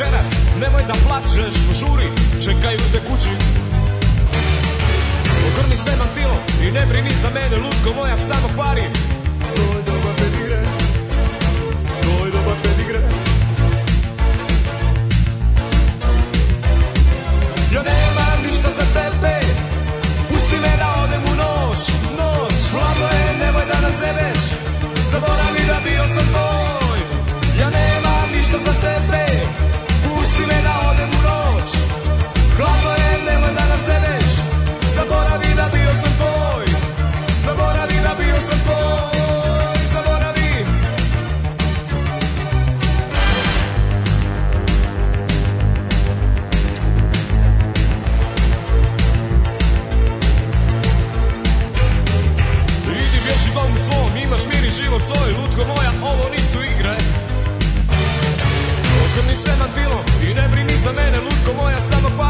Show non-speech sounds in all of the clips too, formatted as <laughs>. večeras Nemoj da plačeš, žuri, čekaju te kući Pogrni se mantilom i ne brini za mene, lutko moja samo pari peludo como essa no pai.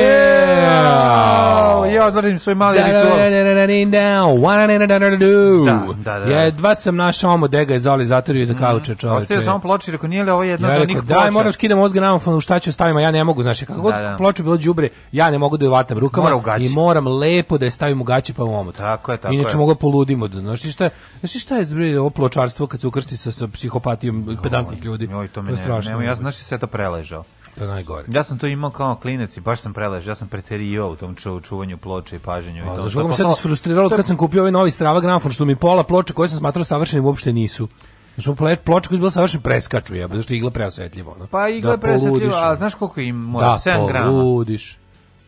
odvrnim svoj mali riklop. Da, da, da. Jedva sam našao modega iz Oli zatorio za kauče čoveče. Ostaje samo ploče, rekao nije li ovo jedna od njih ploča? Da, moram skidam mozga namofonu, šta ću stavim, a ja ne mogu, znaš, kako god ploče bilo đubre, ja ne mogu da je vatam rukama i moram lepo da je stavim u gaće pa u omot. Tako je, tako Inače mogu poludimo, znaš šta, znaš šta je bre ovo pločarstvo kad se ukrsti sa, sa psihopatijom pedantnih ljudi. Oj, to me ne, ja znaš sve to preležao. To je najgore. Ja sam to imao kao klinac i baš sam prelež, ja sam preterio u tom čuvanju ploče i paženju. A, i da što me sad isfrustriralo kad sam kupio ovaj novi Strava Gramfon, što mi pola ploče koje sam smatrao savršenim uopšte nisu. Znači, ploča koja je bila savršen preskaču, je, zato što je igla preosetljiva. Ono. Pa igla da preosetljiva, a znaš koliko im mora? Da, 7 grama. Da,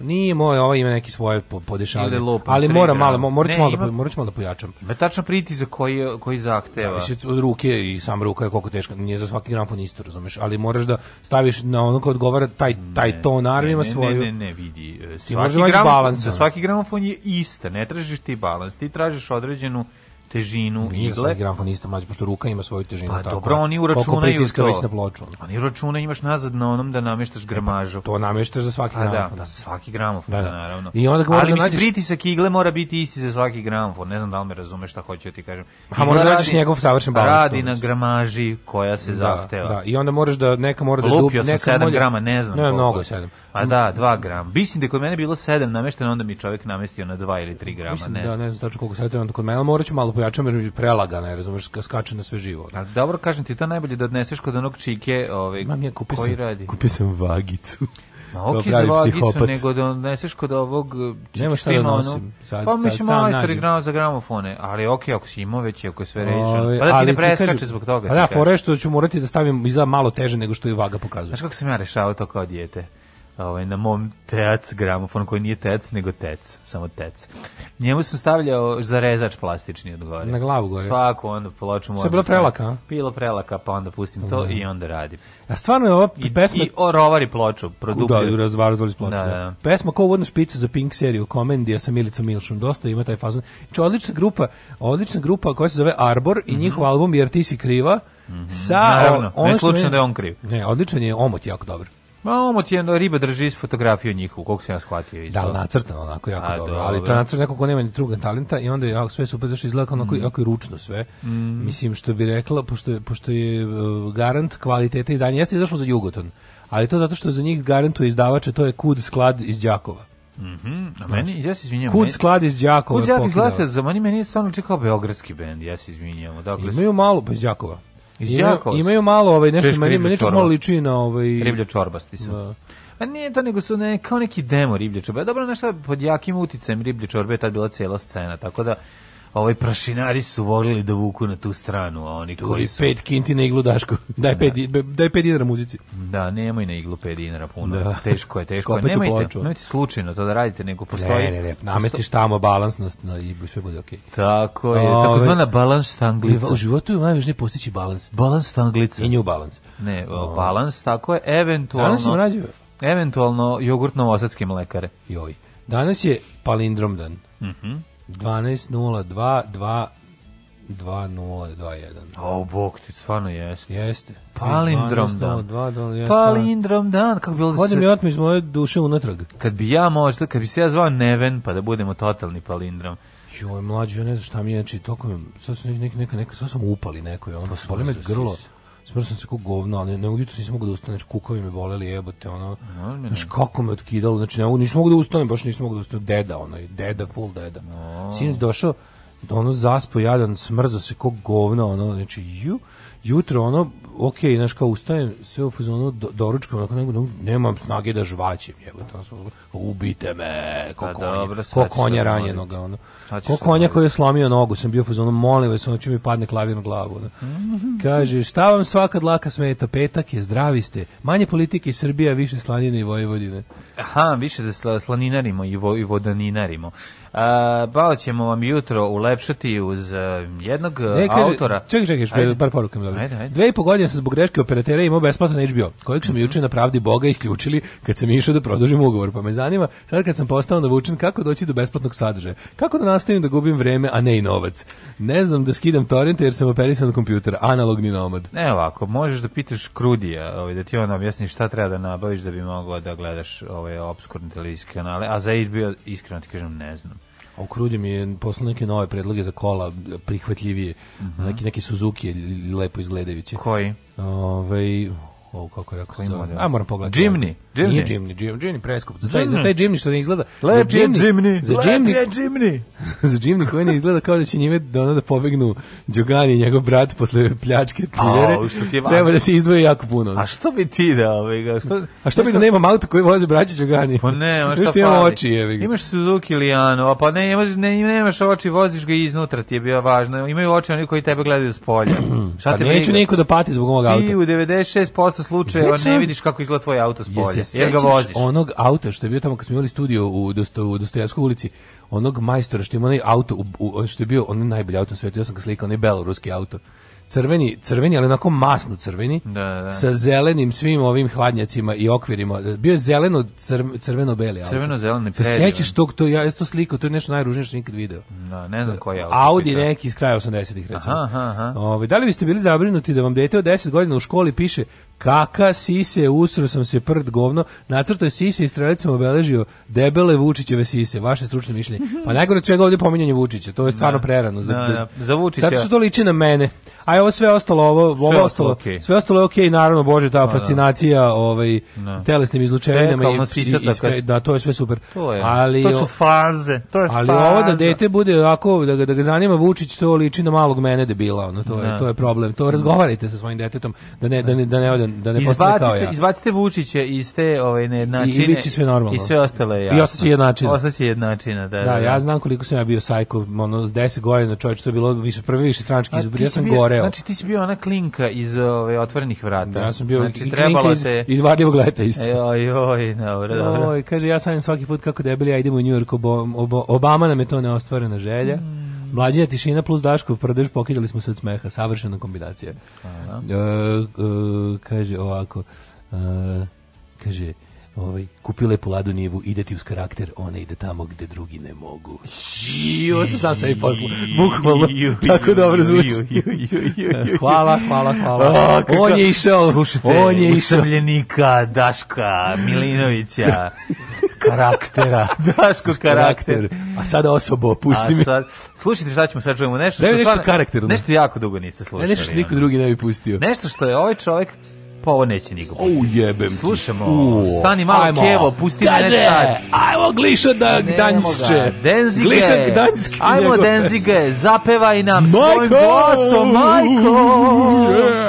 Nije moj, ovo ovaj ima neki svoje podešavanje. Ali mora malo, mora ćemo da mora ćemo da pojačam. Ima tačno pritisak koji koji zahteva. Zavisi od ruke i sam ruka je koliko teška, nije za svaki gramfon isto, razumeš, ali moraš da staviš na ono ko odgovara taj taj ton armima svoju. Ne, ne, ne, vidi. Svaki gramofon, za svaki gramofon je ista, ne tražiš ti balans, ti tražiš određenu težinu Nije igle. gramofon isto mlađi, pošto ruka ima svoju težinu. Pa tako, dobro, oni uračunaju to. Već na ploču. Pa oni uračunaju, imaš nazad na onom da namještaš e, pa gramažu. E, to namještaš za svaki pa da, gramofon. A, Da, da, svaki gramofon, da, da. naravno. I onda ga Ali da nađeš... pritisak igle mora biti isti za svaki gramofon. Ne znam da li me razumeš šta hoću da ti kažem. A moraš da nađeš njegov savršen balans. Radi na gramaži koja se da, zahteva. Da, i onda moraš da neka mora da dubi, neka 7 grama, ne znam. Ne, mnogo 7. A da, 2 g. Mislim da kod mene bilo 7 namešteno, onda mi čovek namestio na 2 ili 3 g, Mislim, ne da, ne znam tačno koliko sad trenutno kod mene, morat ću malo pojačam jer mi prelagana je, razumeš, skače na sve živo. A dobro, kažem ti, to najbolje da odneseš kod onog čike ovaj, Mam, ja, koji sam, radi. Kupio sam vagicu. Ma ok za vagicu, nego da odneseš kod ovog e, Nema šta da nosim. Sad, pa mislim, sad, majstor igrao za gramofone, ali ok, ako si imao već, ako je sve rešeno. Ovaj, pa da ti ne preskače zbog toga. Pa da, fore što ću morati da stavim izgleda malo teže nego što i vaga pokazuje. Znaš kako sam ja rešavao to kao dijete? ovaj, na mom tec gramofon koji nije tec, nego tec, samo tec. Njemu sam stavljao rezač plastični od gore. Na glavu gore. Svako onda ploču moram. bilo prelaka? Stavljati. Bilo prelaka, pa onda pustim to mm. i onda radim. A stvarno je ova I, pesma... I orovari ploču, produktuje. Da, razvarzvali ploču. Da, da. da. Pesma kao uvodna špica za Pink seriju komendija sa Milicom Milšom, dosta ima taj fazon. Znači, odlična grupa, odlična grupa koja se zove Arbor i mm -hmm. njihov album Jer ti si kriva. Mm -hmm. sa, Naravno, ne slučajno da je on kriv. Ne, odličan je omot jako dobro. Ma ovo ti je riba drži iz fotografiju njihovu, koliko se ja shvatio. Iz da, nacrtano onako jako A, dobro, ali to je nacrtano neko ko nema ni druga talenta i onda je sve super zašto izgleda onako mm. jako i ručno sve. Mm. Mislim što bi rekla, pošto, pošto je e, garant kvalitete izdanja, jeste izašlo za Jugoton, ali to zato što za njih garantuje izdavače, to je kud sklad iz Đakova. Mhm. Mm a meni ja se izvinjavam. Kud sklad iz Đakova. Kud Đakov iz Lata, za meni meni je stvarno čekao beogradski bend, ja se izvinjavam. Dakle, imaju malo bez pa Đakova. Imaju, imaju malo ovaj nešto meni meni malo liči na ovaj riblja čorbasti su. Da. A pa nije to nego su ne, kao neki demo riblje čorbe. Dobro, nešto pod jakim uticajem riblje čorbe je tad bila cela scena, tako da ovaj prašinari su volili da vuku na tu stranu, a oni Turi koji su... pet kinti na iglu Daško. Daj, da. pet, daj pet dinara muzici. Da, nemoj na iglu pet dinara puno. Da. Teško je, teško je. Nemojte, nemojte slučajno to da radite, nego postoji... Ne, ne, ne, namestiš tamo balansnost na, i sve bude okej. Okay. Tako je, Ove, tako zvana ovaj, balans stanglica. U životu je najvažnije postići balans. Balans stanglica. I nju balans. Ne, o, ovaj. balans, tako je, eventualno... Danas sam rađio. Eventualno jogurt novosadske mlekare. Joj. Danas je palindrom dan. Mhm. Mm 12.02.2 2021. O, bog ti, stvarno jeste. Jeste. Palindrom dan. 2, Palindrom dan, kako bilo da se... Vodim iz moje duše unatrag. Kad bi ja možda, kad bi se ja zvao Neven, pa da budemo totalni palindrom. Joj, mlađi, ja ne znam šta mi je, znači, toliko mi, sad su neka, neka, neka, sad sam upali neko, ono, pa me grlo. Sis smršao sam se kao govno, ali ne mogu jutro nisam mogu da ustane, znači kukovi me boleli, jebote, ono, Normalno. znači kako me otkidalo, znači ne mogu, nisam mogu da ustanem, baš nisam mogu da ustanem, deda, ono, deda, full deda. No. Sinoć došao, ono, zaspo, jadan, smrzo se kao govno, ono, znači, ju, jutro ono ok, znaš, kao ustajem, sve u fazonu do, doručkom, onako nego, nemam snage da žvaćem, jevo, tamo su, ubite me, ko A, pa konja, dobro, ko konja ranjenoga, ono. Ko konja koji je slomio nogu, sam bio u fazonu, molim vas, ono će mi padne klavir na glavu, ono. Kaže, šta vam svaka dlaka smeta, petak je, zdravi ste, manje politike Srbija, više slanine i Vojvodine. Aha, više da slaninarimo i, vo, i vodaninarimo. A, bala ćemo vam jutro ulepšati uz e, jednog e, ne, kaže, autora. Čekaj, čekaj, ajde. par poruka mi ajde, ajde. Dve i po godine sam zbog greške operatera imao besplatan HBO, kojeg su mi mhm. juče na pravdi Boga isključili kad sam išao da produžim ugovor. Pa me zanima, sad kad sam postao navučen, kako doći do besplatnog sadržaja? Kako da nastavim da gubim vreme, a ne i novac? Ne znam da skidam torrente jer sam operisan na kompjuter, analogni nomad. Ne ovako, možeš da pitaš Krudija, ovaj, da ti on objasni šta treba da nabaviš da bi mogao da gledaš ovaj ove obskurne televizijske kanale, a za bio iskreno ti kažem, ne znam. A u Krudi mi je poslao neke nove predloge za kola, prihvatljivije. Mm -hmm. Neki, neki Suzuki lepo izgledajuće. Koji? Ove, ovaj, o, kako je rekao. A moram pogledati. Jimny? Jimny. Nije Jimny, Jimny, Jimny preskup. Za taj, Jimny. za taj Jimny što ne izgleda. Lep za Jimny, Jimny. Za Jimny, Lep Jimny. za Jimny koji ne izgleda kao da će njime da ono da pobegnu Đogani i njegov brat posle pljačke piljere. A, što ti je Treba da se izdvoje jako puno. A što bi ti da, ovaj ga? Što, a što bi da nemam auto koji voze braća Đogani? Pa ne, ono što pa. Imam oči, jevi ga. Imaš Suzuki Liano, a pa ne, nemaš, ne, nemaš oči, voziš ga iznutra, ti je bio važno. Imaju oči oni koji tebe gledaju s polja. <clears throat> Šta pa te neću niko da pati zbog mog auta. Ti u 96% slučajeva ne vidiš kako izgleda tvoj auto s polja se sećaš onog auta što je bio tamo kad smo imali studio u, u Dostojevskoj ulici, onog majstora što ima onaj auto, u, u, što je bio onaj najbolji auto na svetu, ja sam ga slikao, onaj beloruski auto crveni, crveni, ali onako masno crveni, da, da. da. sa zelenim svim ovim hladnjacima i okvirima. Bio je zeleno, crv, crveno-beli auto. Crveno-zeleni Se sećaš tog, to, ja to sliko, to je nešto najružnije što nikad video. Da, ne znam koji auto. Audi pita. neki iz kraja 80-ih, recimo. Aha, aha. Ove, ovaj, da li biste bili zabrinuti da vam dete od 10 godina u školi piše Kaka, sise, usro sam se prd govno, nacrtao je sise i strelicom obeležio debele Vučićeve sise, vaše stručno mišljenje. Pa najgore od svega ovdje pominjanje Vučića, to je da. stvarno da. prerano. Da, da, za Vučića. Zato što to liči na mene. A ovo sve ostalo, ovo, ovo ostalo, okay. sve ostalo je okej, okay, naravno, bože, ta pa da. fascinacija ovaj, da. telesnim izlučevinama i, i, i, da, to je sve super. To je, ali, to su faze, to je Ali faza. ovo da dete bude ovako, da da ga zanima Vučić, to liči na malog mene debila, ono, to, je, to je problem. To razgovarajte sa svojim detetom, da ne, da ne, da ne ode da ne postane kao ja. Izbacite Vučića iz te ove nejednačine. I, i biće sve normalno. I sve ostale ja. I ostaće jednačina. Ostaće jednačina, da, da, da. Da, ja znam koliko sam ja bio sajko, ono, s 10 godina čovjek, što je bilo više, prvi više stranački izbor, ja sam bio, goreo. Znači, ti si bio ona klinka iz ove, otvorenih vrata. Ja sam bio znači, klinka iz, te... iz varljivog leta isto. Joj, e, joj, dobro, dobro. Oj, kaže, ja sam svaki put kako debeli, ja idem u New York, Obama nam je to neostvarena želja. Mm Mlađija tišina plus Daškov prdež pokidali smo se od smeha, savršena kombinacija. E, e, kaže ovako, e, kaže, ovaj, kupi lepu ladu nivu, ide ti uz karakter, ona ide tamo gde drugi ne mogu. I ovo se sam sebi poslao, bukvalno, tako dobro zvuči. Hvala, hvala, hvala. O, kako, on je išao, slušajte, on je usamljenika Daška Milinovića, karaktera, <laughs> Daško karakter. A sada osobo, pušti mi. Sad, slušajte šta ćemo sad čujemo, nešto, ne, što, nešto, stvarno, karakterno. nešto jako dugo niste slušali. Ne, nešto što niko drugi ne bi pustio. Nešto što je ovaj čovjek pa ovo neće niko O, jebem ti. Slušamo, stani malo ajmo. kevo, pusti Kaže, mene sad. Ajmo Gliša da pa Gdanjske. Denzige, Gliša Gdanjske. Ajmo Denzige, zapevaj nam svojim glasom, majko. Yeah.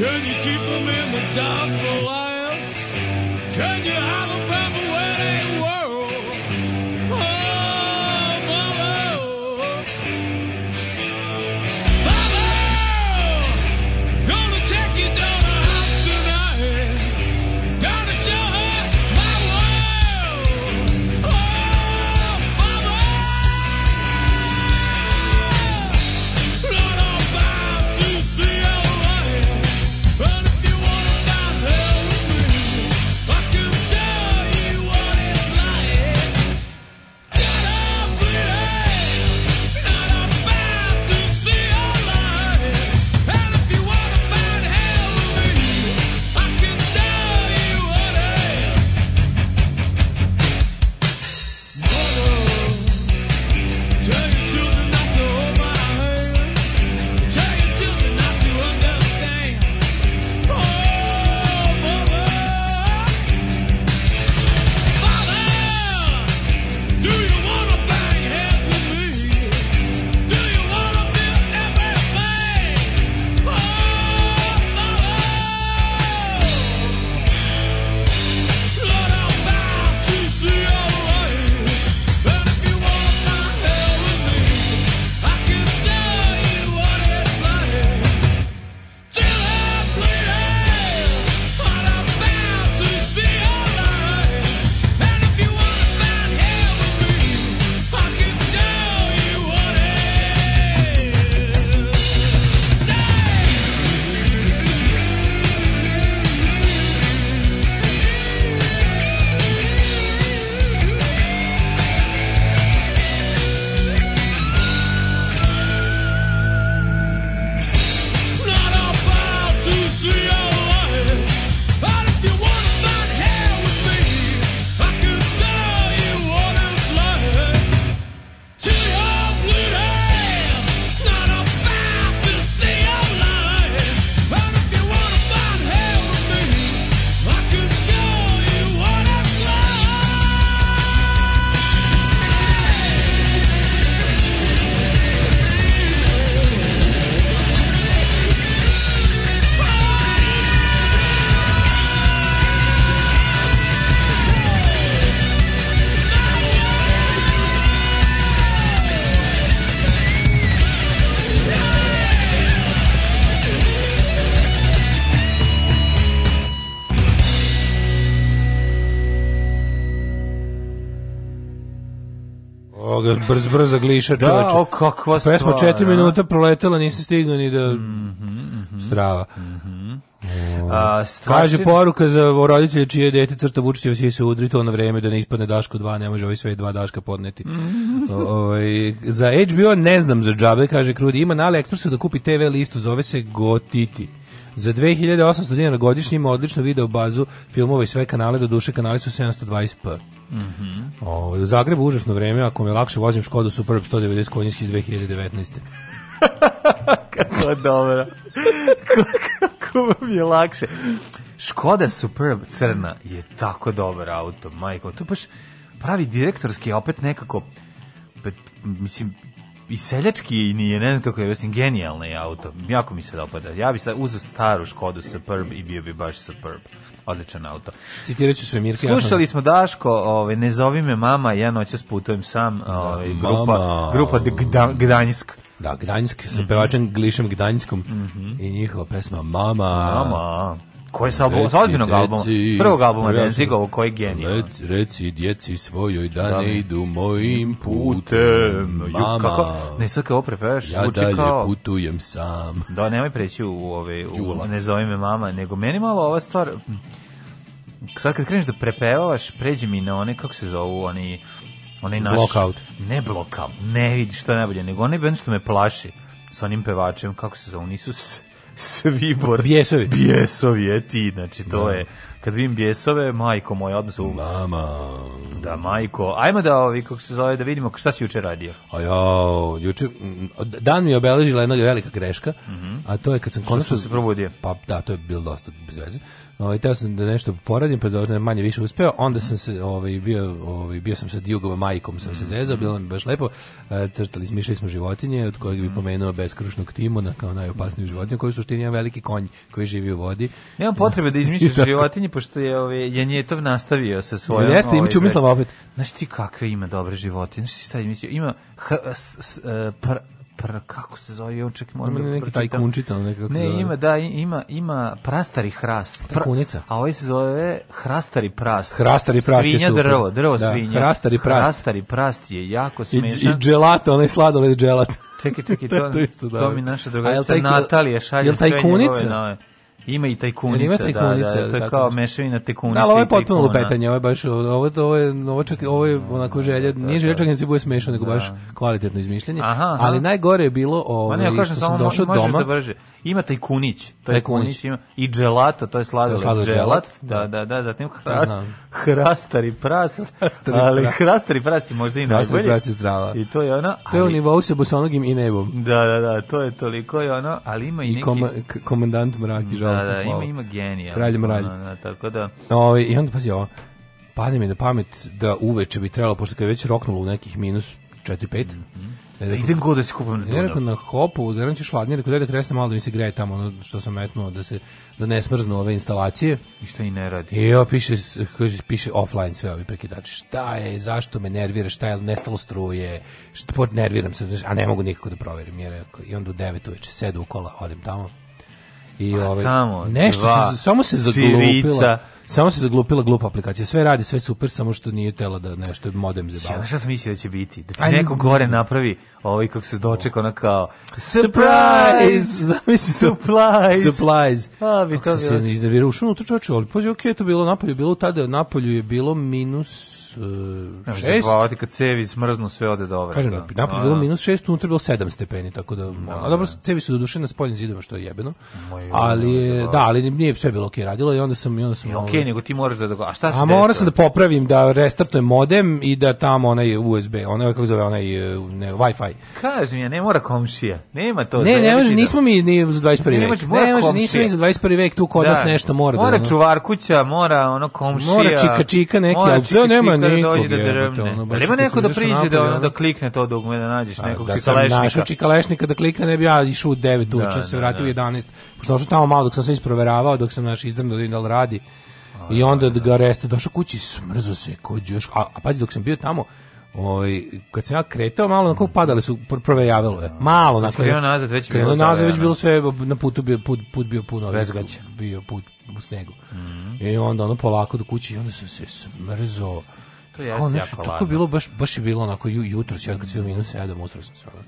Can you keep them in the dark for life? brz brza gliša da, čoveče. Da, kakva stvar. Pesma 4 minuta proletela, nisi stigao ni da mhm, mhm. strava. Mm -hmm. A, Kaže poruka za roditelje čije dete crta Vučićeva svi se udri to na vreme da ne ispadne Daško 2, ne može ovi sve dva Daška podneti. Mhm. o, ovaj, za HBO ne znam za džabe, kaže Krudi, ima na AliExpressu da kupi TV listu, zove se Gotiti. Za 2800 dinara godišnje ima odličnu video bazu filmova i sve kanale, do duše kanali su 720p. Mm -hmm. o, u Zagrebu užasno vreme, ako mi je lakše vozim Škodu Superb 190 konjinski 2019. Kako dobro. Kako vam je lakše. Škoda Superb crna je tako dobar auto, majko. To baš pravi direktorski, opet nekako mislim i seljački i nije, ne znam kako je, mislim, genijalno je auto. Jako mi se dopada. Ja bih sad uzeo staru Škodu Superb i bio bi baš Superb. Odličan auto. Citirat ću sve Mirke. Slušali smo Daško, ove, ovaj, ne zovi me mama, ja noćas putujem sam, da, ove, ovaj, grupa, mama. grupa Gda, Gdanjsk. Da, Gdanjsk, sa mm -hmm. pevačem Glišem Gdanjskom mm -hmm. i njihova pesma Mama. Mama. Koji sa albuma, sa ozbiljnog albuma, s prvog albuma Denzigovu, koji je genijal. Reci, reci djeci svojoj da ne idu mojim putem, mama. Kako, ne, sad kao prepevaš, ja zvuči kao... Ja dalje putujem sam. Da, nemoj preći u ove, u, ne zove me mama, nego meni malo ova stvar... Sad kad kreneš da prepevavaš, pređi mi na one, kako se zovu, oni... Onaj naš, blockout. Ne blockout, ne vidi što je najbolje, nego onaj band što me plaši s onim pevačem, kako se zovu, nisu se Svibor. Bjesovi. Bjesovi je ti, znači to da. je. Kad vidim bjesove, majko moj, odnos u... Mama. Da, majko. Ajmo da ovi, kako se zove, da vidimo šta si juče radio. A ja, juče, mm, dan mi je obeležila jedna velika greška, mm -hmm. a to je kad sam konačno... se probudio. Pa da, to je bilo dosta bez veze. Ovaj teo sam da nešto poradim, pa da manje više uspeo. Onda sam se ovaj bio, ovaj bio sam sa Djugovom majkom, sam se mm. zezao, bilo mi baš lepo. E, crtali smo, išli smo životinje, od kojeg bi mm. pomenuo beskrušnog Timona kao najopasniju životinju, koji su jedan veliki konj koji živi u vodi. Nema potrebe da <laughs> izmišljaš životinje pošto je ovaj Janjetov nastavio sa svojom. Jeste, ovaj, imaću opet. Znaš ti kakve ima dobre životinje? Znaš ti šta ima? E, pr, pr, kako se zove, on čak moram da neki taj kunčica, nekako Ne, zove. ima da ima ima prastari hrast. Pra, Kunica. A ovaj se zove hrastari prast. Hrastari prast svinja je super. drvo, drvo da. svinja. Hrastari prast. Hrastari prast je jako smešan. I, i dželato, onaj sladoled dželato. Čekaj, čekaj, <laughs> to, to, isto, to da. mi naša drugarica Natalija šalje sve njegove nove. Ima i tajkunica, ima tajkunica da, da, to je kao mešavina tajkunice da, ali ovo je potpuno lupetanje, ovo je baš, ovo, ovo, je, ovo, čak, ovo je mm, onako želja, da, da nije da. želja čak da se bude smešno, nego da. baš kvalitetno izmišljenje, aha, aha. ali najgore je bilo ovo, Ma ne, ja ovaj, kažem, što sam došao doma. Da brže. Ima taj kunić, to je kunić, ima i gelato, to je sladoled, gelat, dželat, da, da, da, da zatim hra, hrastar i pras, ali hrastar i pras je možda i najbolji. Hrastar i zdrava. I to je ona. to je u nivou sa bosanogim i nebom. Da, da, da, to je toliko je ono, ali ima i, I neki... Koma, komandant mrak i žalostno da, da, slavo. ima, ima genija. Kralj mralj. Ono, da, tako da... O, ovaj, I onda pazi ovo, padne mi na pamet da uveče bi trebalo, pošto kad je već roknulo u nekih minus 4-5, mm -hmm Da, da idem god da se kupam na Dunav. Ja rekao na hopu, da ću hladnije, rekao da kresne malo da mi se greje tamo ono što sam metnuo, da se da ne smrznu ove instalacije. I šta i ne radi. I e, evo piše, kaže, piše offline sve ovi prekidači. Šta je, zašto me nervira, šta je, nestalo struje, šta, pod nerviram se, a ne mogu nikako da proverim. Ja rekao, i onda u 9 uveče sedu u kola, odim tamo. I pa, ove, ovaj, tamo, nešto, dva, se, samo se zaglupila. Sirica Samo se zaglupila glupa aplikacija. Sve radi, sve super, samo što nije tela da nešto modem zabava. Ja šta sam mislio da će biti? Da ti Aj, neko gore napravi ovaj kako se doček ona kao surprise, zamisli supplies. Supplies. A bi to se iznervirao, ušao unutra čoveče, ali pođe, okej, okay, to bilo napolju, bilo tada napolju je bilo minus uh, šest. Zabavati kad cevi smrznu sve ode dobro. Kažem, da. napolje bilo da. minus šest, unutra bilo sedam stepeni, tako da... Ma, a dobro, da. cevi su doduše na spoljnim zidovima, što je jebeno. ali, da, ali nije sve bilo okej okay radilo i onda sam... I onda sam okej, okay, ovaj- nego ti moraš da... A šta se A mora sam da popravim, da restartujem modem i da tamo onaj USB, onaj, kako zove, onaj e, ne, Wi-Fi. Kaži mi, ja, ne mora komšija. Nema to. Ne, da- ne može, nismo mi ni za 21. vek. Ne može, nismo mi za 21. vek, tu kod nas nešto mora da... Mora čuvar kuća, mora ono komšija. Mora čika čika neki, ali nema da dođe da drvne. Ali ima neko da priđe da, da klikne to dugme, da nađeš a, nekog da čikalešnika. Da našao čikalešnika da klikne, ne bi ja išao u 9 da, uče, da, da, se vratio u 11. Da. Pošto sam tamo malo dok sam sve isproveravao, dok sam naš izdrno da li radi. I onda da ga reste, došao kući, smrzo se, kođu još. A, a pazi, dok sam bio tamo, Oj, ovaj, kad se ja kretao, malo na kog padale su, prve provejavalo je. Malo na Krenuo nazad, već krenuo nazad, već bilo sve na putu bio put, put bio puno, bezgaća. Bio put u snegu. Mm -hmm. I onda ono polako do kuće i onda sam se smrzao to jeste ono, jako ladno. Tako je bilo, baš, baš je bilo onako ju, jutro, ja kad si bio minus 7, ustro sam se ono.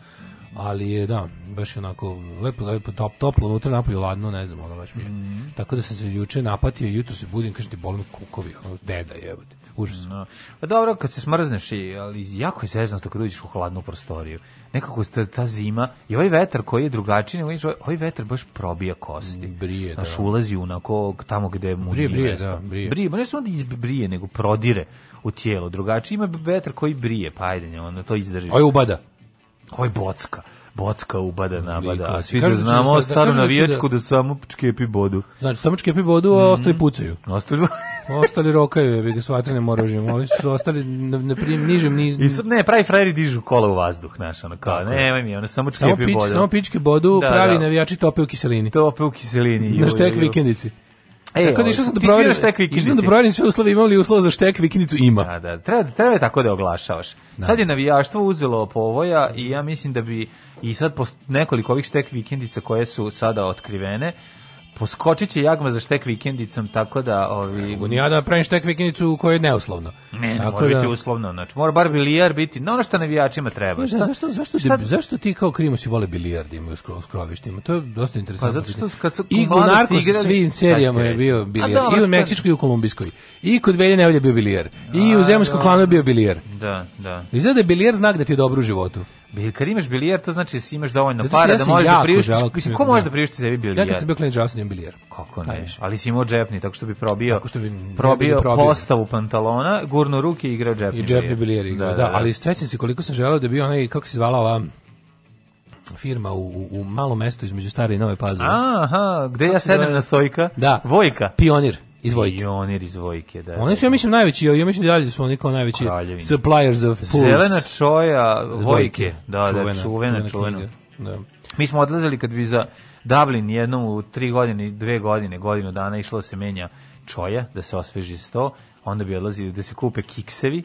Ali je, da, baš je onako lepo, lepo, top, toplo, unutra napolju ladno, ne znam, ono baš mi je. Mm. Tako da sam se juče napatio, jutro se budim, kažem ti, boli me kukovi, ono, deda je, evo užas. No. Pa dobro, kad se smrzneš, i, ali jako je zeznuto kad da uđeš u hladnu prostoriju. Nekako ta, ta zima i ovaj vetar koji je drugačiji, nego ovaj, ovaj vetar baš probija kosti. Mm, brije, da. Znaš, ulazi onako tamo gde mu brije, nije brije, mjesto. Da, brije, brije. Ma ne samo da izbrije, nego prodire u tijelo. Drugačije ima vetar koji brije, pa ajde, ono to izdrži. Oj ovaj ubada. Oj ovaj bocka. Bocka ubada, nabada. A svi da, da znamo da, staru da da- navijačku da, da samo čkepi bodu. Znači, samo čkepi bodu, a mm. ostali pucaju. Ostali <laughs> ostali rokaju, jebi ga svatrenim oružjem. Ovi su ostali na, na prim, nižem niz. I sad, ne, pravi frajeri dižu kola u vazduh, znaš, ono kao, nemoj mi, ono samo čkepi samo pič, bodu. Samo pičke bodu, da, pravi da. navijači tope u kiselini. Tope u kiselini. Na štek vikendici. E, tako da, da išao sam da proverim Išao sam da proverim sve uslove, imam li uslova za štek vikinicu ima. Da, da, treba treba tako da oglašavaš. Da. Sad je navijaštvo uzelo povoja i ja mislim da bi i sad nekoliko ovih štek vikendica koje su sada otkrivene, poskočit će jagma za štek vikendicom, tako da... Ovi... Mogu ni ja da pravim štek vikendicu koja je neuslovno. Ne, ne tako mora da... biti uslovno, znači mora bar bilijar biti, Na ono što navijačima treba. Ne, šta, zašto, zašto, šta... De, zašto ti kao Krimo si vole bilijar da skro, skrovištima? To je dosta interesantno. Pa zato što kad su I u svim serijama je bio bilijar. I u Meksičkoj i u Kolumbijskoj. I kod Velje Nevolje bio bilijar. I u Zemljskoj klanu je bio bilijar. Da, da. Izgleda da je bilijar znak da ti je dobro u životu. Kad imaš bilijer, to znači da imaš dovoljno Zato para ja da možeš da priuštiš. Mislim, ko može da. da priušti sebi bilijer? Ja kad sam bio klinič, ja sam bilijer. Kako ne? Pa Ali si imao džepni, tako što bi probio, tako što bi, probio, da probio, postavu pantalona, gurno ruke i igrao džepni I džepni bilijer igrao, da, da, da, da, Ali svećam se koliko sam želeo da bi onaj, kako se zvala ova firma u, u, u malom mestu između stare i nove pazove. Aha, gde ja sedem na stojka? Da. Vojka. Pionir izvojke. Vojke. Pionir iz da. Oni da, su, ja da. mislim, najveći, ja mislim da su oni kao najveći Kraljevin. suppliers of pools. Zelena čoja Vojke, Vojke. da, čuvena, da, čuvena, čuvena. čuvena. Da. Mi smo odlazili kad bi za Dublin jednom u tri godine, dve godine, godinu dana išlo da se menja čoja, da se osveži sto, onda bi odlazili da se kupe kiksevi,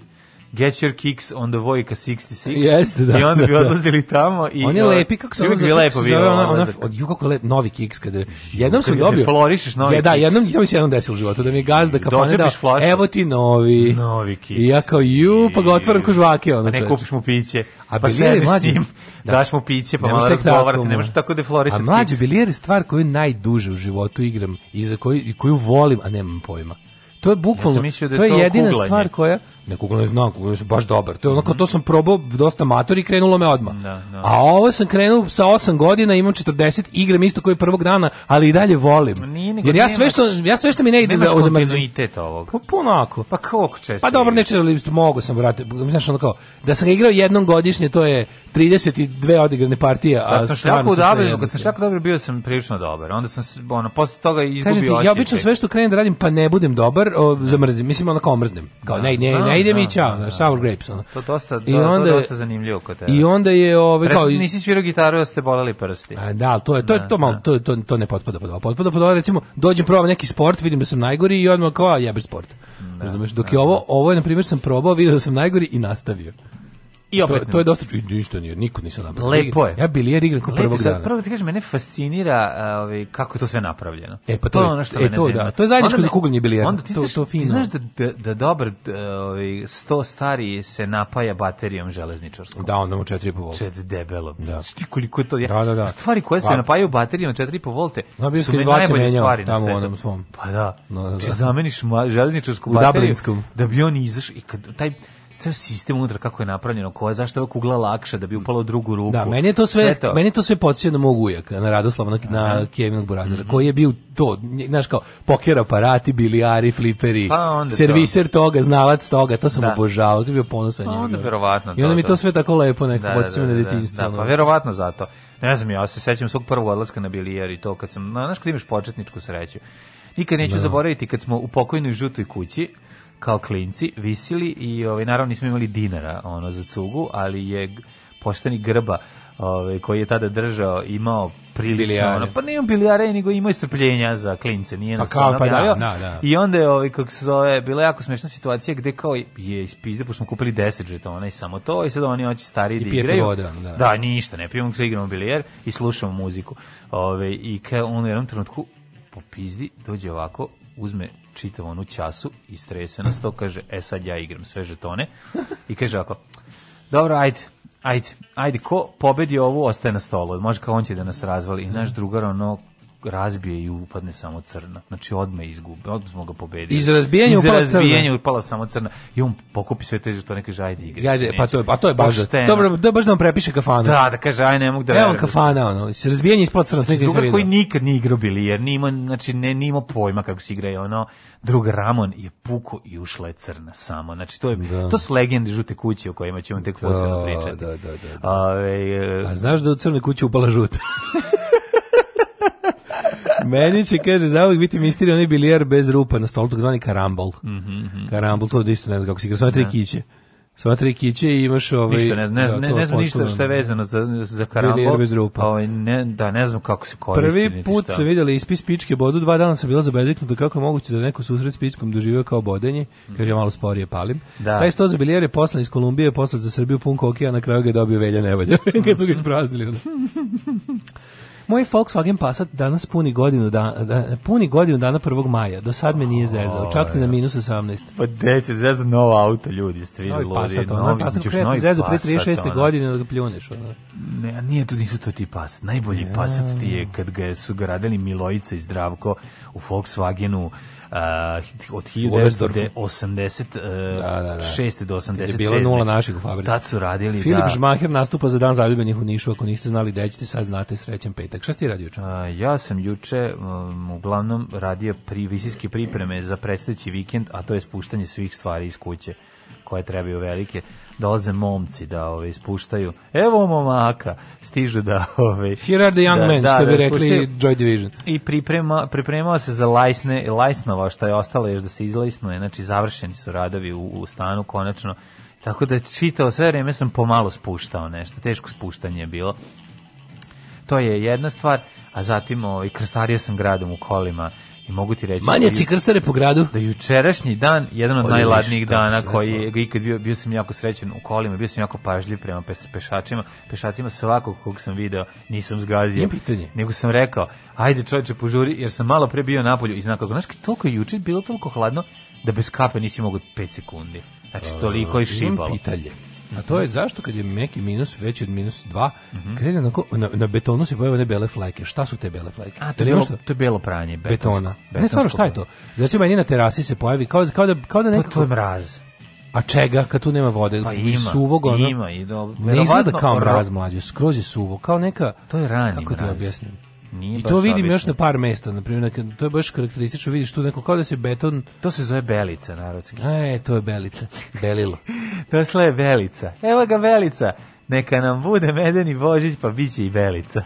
Get Your Kicks on the Vojka 66. Jeste, da. I onda da, bi da. odlazili tamo. I, on je lepi, kako se ono zove, lepo bilo, ona, ona, od ju kako lep, novi kicks. kada jednom sam dobio. Florišeš novi je, Da, jednom, ja mi se jednom desilo u životu, da mi je gazda kafane dao, evo ti novi. Novi kicks. I ja kao, ju, pa ga otvaram ko žvake. Ono, ne kupiš mu piće, A pa sebe s njim. Da. daš mu piće, pa malo razgovarate, ne možeš tako da deflorisati. A mlađi bilijer je stvar koju najduže u životu igram i za koju, koju volim, a nemam pojma. To je bukvalno, ja da je to, to je jedina kuglanje. stvar koja Neko ne znam, kako je baš dobar. To je onako, to sam probao dosta matori i krenulo me odmah. Da, da. A ovo sam krenuo sa 8 godina, imam 40, igram isto koji prvog dana, ali i dalje volim. Nije, Jer ja sve što ja sve što mi ne ide za kontinuitet ovog. Pa ponako. Pa kako često? Pa dobro, neće da mogu sam brate, znaš ono kao da sam igrao jednom godišnje, to je 32 odigrane partije, a da, sam šljaku dobro, kad sam šljaku dobro bio sam prilično dobar. Onda sam ono posle toga izgubio. Kažete, ja obično sve što krenem da radim pa ne budem dobar, o, zamrzim. Mislim ono kao mrznem. ne, ne, da, ne ne ide mi da, ćao, da, da, sour grapes ono. To dosta, I onda, to dosta zanimljivo kod tebe. I onda je ovaj kao nisi svirao gitaru, ste boleli prsti. A, da, to je to je da, to malo to to to ne potpada pod ovo. Potpada pod ovo recimo dođem probam neki sport, vidim da sam najgori i odmah kao jebe sport. Razumeš, dok je ovo ovo je na primjer sam probao, vidio da sam najgori i nastavio. I opet to, to je dosta ništa nije, niko nisam napravio. Lepo je. Ja bilijer igram kao prvog dana. Prvo ti kažem, mene fascinira ovaj kako je to sve napravljeno. E pa to, to je ono što e, to, da. To je zajedničko za kugljenje bilijera. Onda ti to, to fino. Ti znaš da da, da dobar ovaj 100 stari se napaja baterijom železničarskom. Da, onda mu 4,5 V. Čet debelo. Da. Ti koliko je to je. Da, da, da. Stvari koje se napajaju baterijom 4,5 volte No, bio sam najbolje stvari na svetu. Tamo svom. Pa da. da ti da. zameniš železničarsku bateriju da bi on izaš i kad taj ceo sistem unutra kako je napravljeno, ko je zašto je kugla lakša da bi upala u drugu ruku. Da, meni je to sve, sve to... meni to sve podsjeća na mog ujaka, na Radoslava na, na Kevinog Burazera, mm -hmm. koji je bio to, znaš kao poker aparati, bilijari, fliperi, pa serviser to. toga, znalac toga, to sam da. obožavao, bio ponosan pa onda verovatno. I onda mi to sve tako lepo da, nekako da, podsjeća da, na detinjstvo. Da, pa verovatno zato. Ne znam, ja se sećam svog prvog odlaska na bilijari to kad sam, znaš kad imaš početničku sreću. Nikad neću zaboraviti kad smo u pokojnoj žutoj kući, kao klinci visili i ovaj naravno nismo imali dinara ono za cugu, ali je pošteni grba ovaj koji je tada držao imao prilično ono, pa nemam bilijare nego imao strpljenja za klince nije pa nas kao, pa da, da, da. i onda je ovaj kako se zove bila jako smešna situacija gde kao je ispizde pošto smo kupili 10 žetona i samo to i sad oni hoće stari da igraju voda, da. da ništa ne pijemo se igramo bilijer i slušamo muziku ovaj i kao on u jednom trenutku po pizdi dođe ovako uzme čitavu u času i strese nas to, kaže, e sad ja igram sve žetone i kaže ako, dobro, ajde, ajde, ajde, ko pobedi ovu, ostaje na stolu, može kao on će da nas razvali i naš drugar ono razbije i upadne samo crna. Znači odme izgube, odme smo ga pobedili. Iz razbijanja Iz upala razbijanja upala samo crna. I on pokupi sve te to neke žajde igre. Gaže, pa to je, pa to je baš. Dobro, da baš da on prepiše kafana. Da, da kaže aj ne mogu da. Evo kafana ono. Iz razbijanja ispala crna. Znači, drugar koji nikad nije igrao bili, jer nima, znači ne nima pojma kako se igra i ono drug Ramon je puko i ušla je crna samo. Znači to je da. to su legende žute kuće o kojima ćemo tek posebno da, pričati. Da, da, da. da. A, e, A znaš da u crne kući upala žuta? <laughs> Meni će, kaže, zauvijek biti misterij onaj bilijar bez rupa na stolu, tako zvani karambol. Mm -hmm. Karambol, to da isto ne znam kako se igra, sva tri kiće. Sva tri kiće i imaš ovaj... Ništa, ne, ne, da, ne, ne znam ništa što je vezano za, za karambol. bez rupa. Ovaj, ne, da, ne znam kako se koristi. Prvi put se vidjela ispis pičke bodu, dva dana sam bila zabeziknuta kako je moguće da neko susret s pičkom doživio kao bodenje, kaže ja malo sporije palim. Da. Taj sto za bilijer je poslan iz Kolumbije, poslan za Srbiju, pun kokija, na kraju ga je dobio velja nevolja, <laughs> kad su ga ispraznili. Moj Volkswagen Passat danas puni godinu dana, da, puni godinu dana 1. maja. Do sad me nije zezao. Čak ni na da. minus 18. Pa deće, zeza novo auto, ljudi, stvari ludi. Passat, ono, Passat krep zezu pre 36. godine da pljuneš. Ono. Ne, nije, to nisu to ti Passat. Najbolji ja. Passat ti je kad ga su gradili Milojica i Zdravko u Volkswagenu Uh, od 1986. Uh, da, da, da. do 80. Kad je bila nula naših u fabrici. Tad su radili, Filip da. Žmaher nastupa za dan zaljubljenih u Nišu, ako niste znali gde ćete, sad znate srećen petak. Šta si radio juče? Ja sam juče um, uglavnom radio pri, visijske pripreme za predstojeći vikend, a to je spuštanje svih stvari iz kuće koje trebaju velike, doze da momci da ove ovaj, ispuštaju. Evo momaka, stižu da <laughs> ove ovaj, Here are the young da, men, da, što bi da rekli Joy Division. I priprema pripremao se za Lajsne, Lajsnova što je ostalo još da se izlajsnuje, znači završeni su radovi u, u stanu konačno. Tako da čitao sve vreme sam pomalo spuštao nešto, teško spuštanje je bilo. To je jedna stvar, a zatim ovaj krstario sam gradom u kolima I mogu ti reći... Manje da po gradu. Da jučerašnji dan, jedan od Ode najladnijih što, dana koji je ikad bio, bio sam jako srećan u kolima, bio sam jako pažljiv prema pes, pešačima, pešacima svakog kog sam video nisam zgazio. Nije pitanje. Nego sam rekao, ajde čovječe požuri, jer sam malo pre bio na polju i znakao, znaš, toliko juče bilo toliko hladno da bez kape nisi mogu 5 sekundi. Znači, toliko je šibalo. Imam pitanje a to je zašto kad je meki minus veći od minus 2, mm -hmm. krene na, na betonu se pojave one bele fleke. Šta su te bele fleke? A, to, je, belo, to je belo pranje. Betonsko, betona. Betonsko ne, stvarno, šta je to? Znači, meni na terasi se pojavi kao, kao da, kao da pa nekako... To je mraz. A čega kad tu nema vode? Pa ima, suvog, ono, ima i dobro. Ne izgleda kao mraz mlađe, skroz je suvo, kao neka... To je ranim Kako ti objasnim? Nije I to vidim obično. još na par mesta, na primjer, to je baš karakteristično, vidiš tu neko kao da se beton... To se zove belica, narodski. E, to je belica, <laughs> belilo. to je belica. Evo ga belica. Neka nam bude medeni božić, pa bit će i belica.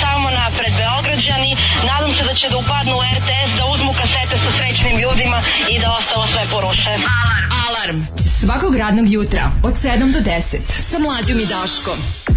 Samo napred, Beograđani. Nadam se da će da upadnu u RTS, da uzmu kasete sa srećnim ljudima i da ostalo sve poruše. Alarm! Alarm! Svakog radnog jutra od 7 do 10 sa mlađom i Daškom.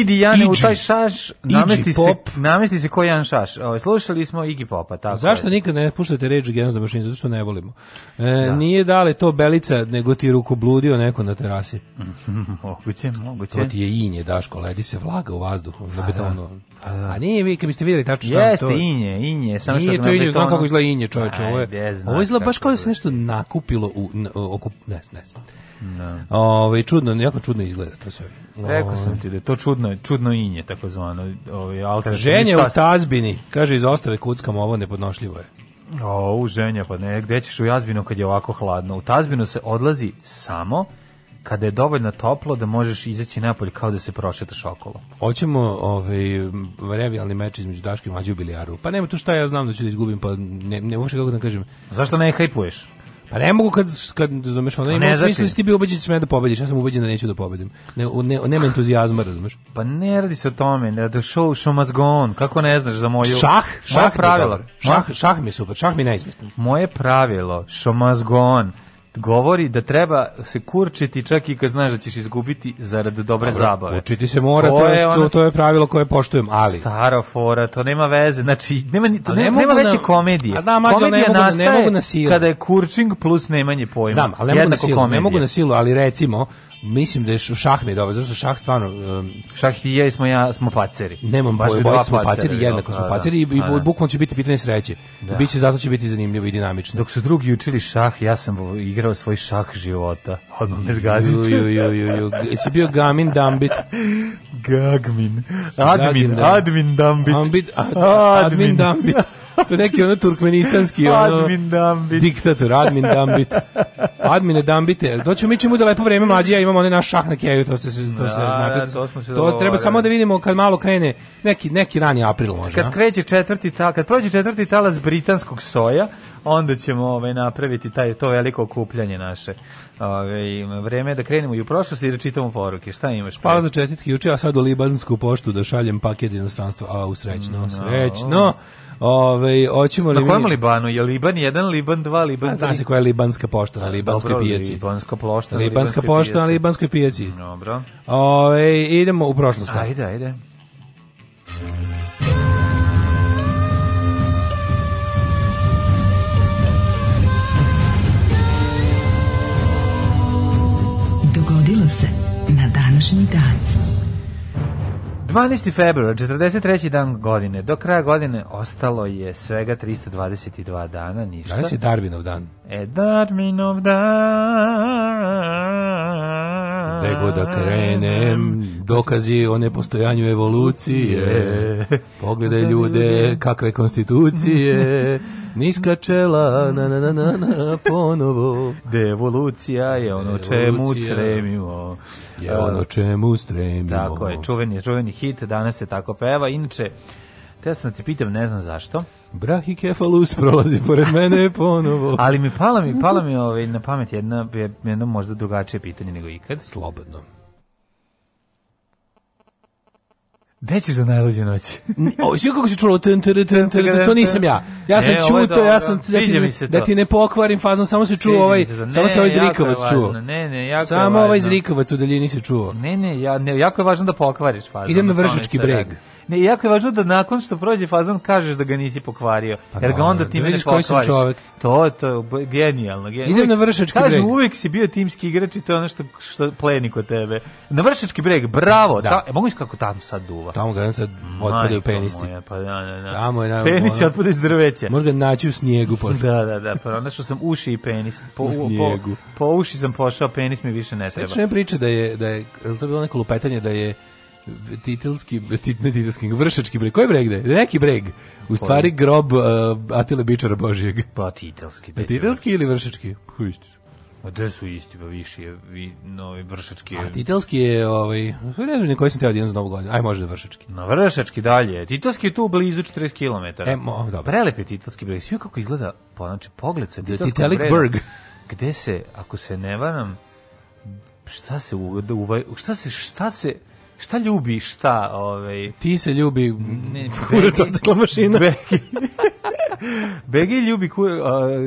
idi Jane u taj šaš, namesti se, namesti se koji jedan šaš. Ovaj slušali smo Iggy Popa, tako. Zašto je. nikad ne puštate Rage Against the Machine? Zato što ne volimo. E, da. nije da li to belica, nego ti ruku bludio neko na terasi. <laughs> moguće, moguće. To ti je inje, Daško, ledi se vlaga u vazduhu, na betonu. A, a nije, vi, kad biste videli tačno šta Jeste, to... Jeste inje, inje. Samo nije što to inje, znam kako izgleda inje, čoveče. Ovo je, ovo izgleda baš kao da se nešto nakupilo u... N, okup, ne, ne, ne. Da. Ove, ovaj, čudno, jako čudno izgleda to sve. Rekao sam ovaj. ti da to čudno, čudno inje, tako takozvano. Ove, ovaj, Ženje u tazbini, kaže iz ostave kuckam, ovo nepodnošljivo je. O, u pa ne, gde ćeš u jazbinu kad je ovako hladno? U tazbinu se odlazi samo kada je dovoljno toplo da možeš izaći napolje kao da se prošetaš okolo. Hoćemo ovaj revijalni meč između Daške i Mlađe u bilijaru. Pa nema tu šta ja znam da ću da izgubim, pa ne, ne uopšte kako da kažem. Zašto ne hajpuješ? Pa ne mogu kad kad razumeš, ona ima smisla znači. da ti bi ubeđen sme da pobediš. Ja sam ubeđen da neću da pobedim. Ne, ne nema entuzijazma, razumeš? Pa ne radi se o tome, da the show show must go on. Kako ne znaš za moju šah, šah pravilo. Šah, šah mi je super, šah mi je najizvestan. Moje pravilo show must go on govori da treba se kurčiti čak i kad znaš da ćeš izgubiti zarad dobre Dobro, zabave. Kurčiti se mora, to, to je, ono, to je pravilo koje poštujem, ali... Stara fora, to nema veze, znači nema, to ne, ne nema veće komedije. znam, komedija ne mogu, ne mogu na silu. kada je kurčing plus nemanje pojma. Znam, ali ne mogu, na silu, ne mogu na silu, ali recimo Mislim da je šah mi dobro, zato što šah stvarno... Um, šah i ja smo, ja, smo paceri. Nemam Baš boje, smo paceri, paceri jednako smo da, da. paceri i, i da, bukvalno će biti pitanje sreće. Da. Biće, zato će biti zanimljivo i dinamično. Dok su drugi učili šah, ja sam igrao svoj šah života. Odmah me zgazite. Ju, bio gamin dambit? Gagmin. Admin, admin dambit. Admin, admin dambit to je neki ono turkmenistanski ono, admin dambit. diktator, admin dambit. Admine dambite. Doćemo mi ćemo da lepo vreme mlađi, ja imam onaj naš šah na keju, to ste se, to se da, znate. to, smo to treba samo da vidimo kad malo krene, neki, neki rani april možda. Kad kreće četvrti tal, kad prođe četvrti talas britanskog soja, onda ćemo ovaj napraviti taj to veliko okupljanje naše. Ovaj vreme je da krenemo i u prošlost i da čitamo poruke. Šta imaš? Hvala za čestitke juče, ja sad u libansku poštu da šaljem paket inostranstva. A usrećno, no, srećno. Ovaj hoćemo li Na kojem mi... Libanu? Je Liban 1, Liban 2, Liban 3? Zna se koja je libanska pošta na libanskoj Dobro, pijaci. Libanska pošta na libanskoj pijaci. pošta na libanskoj pijaci. Dobro. Ove, ovaj, idemo u prošlost. Ajde, ajde. Dogodilo se na današnji dan. 12. februar, 43. dan godine. Do kraja godine ostalo je svega 322 dana, ništa. Danas je Darwinov dan. E, Darwinov dan. Dego da krenem, dokazi o nepostojanju evolucije, <laughs> pogledaj da, da, da, ljude kakve konstitucije, <laughs> niska čela, na na na na, na ponovo. Devolucija je ono čemu stremimo. Je ono čemu stremimo. Tako je, čuveni, čuveni hit, danas se tako peva, inače, te ja sam ti pitam, ne znam zašto, Brahikefalus prolazi pored mene ponovo. <laughs> Ali mi pala mi, pala mi ovaj, na pamet jedna, jedna možda drugačije pitanje nego ikad. Slobodno. Gde ćeš za najluđe noć? <laughs> o, svi kako se čulo, ten, ten, ten, to nisam ja. Ja sam e, čuto, ja sam, da ti, da ti ne pokvarim fazom, samo se čuo ovaj, samo se ovaj zrikovac čuo. Ne, ne, jako Samo ovaj zrikovac u daljini se čuo. Ne, ne, ja, ne, jako je važno da pokvariš fazom. Idem na vršički breg. Ne, jako je važno da nakon što prođe fazon kažeš da ga nisi pokvario. Pa, jer ga onda ti da ne pokvariš. To je to genijalno, genijalno. Idem na vršački breg. Kažu uvek si bio timski igrač i to je ono što što pleni kod tebe. Na vršački breg, bravo. Da. Ta, e, mogu iskako tamo sad duva. Tamo ga sad otpadaju penisti. Moja, pa da, da, da. Tamo je na penis ono, otpada iz drveća. Možda naći u snijegu <laughs> posle. Da, da, da. Pa onda što sam uši i penis. Po, u snijegu. Po, po uši sam pošao, penis mi više ne treba. Sve priča da je da je, je to bilo neko lupetanje da je titelski, tit, ne titelski, vršački breg. Koji breg da je? Neki breg. U stvari grob uh, Atile Bičara Božijeg. Pa titelski. Pa titelski ili vršački? Pa, isti A gde su isti, pa viši je, vi, novi vršački A titelski je, ovaj, ne znam na koji sam teo jedan za novu godinu, aj da vršački. Na vršački dalje, titelski je tu blizu 40 km. E, mo, dobro. Prelep je titelski breg, svi kako izgleda, po, znači, pogled sa titelskog brega. Gde se, ako se ne varam, šta se, uva, da šta se, šta se, Šta ljubi, šta? Ovaj... Ti se ljubi, ne, <laughs> kurac od mašina. Begi. <laughs> Begi ljubi, kur,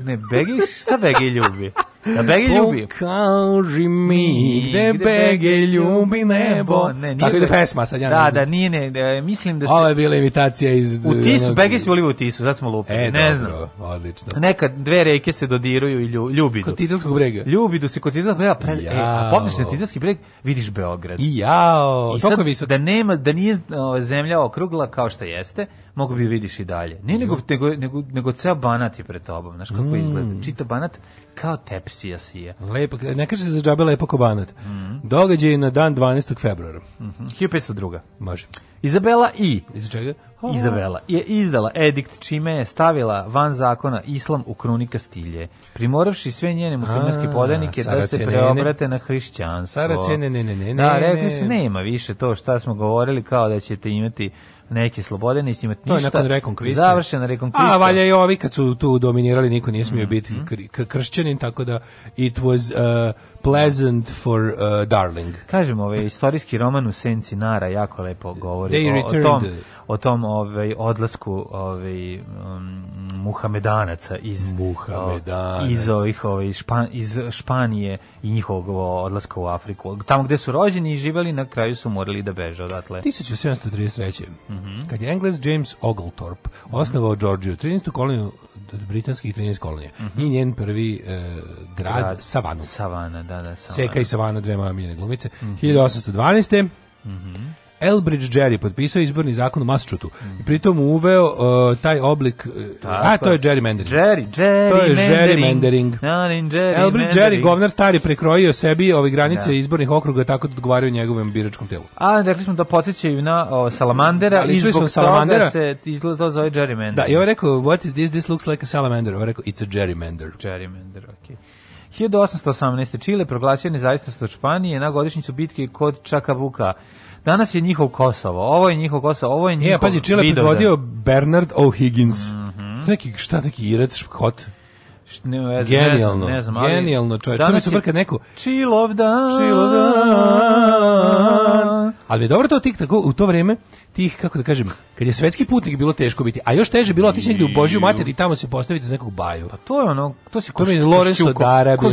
ne, Begi, šta Begi ljubi? Da Bege ljubi. Pokaži mi gde, gde Bege ljubi nebo. Ne, nije Tako ide pesma, sad ja ne Da, znam. da, nije, ne, da, mislim da se... Ovo je bila imitacija iz... U Tisu, Bege se u Tisu, sad smo lupili, e, ne dobro, znam. odlično. Nekad dve reke se dodiruju i lju, ljubidu. Kod Titanskog brega. Ljubidu se kod Titanskog brega. Pre, e, a popneš na Titanski breg, vidiš Beograd. I jao, I sad, visok. Da, nema, da nije o, zemlja okrugla kao što jeste, mogu bi vidiš i dalje. Nije nego, nego, nego, nego ceo banat je pred tobom, znaš kako mm. izgleda. Čita banat kao tepsija sija. Lepo, ne kaže se za džabe lepo kobanat. Mm -hmm. Događaj na dan 12. februara. Mm -hmm. 1502. Može. Izabela I. Iz čega? Oh. Izabela je izdala edikt čime je stavila van zakona islam u kruni Kastilje, primoravši sve njene muslimanske podanike da se preobrate na hrišćanstvo. Saracijene, ne, ne, ne, ne. Da, rekli su, nema više to šta smo govorili, kao da ćete imati neke slobode, nisi imati ništa. To je nakon rekonkviste. Završena rekonkvista. A valja i ovi kad su tu dominirali, niko nije smio mm -hmm. biti mhm. kršćanin, tako da it was... Uh, pleasant for uh, darling. Kažem, ovaj istorijski roman u senci Nara jako lepo govori They o, o, tom o tom ovaj odlasku ovaj um, Muhamedanaca iz Muhamedanac. iz ovih ovaj Špan, iz Španije i njihovog odlaska u Afriku. Tamo gde su rođeni i živeli na kraju su morali da beže odatle. 1733. Mm -hmm. Kad je Englez James Oglethorpe osnovao mm -hmm. Georgiju 13. koloniju britanskih 13 kolonija mm -hmm. i njen prvi eh, grad, grad Savanu. Savana, da, da, samo, Seka i da. Savana, dve mamine glumice. Mm -hmm. 1812. Mm -hmm. Elbridge Jerry potpisao izborni zakon u Massachusettsu mm. i pritom uveo uh, taj oblik uh, a to je gerrymandering. Jerry, Jerry to je gerrymandering. Da, da, Jerry Elbridge Jerry govnar stari prekrojio sebi ove granice da. izbornih okruga tako da odgovaraju njegovom biračkom telu. A rekli smo da podsjećaju na o, salamandera da, i zbog salamandera se izgleda to zove gerrymandering. Da, i on rekao what is this this looks like a salamander. On rekao it's a gerrymander. Gerrymander, okay. 1818. Čile proglasio nezavisnost od Španije na godišnjicu bitke kod Čakabuka. Danas je njihov Kosovo. Ovo je njihov Kosovo. Ovo je e, njihov. E, pazi, Čile predvodio Bernard O'Higgins. Mm -hmm. šta neki Irac hot. Ne, ne, genijalno, ne znam, ali... genijalno čovječ. Danas je brka neku... Chill of dan, chill of dan. Ali je dobro to tik tako, u to vrijeme tih, kako da kažem, kad je svetski putnik bilo teško biti, a još teže bilo otići negdje u Božju mater i tamo se postaviti za nekog baju. Pa to je ono, to si koš, Lorenzo Darabio,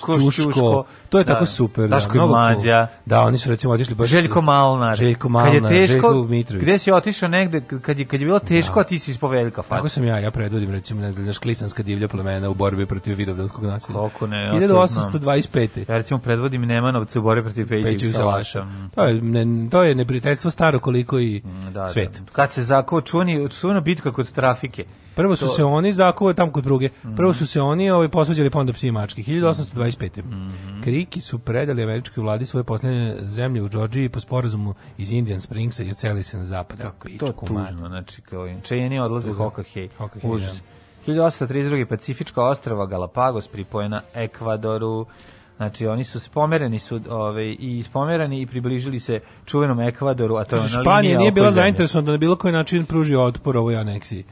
Košćuško, To je da, tako super. Da, Daško da, mlađa. Da, oni su recimo otišli baš... Željko Malnar. Željko Malnar, kad je teško, Željko Mitrović. Gde si otišao negde, kad je, kad je bilo teško, da. a ti si ispod velika Tako sam ja, ja predvodim recimo, ne znaš, klisanska divlja plemena u borbi protiv vidovdanskog nasilja. Koliko ne, 1825. Ja recimo predvodim Nemanovce u borbi protiv Pejićeg salaša. To je, ne, to je neprijateljstvo staro koliko i mm, da, da, svet. Da. Kad se zakao čuni, čuna bitka kod trafike. Prvo su to... se oni zakuvali tamo kod druge. Mhm. Prvo su se oni ovaj posvađali pa onda psi i mačke 1825. Mm -hmm. Kriki su predali američkoj vladi svoje posljednje zemlje u Džordžiji po sporazumu iz Indian Springsa i oceli se na zapad. Kako, to je tužno, znači kao Čejeni odlaze Hokahej. Hokahej. 1832. Pacifička ostrava Galapagos pripojena Ekvadoru. Znači oni su pomereni su ove ovaj, i pomerani i približili se čuvenom Ekvadoru, a to je ona Španija nije bila zainteresovana da na bilo koji način pruži otpor ovoj aneksiji.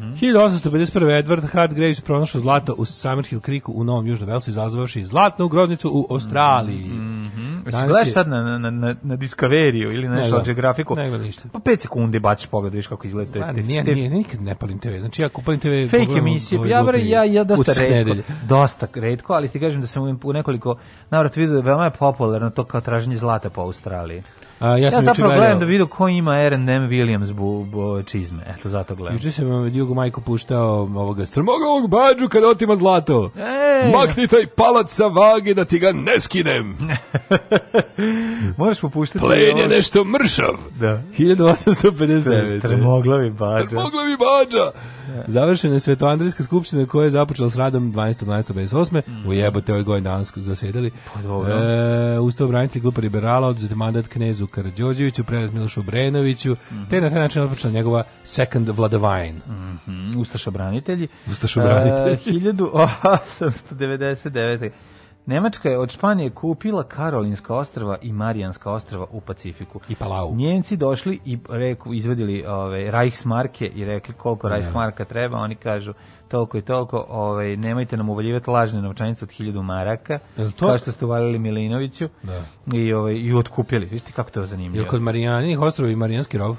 1851. Edward Hart Graves pronašao zlato u Summerhill Creeku u Novom Južnom Velsu izazvavši zlatnu groznicu u Australiji. Mm -hmm. gledaš sad na, na, na, na discovery ili na nešto geografiku? Ne gleda ništa. Pa 5 sekundi baciš pogled, viš kako izgleda. Te, te, nije, nikad ne palim TV. Znači ja kupalim TV. Fake emisije. Ovaj pa ja, bre, ja, ja dosta redko. Dosta redko, ali ti kažem da sam u nekoliko navrat vidio da veoma je popularno to kao traženje zlata po Australiji. A, ja, sam ja zapravo gledam da vidu ko ima R&M Williams bu, bu, čizme. Eto, zato gledam. Juče sam vam eh, Jugo Majko puštao um, ovoga strmogavog bađu kada otima zlato. Ej. Makni taj palac sa vage da ti ga ne skinem. <laughs> Moraš popuštati. Plen je nešto mršav. Da. 1859. Strmoglavi bađa. Strmoglavi bađa. Da. Završena je Svetoandrijska skupština koja je započela s radom 12.12.58. Mm. U jebote ovaj godin danas zasedali. Pa dobro. E, Ustav branitelj Grupa Liberala odzeti mandat knezu Muameru Karadžođeviću, prenoć Milošu Brenoviću, mm -hmm. te na taj način otpočela njegova second vladavajn. Mm -hmm. Ustaša branitelji. Ustaša branitelji. Uh, 1899. Nemačka je od Španije kupila Karolinska ostrava i Marijanska ostrava u Pacifiku. I Palau. Njemci došli i reku, izvedili ove, ovaj, Reichsmarke i rekli koliko da. Reichsmarka treba, oni kažu toliko i toliko, ovaj, nemojte nam uvaljivati lažne novčanice od 1000 maraka, to? kao što ste uvalili Milinoviću da. i, ovaj, i otkupili. Vidite kako to je zanimljivo. Je kod Marijaninih ostrova i Marijanski rov?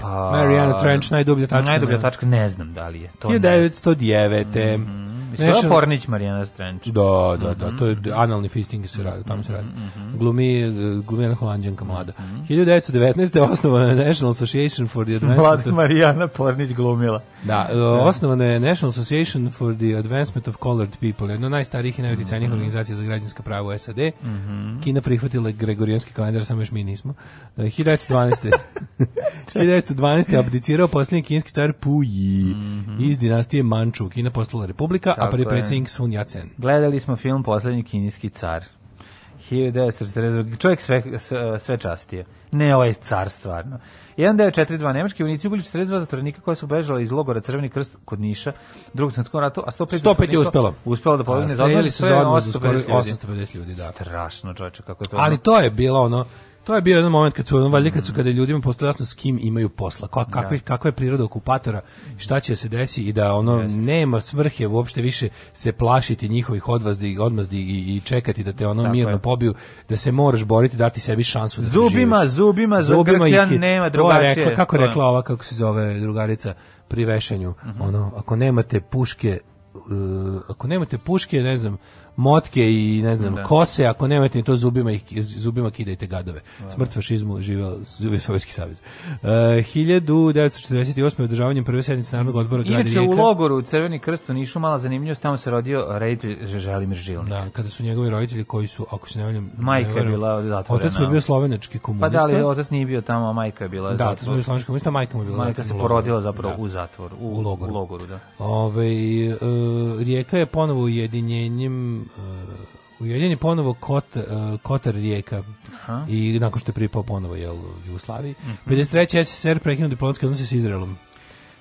Pa, Mariana Trench, najdublja tačka. Najdublja tačka, ne znam da li je. To 1909. Mm -hmm. Mislim, Nešto... Pornić Marijana Stranč. Da, da, da, mhm. to je analni fisting se radi, tamo se radi. Mhm, mhm. Glumi, glumi jedna holandjanka mlada. 1919. je osnovana National Association for the <laughs> Advancement... Mlada Marijana Pornić glumila. Da, da, osnovana je National Association for the Advancement of Colored People, jedna od najstarijih i najuticajnijih organizacija za građanska prava u SAD. Kina prihvatila gregorijanski kalendar, samo još mi nismo. 1912. E, 1912. <laughs> <laughs> 1912. <laughs> abdicirao posljednji kinski car Puyi mm -hmm. iz dinastije Manču. Kina postala republika, Tako a prvi predsjednik Sun Yat-sen. Gledali smo film Posljednji kinski car. 1940. Čovjek sve, sve častije. Ne ovaj car stvarno. 1942 nemački unici ubili 42 zatvornika koja su bežala iz logora Crveni krst kod Niša, drugog svetskom ratu, a 105 105 je uspelo. Uspelo da pobegne za odnos, sve 850 ljudi, da. Strašno, čoveče, kako je to. Ali to je bilo ono To je bio jedan moment kad su, valjda kad su kada ljudima postalo jasno s kim imaju posla, kakva, kakva, da. kakva je priroda okupatora, šta će se desiti i da ono Jeste. nema svrhe uopšte više se plašiti njihovih odvazdi, odmazdi i, i čekati da te ono Tako mirno je. pobiju, da se moraš boriti, dati sebi šansu da Zubima, živiš. zubima, zubima ih, nema drugačije. Rekla, kako rekla ova, kako se zove drugarica pri vešanju, uh mhm. -huh. ono, ako nemate puške, uh, ako nemate puške, ne znam, motke i ne znam, da. kose, ako nemate ni to zubima, ih, zubima kidajte gadove. Da. Smrt fašizmu, živeo, živeo Sovjetski savez. E, uh, 1948. održavanjem prve sednice Narodnog odbora grada Rijeka. u logoru Crveni krst u Nišu, mala zanimljivost, tamo se rodio reditelj Želimir Žilnik. Da, kada su njegovi roditelji koji su, ako se ne valjam... Majka nevljam, bila zatvorena. Otac mu je da. bio slovenački komunista. Pa da, ali otac nije bio tamo, majka je bila Da, otac mu je bio slovenački komunista, majka mu je bila Majka se porodila zapravo da. u zatvor, u, u logoru. U logoru da. Ove, ovaj, uh, Rijeka je ponovo ujedinjenjem Uh, ujedinjen je ponovo kot, uh, Kotar Rijeka Aha. i nakon što je pripao ponovo jel, Jugoslaviji. Mm -hmm. 53. SSR prekinuo diplomatske odnose s Izraelom.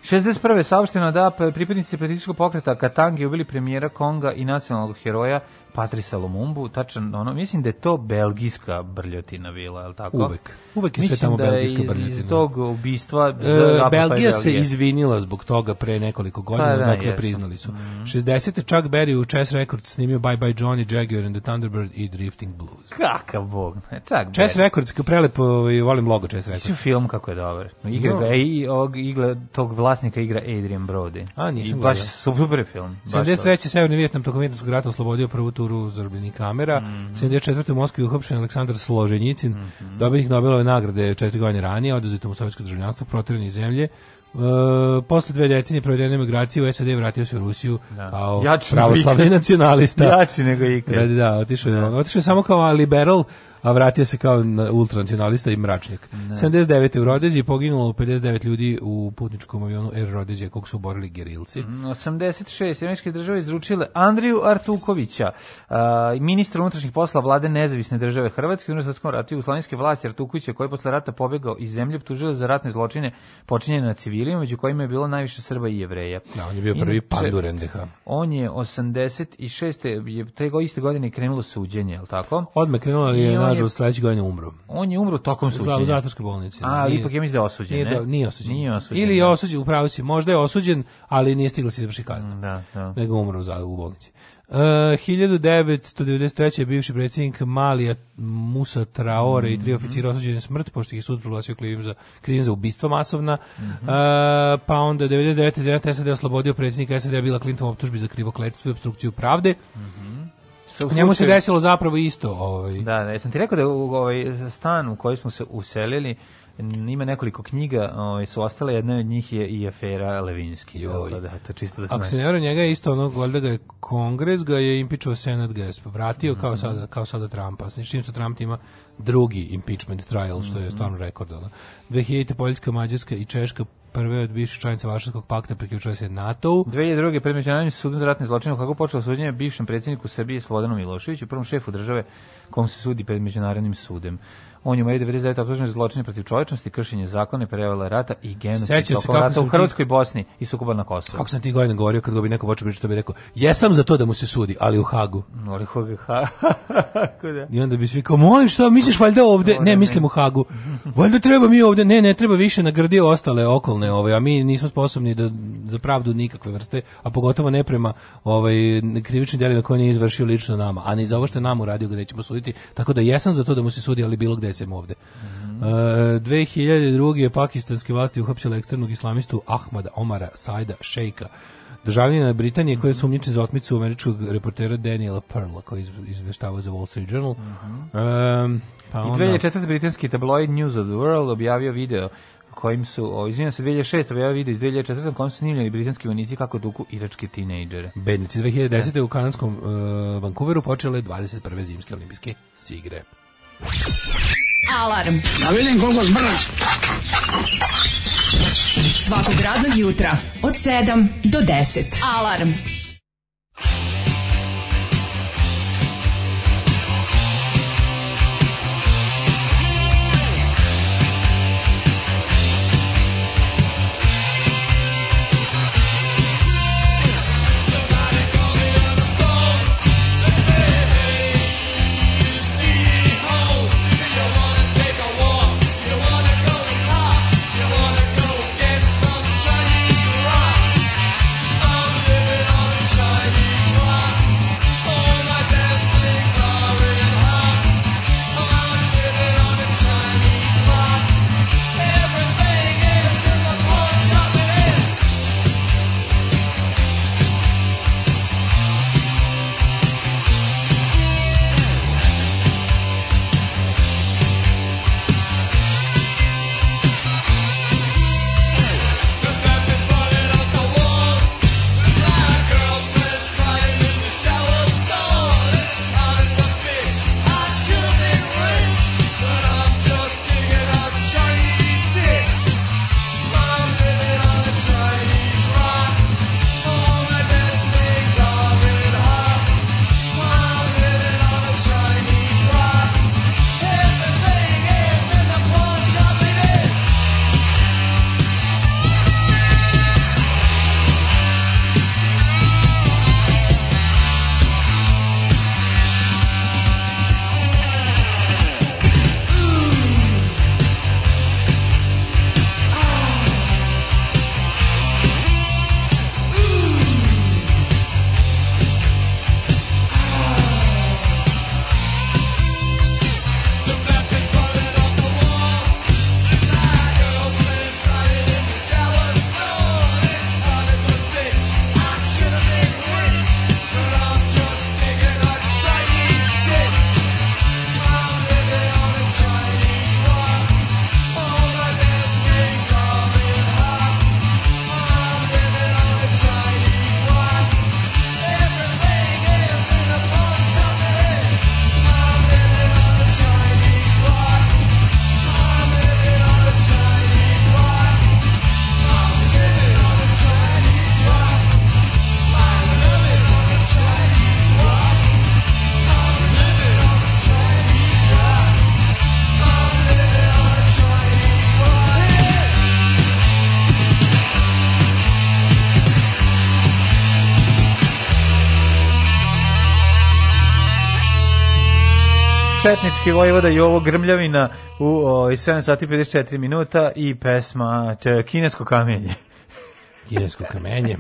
61. saopšteno da pripadnici političkog pokreta Katangi ubili premijera Konga i nacionalnog heroja Patrisa Lumumbu, tačan ono, mislim da je to belgijska brljotina bila, je li tako? Uvek. Uvek je mislim sve tamo da belgijska iz, brljotina. iz tog ubistva... E, Belgija se izvinila zbog toga pre nekoliko godina, pa, da, dakle jesu. priznali su. Mm -hmm. 60. Chuck Berry u Chess Records snimio Bye Bye Johnny, Jaguar and the Thunderbird i Drifting Blues. Kakav bog, Chuck Berry. Chess Records, kao prelepo i ovaj, volim logo Chess Records. Mislim film kako je dobar. Igra no. ga, i, og, igla, tog vlasnika igra Adrian Brody. A, nisam I baš super film. 73. Severni Vjetnam tokom Vjetnamskog rata oslobodio prvu tu skulpturu zarobljenih kamera. Mm 74. u Moskvi uhapšen Aleksandar Složenjicin, mm -hmm. dobitnik Nobelove nagrade četiri godine ranije, oduzeto mu sovjetsko državljanstvo, protiran zemlje. Uh, posle dve decenije provedene emigracije u SAD vratio se u Rusiju da. kao Jači pravoslavni nacionalista. Jači nego ikad. Da, da, otišao je, da. otišao samo kao liberal a vratio se kao ultranacionalista i mračnjak. Ne. 79. u Rodezi je poginulo 59 ljudi u putničkom avionu Air Rodezija kog su borili gerilci. 86. Mm, Američke države izručile Andriju Artukovića, ministra unutrašnjih posla vlade nezavisne države Hrvatske u Svjetskom ratu i uslavijske vlasti Artukovića koji je posle rata pobegao iz zemlje optužila za ratne zločine počinjene na civilima, među kojima je bilo najviše Srba i Jevreja. Da, on je bio prvi pandur NDH. On je 86. je te iste godine krenulo suđenje, je li tako? Odmah krenulo je, Kažu, sledeće godine umro. On je umro tokom suđenja. U zatvorskoj bolnici. Da. A, ali ipak je mislim da je osuđen, nije, ne? Do, nije osuđen. Nije osuđen. Ili je da. osuđen, upravo si, možda je osuđen, ali nije stigla se izvrši kazna. Da, da. Nego umro u, u bolnici. Uh, 1993. je bivši predsjednik Malija Musa Traore mm -hmm. i tri mhm. oficira osuđeni smrt, pošto ih sud proglasio krivim za, krivim za ubistva masovna. Mm -hmm. uh, pa onda 99. Zenat SAD oslobodio predsjednika SAD Bila Clinton optužbi za krivokletstvo i obstrukciju pravde. Mm -hmm slučaju... Njemu se desilo zapravo isto. Ovaj. Da, da, ja sam ti rekao da u ovaj stan u koji smo se uselili, ima nekoliko knjiga, ovaj su ostale, jedna od njih je i afera Levinski. Joj. Da, da, to čisto da Ako se ne vrlo, njega je isto ono valjda ga je kongres, ga je impičao Senat, ga je vratio mm -hmm. kao, mhm. sada, kao sada Trumpa. Znači, čim su Trump ima drugi impeachment trial, što je mhm. stvarno rekord. Da. 2000. Poljska, Mađarska i Češka prve od bivših članica Varšavskog pakta priključila se NATO-u. 2002. pred međunarodnim sudom za ratne zločine kako počelo suđenje bivšem predsjedniku Srbije Slobodanu Miloševiću, prvom šefu države kom se sudi pred međunarodnim sudem. On je u Maju 99. optužen za zločine protiv čovječnosti, kršenje zakona, prevale rata i genocid tokom rata u Hrvatskoj ti... Bosni i sukoba na Kosovu. Kako sam ti godin govorio kad go bi neko počeo pričati, to bi rekao, jesam za to da mu se sudi, ali u Hagu. Ali u Hagu. I onda bi svi kao, molim što, misliš valjda ovde? Ne, mislim u Hagu. Valjda treba mi ovde, ne, ne, treba više nagradio ostale okolne, ovaj, a mi nismo sposobni da za pravdu nikakve vrste, a pogotovo ne prema ovaj, krivičnim djelima koje nije izvršio lično nama, a ni za ovo što je nam uradio ga nećemo suditi. Tako da jesam za to da mu se sudi, ali bilo gde donesem ovde. Mm -hmm. uh, 2002. je pakistanske vlasti uhapšile ekstremnog islamistu Ahmada Omara Saida Šejka, državljena Britanije koja je sumnjičen za otmicu američkog reportera Daniela Pearla koji je izveštava za Wall Street Journal. Mm -hmm. um, pa onda... I 2004. britanski tabloid News of the World objavio video kojim su, o, izvinjam se, 2006. objavio video iz 2004. kojim su snimljeni britanski vojnici kako duku iračke tinejdžere. Bednici 2010. Ja. u kanadskom uh, Vancouveru počele 21. zimske olimpijske sigre. Alarm. Da vidim koliko zbrz. Svakog radnog jutra od 7 do 10. Alarm. Bosanski vojvoda i ovo Grmljavina u o, 7 sati 54 minuta i pesma če, Kinesko kamenje. Kinesko kamenje.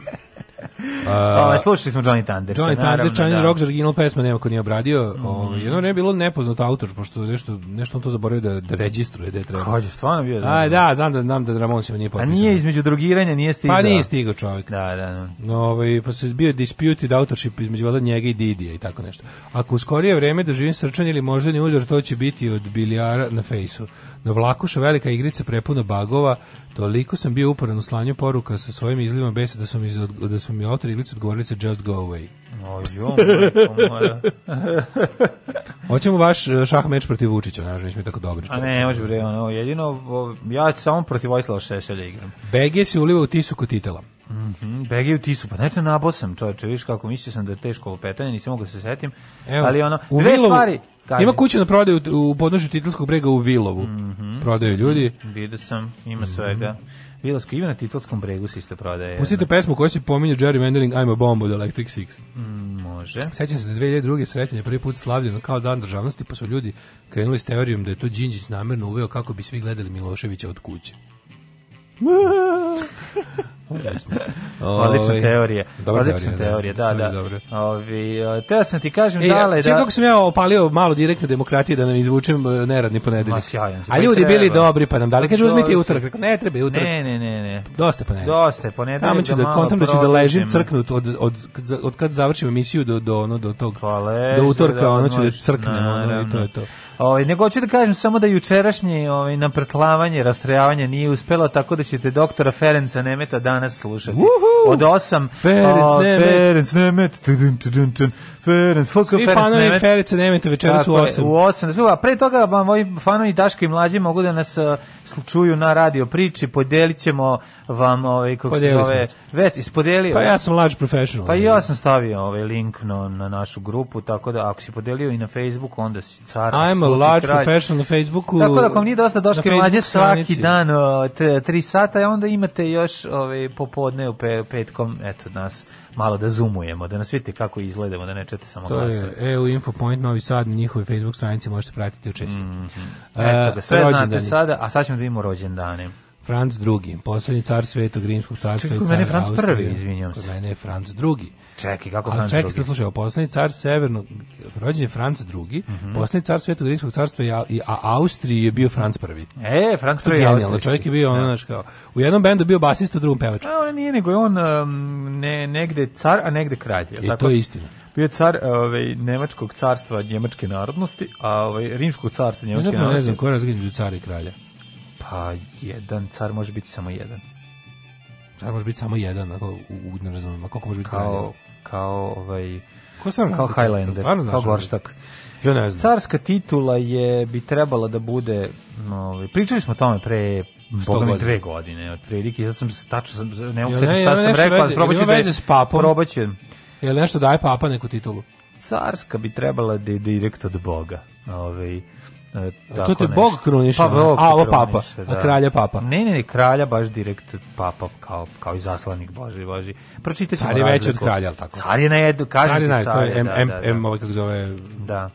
Uh, slušali smo Johnny Thunders. Johnny Thunders, Chinese da. Rock, original pesma, nema ko nije obradio. Mm. Ovo, ovaj, jedno ne bilo nepoznat autor, pošto nešto, nešto on to zaboravio da, da registruje, da je treba. Kađe, stvarno bio da. A, da, znam da, znam da Ramon se nije potpisao. A nije između drugiranja, nije stigao. Pa nije stigao čovjek. Da, da, da. No, ovaj, pa se bio disputed autorship između vada njega i Didija i tako nešto. Ako u skorije vreme doživim srčan ili moždani udar, to će biti od bilijara na fejsu. Na vlakuša velika igrica prepuna bagova, Toliko sam bio uporan u slanju poruka sa svojim izlivom besa da su mi, da su mi otar iglicu odgovorili sa just go away. O, jo, moja. <laughs> Hoćemo vaš e, šah meč protiv Vučića, ne mi tako dobri. A ne, može bre, ono, jedino, ja samo protiv Vojislava Šešelja igram. BG si uliva u tisku titela. Mhm, mm -hmm, u tisu, pa znači nabosam, čoveče, viš kako mislio sam da je teško ovo petanje, nisam mogao da se setim, Evo, ali ono, dve stvari, Kaj ima kuću na prodaju u podnožju Titelskog brega u Vilovu. Mm -hmm. Prodaju ljudi. Vidio sam, ima svega. Mm -hmm. Vilovsko ima na Titelskom bregu se isto prodaje. Pustite pesmu koja se pominje Jerry Gerrymandering I'm a Bomb od Electric Six. Mm, može. Sećam se da 2002. sretanje prvi put slavljeno kao dan državnosti, pa su ljudi krenuli s teorijom da je to Đinđić namerno uveo kako bi svi gledali Miloševića od kuće. <laughs> Odlično. Ovaj, Odlična teorija. Dobra Odlična teorija, da. teorija, da, da. da. Ovi, teo sam ti kažem, e, dale, da... kako sam ja opalio malo direktne demokratije da nam izvučem e, neradni ponedeljak. Ma, sjajan. A ljudi treba. bili dobri, pa nam dali. Pa kaže, uzmite utorak. Ne, treba je utorak. Ne, ne, ne, ne. Dosta ponedeljak. Dosta je ponedeljak. Tamo ću da, da kontam da ću da ležim crknut od, od, od, od kad završim emisiju do, do, ono, do tog. Pa, leži, do utorka, da, ono ću da crknem, ono, i to je to. Ovaj nego hoću da kažem samo da jučerašnje ovaj napretlavanje, rastrojavanje nije uspelo, tako da ćete doktora Ferenca Nemeta danas slušati. Uhu! od 8. Ferenc Nemet. Ferenc Nemet. Ferenc, fuck Svi fanovi Ferenca Nemeta večeras u 8. U 8. A pre toga moji fanovi Daška i Mlađe mogu da nas čuju na radio priči, podelićemo vam ovaj, kako se zove, vest ispodelio. Pa ja sam large professional. Pa ja sam stavio ovaj link na, na našu grupu, tako da ako si podelio i na Facebook onda si car. I'm a large kralj. professional na Facebooku. Tako da ako vam nije dosta Daška i Mlađe svaki dan 3 sata, onda imate još ovaj, popodne u pe, petkom, eto, nas malo da zoomujemo, da nas vidite kako izgledamo, da ne čete samo to glasa. To je EU e Infopoint Novi Sad, na njihovoj Facebook stranici možete pratiti u čestu. Mm -hmm. E, eto, sve rođendani. znate sada, a sad ćemo da vidimo rođendane. Franc II, poslednji car svetog rimskog carstva Čekaj, i car Austrije. Franc prvi, izvinjam se. Kod mene je Franc II. Čekaj, kako Franc čekaj, drugi? slušaj, poslednji car severno, rođen je Franc drugi, mm -hmm. poslednji car Svetog rimskog carstva i, i a Austriji je bio Franc prvi. E, Franc prvi je Austriji. Čovjek je bio, ono, da. znaš, kao, u jednom bendu bio basista, u drugom pevač. A on nije, nego je on um, ne, negde car, a negde kralj. Je I e, tako? to je istina. Bio je car ovaj, Nemačkog carstva njemačke narodnosti, a ovaj, Rimskog carstva njemačke ne znam, narodnosti. Ne znam, koja je razgleda među cara i kralja? Pa, jedan car može biti samo jedan. Car može biti samo jedan, ako, u, u, ne razumijem, a koliko može biti kralja? kao ovaj Ko sam kao Highlander, stvarno kao Gorštak. Ja ne znam. Carska titula je bi trebala da bude, ovaj, pričali smo o tome pre Boga mi dve godine, otprilike, sad sam tačno, sam, ne mogu ja, šta sam rekao, ali probaću da je, s papom, probaću. Je li nešto daje papa neku titulu? Carska bi trebala da je direkt od Boga. Ovaj E, tako to te Bog kruniše, pa, Bog a ovo papa, da. a kralja papa. Ne, ne, ne, kralja baš direkt papa kao, kao i zaslanik bože, Boži. Pročitajte Car je veći od kralja, ali tako? Car je na jedu, kažem ti car, car je, to je da, em, da, da. em, ovaj kako zove, da.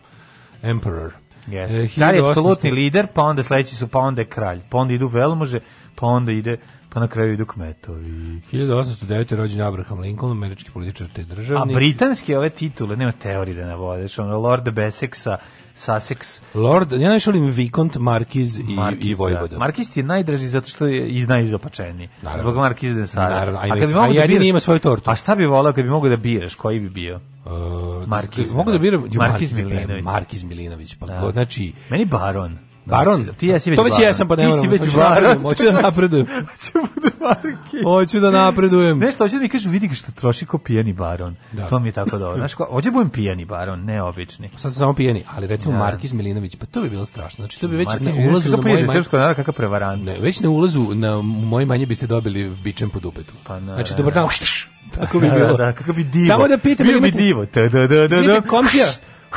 emperor. Yes. E, car je apsolutni lider, pa onda sledeći su, pa onda je kralj, pa onda idu velmože, pa onda ide pa na kraju idu kmetovi. 1809. rođen Abraham Lincoln, američki političar te državnik. A britanske ove titule, nema teorije da navodeš, ono Lorda Beseksa, Sussex. Lord, ja najviše volim Vikont, Markiz i, Markiz, i Vojvoda. Da. Markiz ti je najdraži zato što je i najzapačeniji. Naravno. Zbog Markiza de Sara. Naravno, ajde, a, kad bi a da biraš, ima svoju tortu. A šta bi volao kad bi mogao da biraš? Koji bi bio? Uh, e, Markiz. Da, mogu da biram? Markiz, Markiz Milinović. Milinović. Markiz Milinović. Pa, da. znači, Meni Baron. Da, baron? Ti jesi već to već jesam, pa ne moram. Ti si već da baron. Hoću da napredujem. <laughs> hoću, da hoću da napredujem. Nešto, hoće da mi kažu, vidi ga što troši ko pijani baron. Da. To mi je tako dobro. Znaš, hoće da budem pijani baron, ne obični. Sad samo pijani, ali recimo da. Markis Milinović, pa to bi bilo strašno. Znači, to bi već Markis, na ulazu... Kako pijete srpsko narod, kakav prevarant. Ne, već na ulazu na moje manje biste dobili bičem po dupetu. Pa na, znači, dobar dan, <laughs> tako bi da, bilo. Da, da, kako bi divo. Samo da pitam, bi divo. Da, da, da, da. Komšija,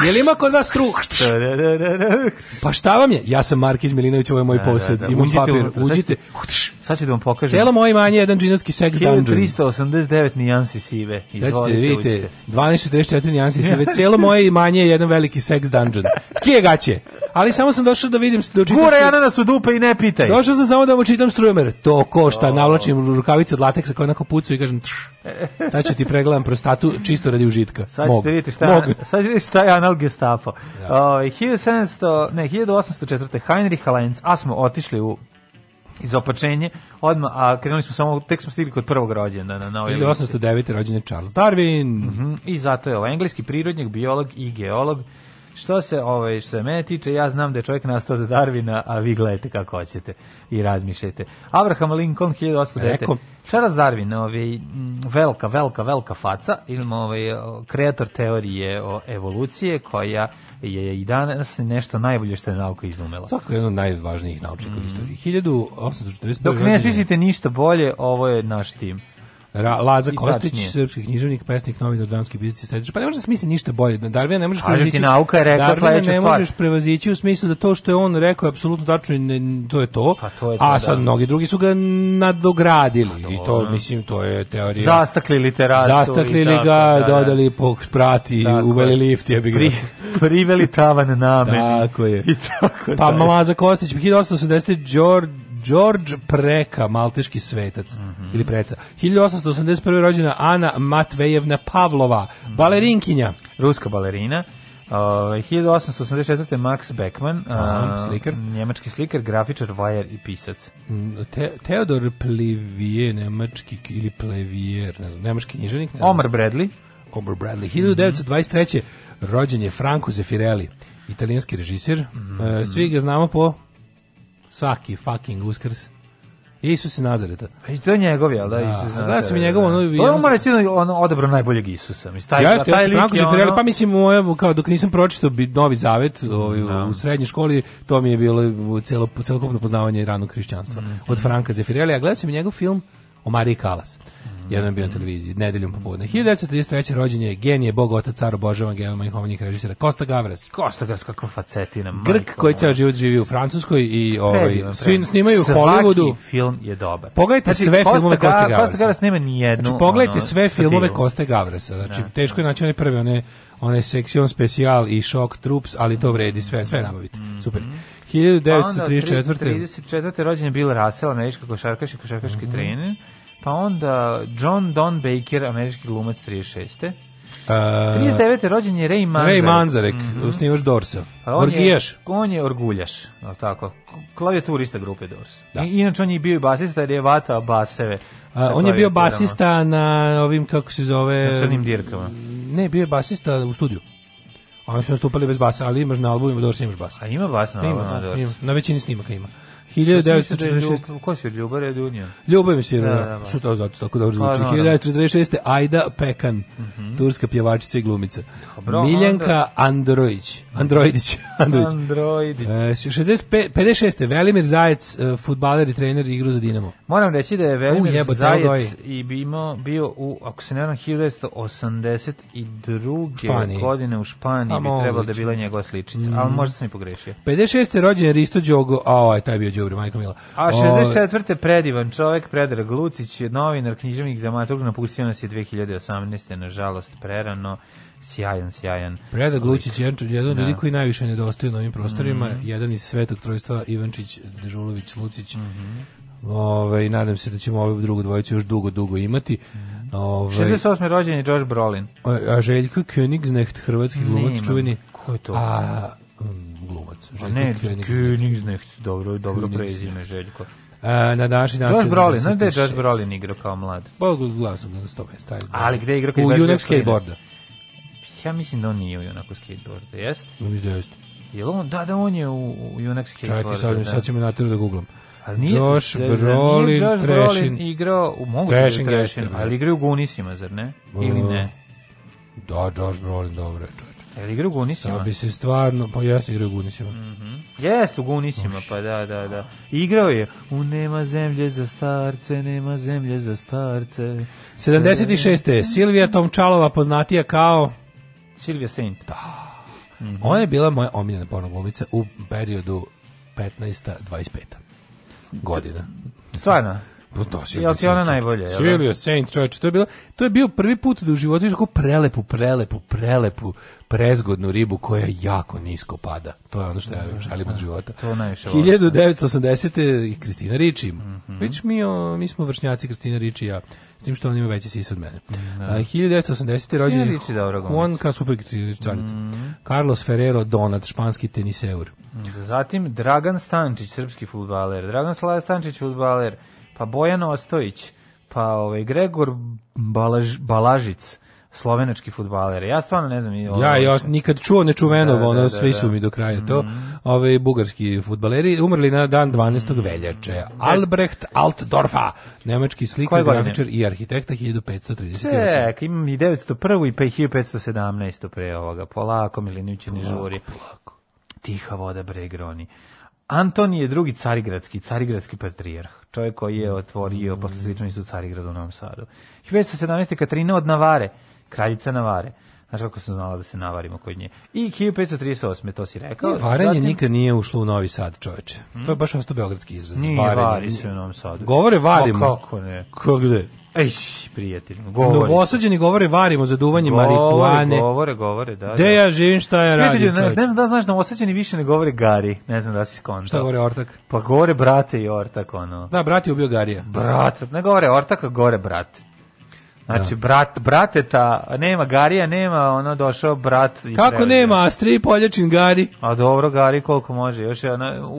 Je li ima kod vas truk? Da, da, da, pa šta vam je? Ja sam Markić Milinović, ovo je moj posed. Da, da, da. Imam uđite papir, u, uđite. Sad ću da vam pokažem. Celo moje imanje jedan džinovski sex dungeon. 389 nijansi sive. Izvolite, vidite, uđite. 1244 nijansi sive. Celo moje imanje je jedan veliki sex dungeon. Skije gaće ali samo sam došao da vidim da čitam. Gura Jana nas u dupe i ne pitaj. Došao sam samo da mu čitam strujumer. To košta, oh. navlačim rukavice od lateksa koje onako pucu i kažem tš. Sad ću ti pregledam prostatu čisto radi užitka. Sad ćete vidjeti šta, Mogu. sad vidite šta je anal gestapo. Ja. O, 1700, ne, 1804. Heinrich Lenz, a smo otišli u izopačenje, odmah, a krenuli smo samo, tek smo stigli kod prvog rođena. Na, na 1809. rođen je Charles Darwin. Uh mhm. -huh. I zato je engleski prirodnjak, biolog i geolog Što se, ovaj, što se mene tiče, ja znam da je čovjek nastao od Darvina, a vi gledate kako hoćete i razmišljajte. Abraham Lincoln, 1809. Charles Darwin, ovaj, velika, velika, velika faca, ili ovaj, kreator teorije o evolucije koja je i danas nešto najbolje što je nauka izumela. Svako je jedno od najvažnijih naučnika mm. u istoriji. 1840. Dok ne spisite ništa bolje, ovo je naš tim. Ra, Laza I Kostić, tačnije. srpski književnik, pesnik, novi dramski pisac, stetič. Pa ne možeš da smisliti ništa bolje. Da Darwin ne možeš prevazići. nauka je rekla Darwin ne možeš prevazići u smislu da to što je on rekao je apsolutno tačno i ne, to je to. Pa to je to, a da. sad da. mnogi drugi su ga nadogradili a, pa i to mislim to je teorija. Zastaklili terasu. Zastaklili ga, da, da, dodali po sprati, tako uveli lift, je bi ga. Pri, priveli tavan na meni. Tako je. <laughs> I tako pa Laza Kostić 1880 pa George George Preka, malteški svetac mm -hmm. ili preca. 1881. rođena Ana Matvejevna Pavlova, mhm. balerinkinja. Ruska balerina. Uh, 1884. Max Beckman, Aha, uh, slikar. njemački slikar, grafičar, vajer i pisac. Mm, Te, Teodor Plevije, nemački ili Plevijer, ne znam, nemački književnik. Omar Bradley. Omar Bradley. 1923. Mm -hmm. rođen je Franco Zeffirelli, italijanski režisir. Mm -hmm. E, uh, svi ga znamo po Svaki fucking uskrs. Isus iz Nazareta. A pa i to je njegov, jel da? Isus da, da sam i njegov, ono... To je reći on odabrao najboljeg Isusa. Mislim, taj, jeste, taj jeste, lik je ono... Pa mislim, moja, kao dok nisam pročitao Novi Zavet ovaj, no. Da. u srednjoj školi, to mi je bilo celo, celokupno poznavanje ranog hrišćanstva. Mm. Od Franka Zefirelija. Gledao sam i njegov film o Mariji Kalas jedan je bio na televiziji, nedeljom popodne. 1933. rođen je genije, bog, otac, car, obožavan, geoma i hovnih režisera, Kosta Gavras. Kosta Gavras, kakva facetina. Grk koji ceo život živi u Francuskoj i ovaj, svi snimaju u Hollywoodu. Svaki film je dobar. Pogledajte znači, sve Kosta filmove Kosta Gavrasa. Kosta Gavras nema ni jednu. Znači, pogledajte ono, sve filmove Koste Gavrasa. Znači, ne. Da. teško je naći one prve, one, one Section Special i Shock Troops, ali to vredi sve, sve nabavite. Mhm. Super. 1934. Pa 1934. onda, 34. rođen je Bill Russell, američka košarkaš i košarkaški mm -hmm. trener. Pa onda John Don Baker, američki glumac 36. Uh, 39. rođen je Ray Manzarek. Ray Manzarek, mm -hmm. snimaš Dorsa. Pa on Orgijaš. Je, on je orguljaš, no, tako. klavijaturista grupe Dors. Da. I, inače on je bio i basista jer je vatao baseve. A, on je bio basista na ovim, kako se zove... Na crnim dirkama. Ne, bio je basista u studiju. Oni su nastupali bez basa, ali imaš na albumu Dorsa imaš basa. A ima bas na albumu da, Dorsa? Na većini snimaka ima. 1946. Ko si od Ljuba Redunja? Ljuba je mi si Redunja. Da, da, da. Su to tako dobro pa, zvuči. 1946. Da, da. Ajda Pekan, mm -hmm. turska pjevačica i glumica. Dobro, Miljanka onda... Androjić. Androidić. <laughs> Androić. E, 65, 56. Velimir Zajec, e, futbaler i trener igru za Dinamo. Moram reći da je Velimir U, jeba, Zajec ovaj. i bimo, bio u, ako se ne znam, 1982. Španiji. godine u Španiji A, pa bi trebalo da je bila njegova sličica. Mm. Ali mhm. možda sam i pogrešio. 56. rođen Risto Đogo, a ovaj taj bio Đogo dobro, majko mila. A 64. Ovaj, predivan čovjek Predrag Lucić, novinar, književnik, dramaturg, napustio nas je 2018. nažalost prerano. Sjajan, sjajan. Predrag ovaj, Lucić je jedan od da. koji najviše nedostaje na ovim prostorima, mm -hmm. jedan iz Svetog Trojstva Ivančić, Dežulović, Lucić. Mm -hmm. Ove, ovaj, nadam se da ćemo ovu drugu dvojicu još dugo, dugo imati. Mhm. Ove, 68. rođen je Josh Brolin. A, a Željko Königsnecht, hrvatski glumac, čuveni. Ko je to? A, glumac. Željko ne, Königsnecht, dobro, dobro prezime Željko. A, e, na današnji dan Josh Brolin, da znaš gde je Josh Brolin igrao kao mlad? Pa glasno da sto mesta. Ali gde je igrao U Junak skateboarda. Ja mislim da on nije u Junaku skateboarda, jest? Ja mislim da jeste. Jel on, da, da, on je u, u Junak skateboarda. Čekaj, sad, da. sad ćemo natjeru da googlam. Ali pa nije, Josh Brolin, nije Josh Brolin igrao, u mogu Trešin, ali igrao u Gunisima, zar ne? Ili e, ne? Da, Josh Brolin, dobro je Jel igra u Gunisima? Da bi se stvarno, pa jeste igra u Gunisima. Mm -hmm. Jeste u Gunisima, pa da, da, da. Igrao je u Nema zemlje za starce, nema zemlje za starce. 76. Silvija Tomčalova, poznatija kao... Silvija Saint. Da. Mm -hmm. Ona je bila moja omiljena pornoglumica u periodu 15-25 da. godina. Stvarno? Pa da, Jel ti ona najbolje? Da? Silvio Saint, čoveče, to je, bilo, to je bio prvi put da u životu vidiš kako prelepu, prelepu, prelepu, prezgodnu ribu koja jako nisko pada. To je ono što ja da, da, želim od života. To najviše 1980. i Kristina Riči. Mm -hmm. Vidiš mi, o, mi smo vršnjaci Kristina Riči ja. S tim što on ima veće sise od mene. Da. A, 1980. rođen je Juan Super Čanica. Mm Carlos Ferrero Donat, španski teniseur. Zatim Dragan Stančić, srpski futbaler. Dragan Stančić, futbaler pa Bojan Ostojić, pa ovaj Gregor Balaž, Balažic, slovenački fudbaler. Ja stvarno ne znam. Ovo, ja, ja nikad čuo nečuveno, da, da, ono, da, svi da. su mi do kraja to. Mm -hmm. Ove bugarski fudbaleri umrli na dan 12. Mm veljače. E. Albrecht Altdorfa, nemački slikar, grafičar i arhitekta 1530. Ček, imam i 901. i 1517. pre ovoga. Polako, Milinić, ne žuri. Polako. Tiha voda bre groni. Anton je drugi carigradski, carigradski patrijarh, čovjek koji je otvorio mm. posle su Carigradu u Novom Sadu. 1517. Katarina od Navare, kraljica Navare. Znaš kako sam znala da se navarimo kod nje. I 1538. to si rekao. Varanje zatim... nikad nije ušlo u Novi Sad, čoveče. Mm. To je mm. baš osto beogradski izraz. Nije varanje. vari se u Novom Sadu. Govore varimo. O, kako ne? Kako Ej, prijatelj, govori. Novosađeni govore varimo za duvanje govore, marihuane. Govore, govore, da. Gde da. ja živim, šta ja radim, ne, ne znam da znaš, novosađeni više ne govore Gari, ne znam da si skontao. Šta govore Ortak? Pa govore brate i Ortak, ono. Da, brat je ubio Garija. Brat, ne govore Ortak, a govore brat. Znači, da. brat, ta, nema Garija, nema, ono, došao brat. I Kako pregleda. nema, Astri, Poljačin, Gari? A dobro, Gari, koliko može, još je, ono,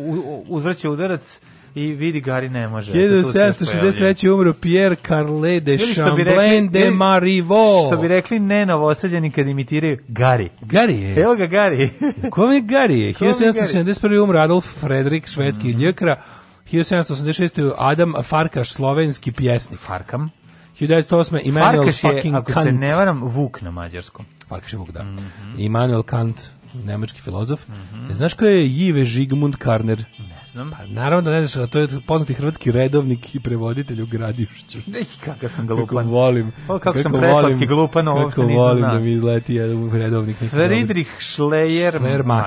uzvrće udarac, i vidi Gari ne može. 1763. umro Pierre Carle de Chamblain de Marivaux. Što bi rekli ne novosađeni kad imitiraju Gari. Gari je. Evo ga Gari. Kom je Gari je? 1771. <laughs> umro Adolf Fredrik, švedski mm. ljekra. 1786. Adam Farkaš, slovenski pjesnik. Farkam. 1908. Immanuel Farkaš je, fucking ako Kant. se ne varam, Vuk na mađarskom. Farkaš je Vuk, da. Mm -hmm. Immanuel Kant, nemački filozof. Mm -hmm. Znaš ko je Jive Žigmund Karner? Ne znam. Pa naravno da ne znaš, to je poznati hrvatski redovnik i prevoditelj u Gradišću. Ej, kakav sam ga Kako volim. O, kako, kako sam preslatki glupan, ovo što nisam volim da mi izleti jedan redovnik. Friedrich Schleiermacher.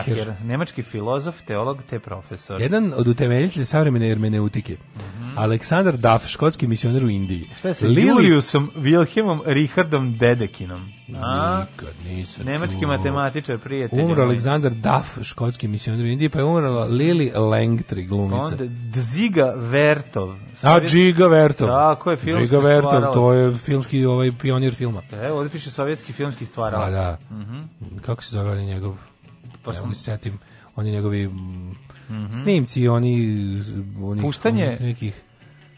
Schleiermacher. Nemački filozof, teolog te profesor. Jedan od utemeljitelja savremene hermeneutike. Mm -hmm. Aleksandar Duff, škotski misioner u Indiji. Šta je Lili... Juliusom Wilhelmom Richardom Dedekinom? Nikad nisam Nemački čuo. matematičar, prijatelj. Umro Aleksandar Duff, škotski misioner u Indiji, pa je umrla Lili Langtry Košari glumica. Onda Dziga Vertov. Sovjet... A, Džiga Vertov. Tako je, filmski Džiga Vertov, to je filmski ovaj, pionir filma. Evo, ovdje piše sovjetski filmski stvaralac. A, pa da. Mm -hmm. Kako se zove njegov? Pa smo... Evo, setim. On je njegovi mm -hmm. snimci, oni... oni Puštanje... Onih nekih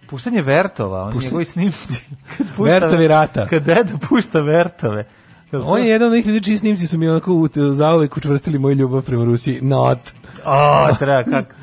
puštanje Vertova, on Pušta... njegovi snimci. Kad <laughs> pušta, Vertovi rata. Kad deda pušta Vertove. Jel on je jedan od nekih ljudi čiji snimci su mi onako zauvek učvrstili moju ljubav prema Rusiji. Not. O, treba, kako.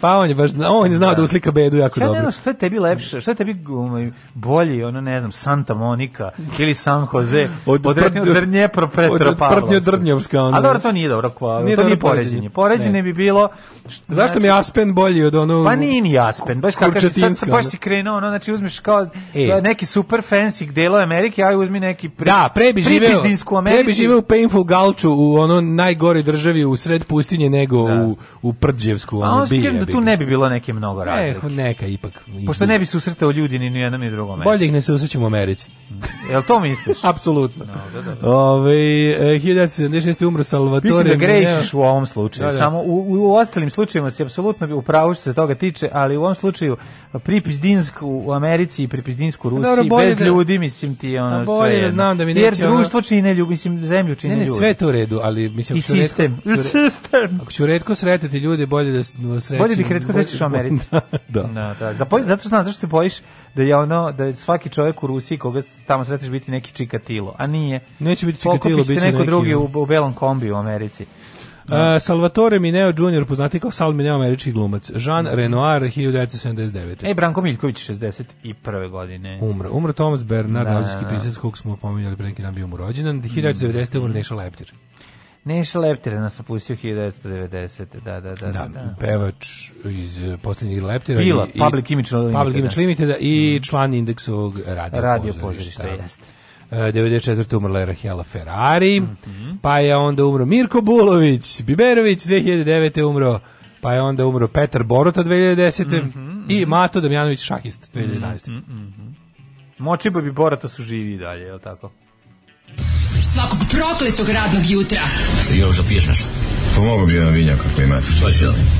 Pa on je baš on je znao da, da uslika bedu jako ja, dobro. Ja ne znam šta je tebi lepše, šta je tebi ovaj, bolji, ono ne znam, Santa Monika ili San Jose od od Drnje pro Petropavlovska. Drnjovska ona. A dobro to nije dobro, kva, nije to nije poređenje. Poređenje bi bilo što, Zašto znači, mi Aspen bolji od ono Pa nije ni Aspen, baš kako se sad baš si krenuo, ono znači uzmeš kao e. neki super fancy delo Amerike, aj uzmi neki pri, Da, pre bi živeo. Pre bi živeo u Painful Gulchu u ono najgori državi u sred pustinje nego da. u u Prdjevsku, ono bilje tu ne bi bilo neke mnogo razlike. Ne, neka ipak. Pošto ne bi susretao ljudi ni u jednom ni drugom mestu. Bolje ih ne se u Americi. Mm. Jel to misliš? <laughs> Apsolutno. No, da, da, da. Ove, 1976. E, umro Salvatore. Mislim da grešiš u ovom slučaju. Da, da. Samo u, u, ostalim slučajima si apsolutno u pravu što se toga tiče, ali u ovom slučaju Pripizdinsk u Americi i Pripizdinsk u Rusiji Dobro, bez da, ljudi, mislim ti je ono bolje sve da jedno. znam da mi neće Jer društvo ono... čine ljudi, mislim zemlju čine ljudi. Ne, ne, sve to u redu, ali mislim... I sistem. Redko, I sistem. Ako ću redko sretati ljude, bolje da srećem. Bolje što ih redko sećaš u Americi. <laughs> da. Na, da. da, da. Zapoj, zato znam, zašto se bojiš da je ono, da je svaki čovjek u Rusiji koga tamo sreteš biti neki čikatilo, a nije. Neće biti čikatilo, biće neko neki. neko drugi u, u belom kombiju u Americi. Uh, Salvatore Mineo Jr. poznati kao Sal Mineo američki glumac. Jean mhm. Renoir 1979. E, Branko Miljković 61. godine. Umro. Umro Thomas Bernard, da, austrijski da, pisac kog smo pominjali pre neki dan bio mu rođendan. 1990. Mhm. umro Neša Leptir. Neša Leptir nas napustio 1990. Da, da, da. Da, da. pevač, iz eh, posljednjeg leptira. Pila, i, Public Image Limited. Public Image Limited i mm. član indeksovog radio, radio požarišta. jeste. 94. Eh, umrla je Rahela Ferrari, mm -hmm. pa je onda umro Mirko Bulović, Biberović 2009. umro, pa je onda umro Petar Borota 2010. Mm -hmm, i mhm. Mato Damjanović Šahist 2011. Mm -hmm. Močiba bi Borota su živi i dalje, je li tako? Svakog prokletog radnog jutra. Još da piješ nešto? Pomogu pa bi jedan vinjak ako imate. Pa želim.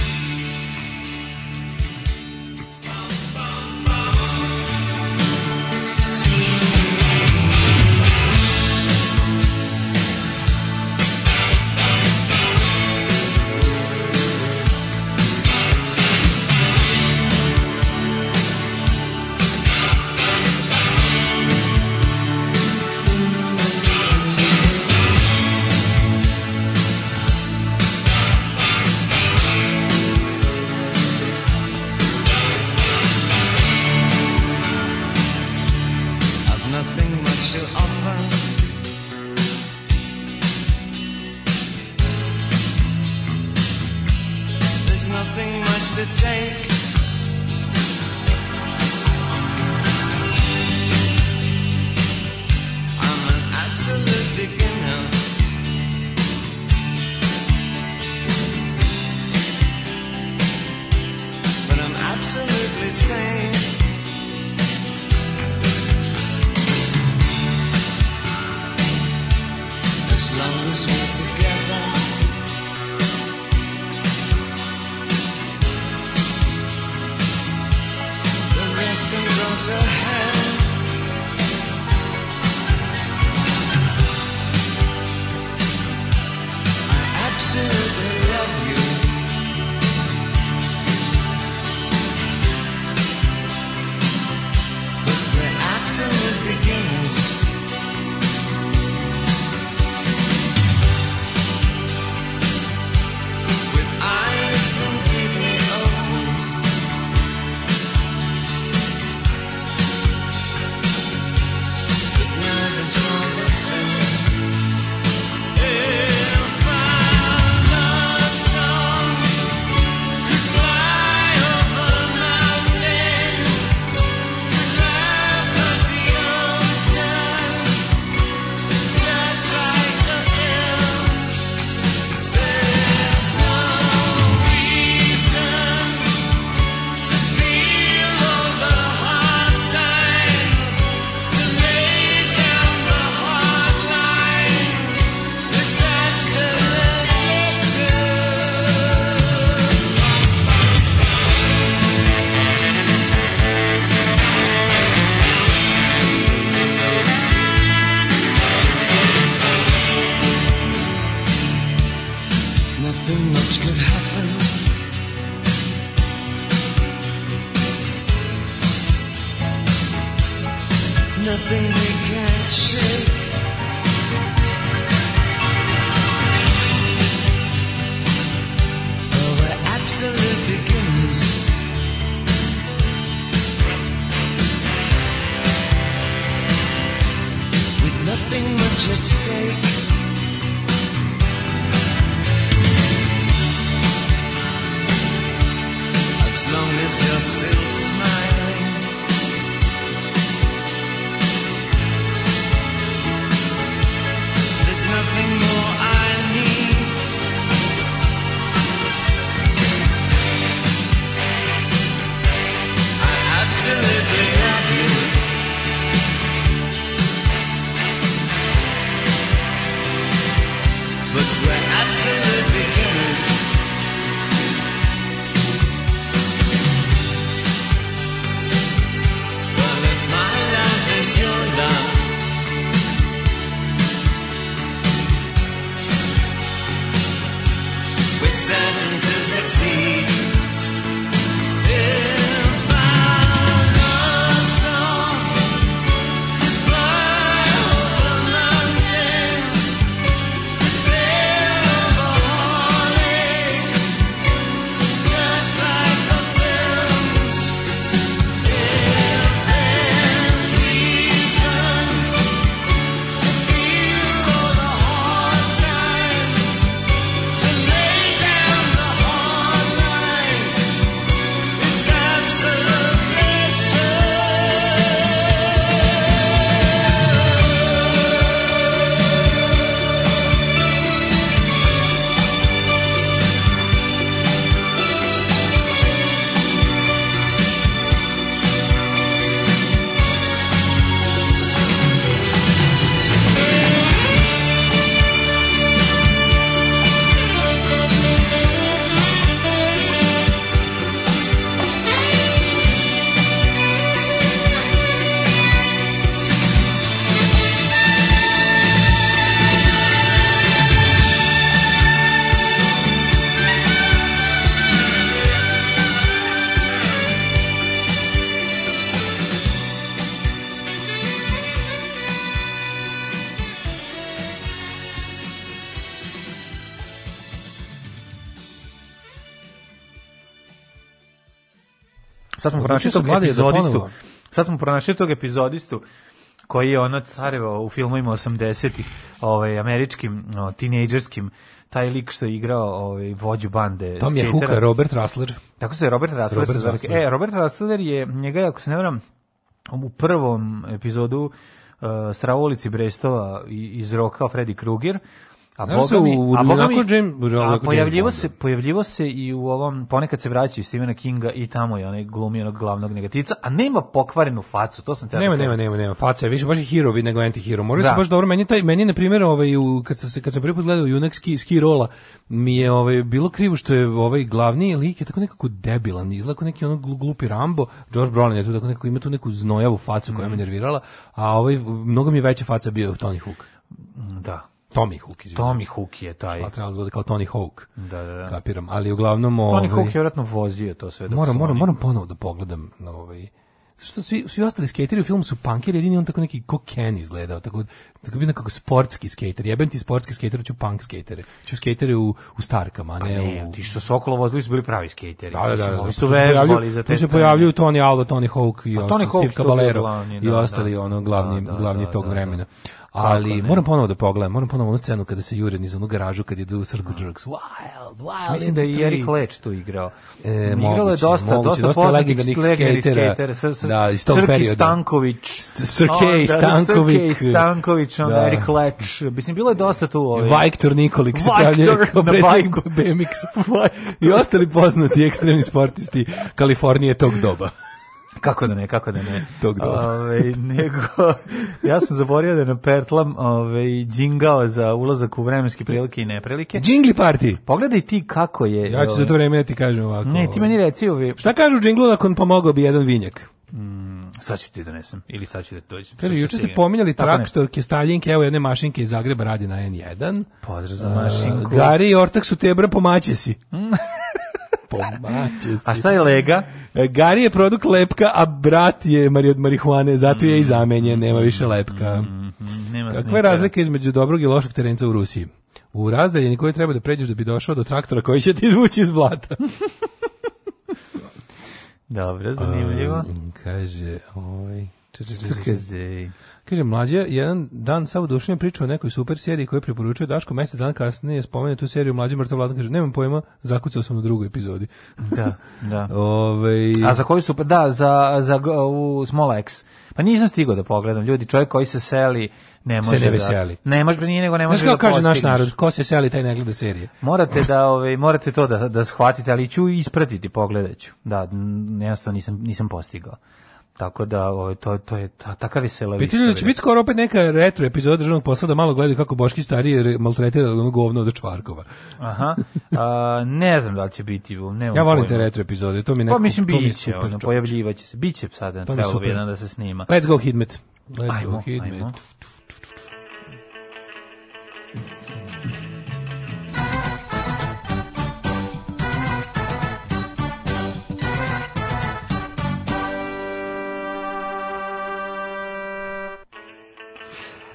Sad smo pronašli tog epizodistu. Sad smo pronašli tog epizodistu koji je ono carevao u filmovima 80-ih, ovaj, američkim, no, tinejdžerskim, taj lik što je igrao ovaj, vođu bande. Tom skatera. je Huka, Robert Rassler. Tako se Robert Rassler. Robert Rassler. E, Robert Rassler je, njega, ako se ne varam, u prvom epizodu uh, Stravolici Brestova iz roka Freddy Krueger, A Boga se da u, a boga mi, James, a pojavljivo se, pojavljivo se i u ovom, ponekad se vraćaju Stephena Kinga i tamo je onaj glumi onog glavnog negativca, a nema pokvarenu facu, to sam te da Nema, nema, nema, nema, faca je više baš herovi nego anti-hero. Moraju se da. baš dobro, meni, taj, meni na primjer, ovaj, u, kad, se, kad sam prvi put gledao junak ski, ski rola, mi je ovaj, bilo krivo što je ovaj glavni lik je tako nekako debilan, izlako neki ono glupi Rambo, George Brolin je tu tako nekako, ima tu neku znojavu facu koja mm. me nervirala, a ovaj, mnogo mi je veća faca bio Tony Hook. Da, Tommy Hook, izvijem. Tommy Hook je taj. Smatram da bude kao Tony Hawk. Da, da, da. Kapiram, ali uglavnom... Tony ovaj, Hawk je ovaj, vjerojatno vozio to sve. Moram, moram, moram ponovo da pogledam na ovaj... Zašto svi, svi ostali skateri u filmu su punkeri, jedini on tako neki ko Ken izgledao, tako, tako bi nekako sportski skater. Jebem ti sportski skater, ću punk skatere. Ću skatere u, u starkama, pa ne, pa ne u... ti što su okolo vozili su bili pravi skateri. Da, da, da. Ovi da, su vežbali za te... Tu se pojavljuju Tony Alva, Tony Hawk i pa ostali, Steve Caballero i da, ostali da. ono glavni, glavni tog vremena ali moram ponovo da pogledam, moram ponovo onu scenu kada se jure niz onu garažu kad idu do Circle Jerks. Mm. Wild, wild. Mislim da je Erik Leč tu igrao. E, igralo je dosta, moguće, dosta, dosta legendarnih skatera. Da, iz tog perioda. Stanković. Srkej da, da, Stanković. Srkej Stanković, onda da. Erik Leč. Mislim, bilo je dosta tu. Ovaj. Viktor Nikolik se pravlje kao predsjednik BMX. I ostali poznati ekstremni sportisti Kalifornije tog doba. Kako da ne, kako da ne. Tog <laughs> ove, ovaj, nego, ja sam zaborio da na pertlam ove, ovaj, džingao za ulazak u vremenske prilike i neprilike. Džingli party! Pogledaj ti kako je... Ja ću ovaj. za to vreme ja ti kažem ovako. Ne, ti meni reci ove. Šta kažu džinglu nakon pomogao bi jedan vinjak? Mm, sad ću ti da donesem, ili sad ću da dođem. Kaže, juče ste pominjali traktorke, staljinke, evo jedne mašinke iz Zagreba radi na N1. Pozdrav za mašinku. Uh, Gari i Ortak su tebra, pomaće si. Mm. <laughs> pomaće si. A šta je lega? E, Gari je produkt lepka, a brat je mari od marihuane, zato je i zamenjen, nema više lepka. Mm, mm, mm, nema Kakva je razlika između dobrog i lošeg terenca u Rusiji? U razdaljeni koje treba da pređeš da bi došao do traktora koji će ti izvući iz blata. <laughs> Dobro, zanimljivo. Um, kaže, oj... Čekaj, Kaže, mlađe, jedan dan sa udušenjem pričao o nekoj super seriji koju preporučuje Daško, mesec dana kasnije spomene tu seriju Mlađa mrtav vladan, kaže, nemam pojma, zakucao sam na drugoj epizodi. <laughs> da, da. Ove... A za koju super, da, za, za u Small X. Pa nisam stigao da pogledam, ljudi, čovjek koji se seli ne može se ne veseli. Da, ne može, nije nego ne može Znaš da kaže naš narod, ko se seli taj ne gleda serije. Morate da, ove, morate to da, da shvatite, ali ću ispratiti, pogledaću. Da, jednostavno nisam, nisam postigao. Tako da ovo, ovaj, to to je ta, takav je selovi. Pitanje da će biti skoro opet neka retro epizoda državnog posla da malo gledaju kako Boški stariji maltretira ono govno od Čvarkova. Aha. A, ne znam da li će biti, ne Ja volim te retro epizode, to mi nekako. Pa mislim biće, ono, pojavljivaće se. Biće sada na jedan da se snima. Let's go Hitmet. Let's ajmo, go Hitmet. Ajmo.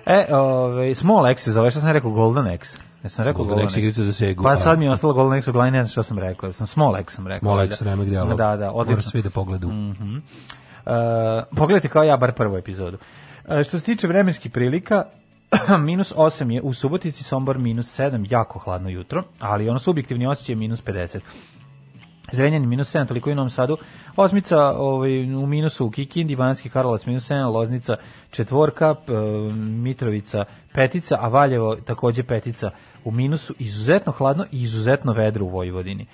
E, ove, ovaj, Small X se zove, šta sam rekao Golden X. Ja sam rekao Golden, Golden X igrica za Sega. Pa, pa sad mi je ostalo Golden X od Line, ne znam šta sam rekao. sam Small X sam rekao. Small X, nema gdje, ali da, da, odlično. Moraš svi da pogledu. Mm -hmm. E, uh, pogledajte kao ja bar prvu epizodu. Uh, što se tiče vremenskih prilika, <clears throat> minus 8 je u Subotici, Sombor minus 7, jako hladno jutro, ali ono subjektivni osjećaj je minus 50. Zrenjanin minus 7, toliko i u Novom Sadu. Osmica ovaj, u minusu u Kikindi, Bananski Karlovac minus 7, Loznica četvorka, Mitrovica petica, a Valjevo takođe petica u minusu. Izuzetno hladno i izuzetno vedro u Vojvodini. E,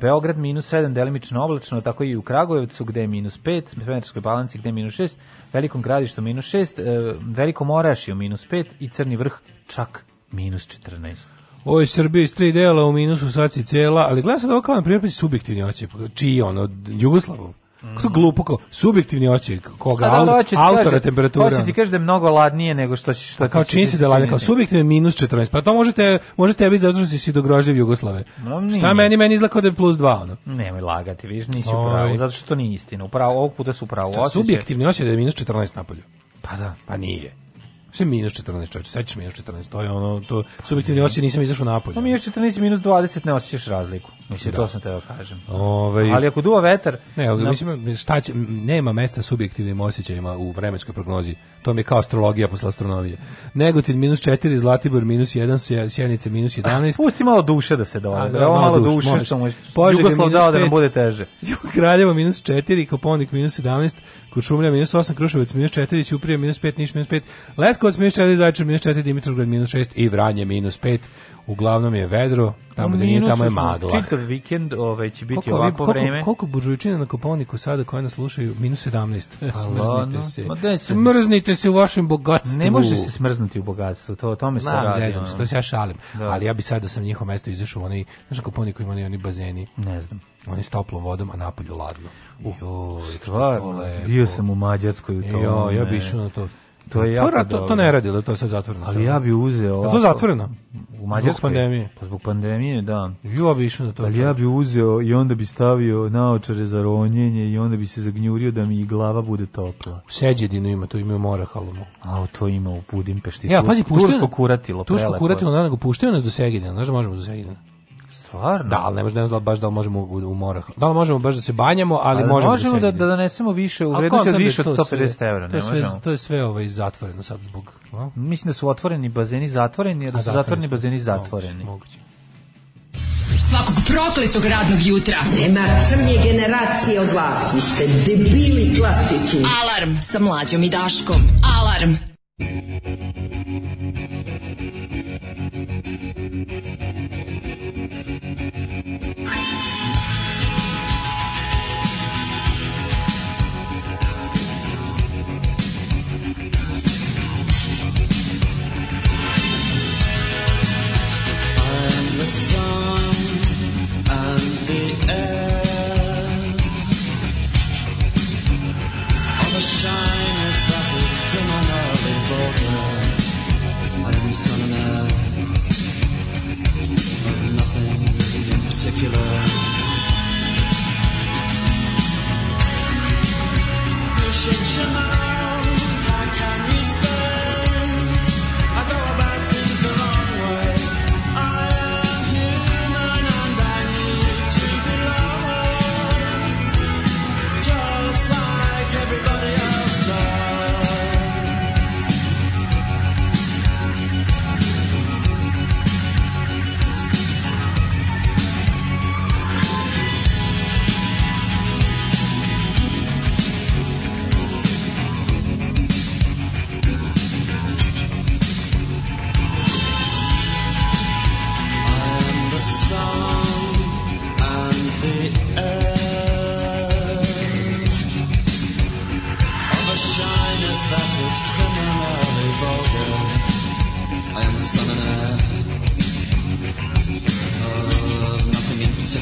Beograd minus 7, delimično oblačno, tako i u Kragujevcu gde je minus 5, Petarskoj balanci gde je minus 6, Velikom gradištu minus 6, e, Velikom Orašiju minus 5 i Crni vrh čak minus 14. Ovo je Srbija iz tri dela, u minusu sad si cela, ali gledam sad ovo kao na primjer pa subjektivni osjećaj, čiji ono, Jugoslavov. Mm. Kako glupo kao subjektivni osjećaj koga A, da, hoće autora kaže, temperatura. Hoće ti kaže da je mnogo ladnije nego što što A, kao čini se da ladnije kao subjektivni minus 14. Pa to možete možete biti zato što si si dogrožljiv Jugoslave. No, Šta meni meni izlako da je plus 2 ono. Nemoj lagati, viš nisi u pravu, zato što to nije istina. Upravo ovog puta su pravo. Subjektivni osjećaj da je minus 14 napolju. Pa da, pa nije. Sve minus 14, čovječe, sećaš minus 14, to je ono, to subjektivni osjećaj, nisam izašao napolje. No, minus 14 i minus 20 ne osjećaš razliku, mislim, da. to sam teo da kažem. Ove, ovaj, Ali ako duva vetar... Ne, na... mislim, šta će, nema mesta subjektivnim osjećajima u vremenskoj prognozi, to mi je kao astrologija posle astronomije. Negotin minus 4, Zlatibor minus 1, Sjenica minus 11. Ah, A, pusti malo duše da se dole, da, ovo malo duše, što mu Jugoslav dao da nam bude teže. <laughs> Kraljevo minus 4, Koponik minus 17, Kuršumlija minus 8, Kruševac minus 4, Ćuprija minus 5, Niš minus 5, Leskovac minus 4, Zajčar minus 4, Dimitrovgrad minus 6 i Vranje minus 5. Uglavnom je vedro, tamo gde nije, tamo je magla. Čitav vikend ovaj, će biti koliko, ovako koliko, vreme. Koliko buržujčina na Koponiku sada koja nas slušaju? Minus 17. Pa, <laughs> smrznite se. Ma da Smrznite se u vašem bogatstvu. Ne može se smrznuti u bogatstvu, to o tome se Znam, radi. Zezam, ono. to se ja šalim. Da. Ali ja bi sad da sam njihovo mesto izašao, oni, znaš, Koponiku ima oni, oni bazeni. Ne znam. Oni s toplom vodom, a napolju ladno. Uh, stvarno, bio sam u Mađarskoj u tome. Jo, ja bi išao na to. To je pa jako to, to, to ne radilo, to je sad zatvoreno. Ali ja bi uzeo... Ovako, to zatvoreno? U Mađarskoj? Zbog pandemije. Pa zbog pandemije, da. Ja bi išao na to. Ali ja bi uzeo i onda bi stavio naočare za ronjenje i onda bi se zagnjurio da mi i glava bude topla. U Seđedinu ima, to ima u Morahalonu. A to ima u Budimpešti. Ja, pazi, puštio... Tursko kuratilo, Tursko kuratilo, naravno, puštio nas do Segedina, znaš da možemo do Segedina. Stvarno? Da, ali ne možemo, ne znam da baš da li možemo u, u morah. Da li možemo baš da se banjamo, ali, ali možemo, da možemo da, da, donesemo više, u vrednosti od da više od 150 €. To je sve, to je sve ovaj, zatvoreno sad zbog... A? Mislim da su otvoreni bazeni zatvoreni, jer su zatvoreni bazeni zatvoreni. Moguće, Svakog prokletog radnog jutra. Nema crnje generacije od vas. Vi ste debili klasični. Alarm sa mlađom i daškom. Alarm. the shyness that is criminally vulgar. I am son and heir of nothing in particular. Patient Jamal.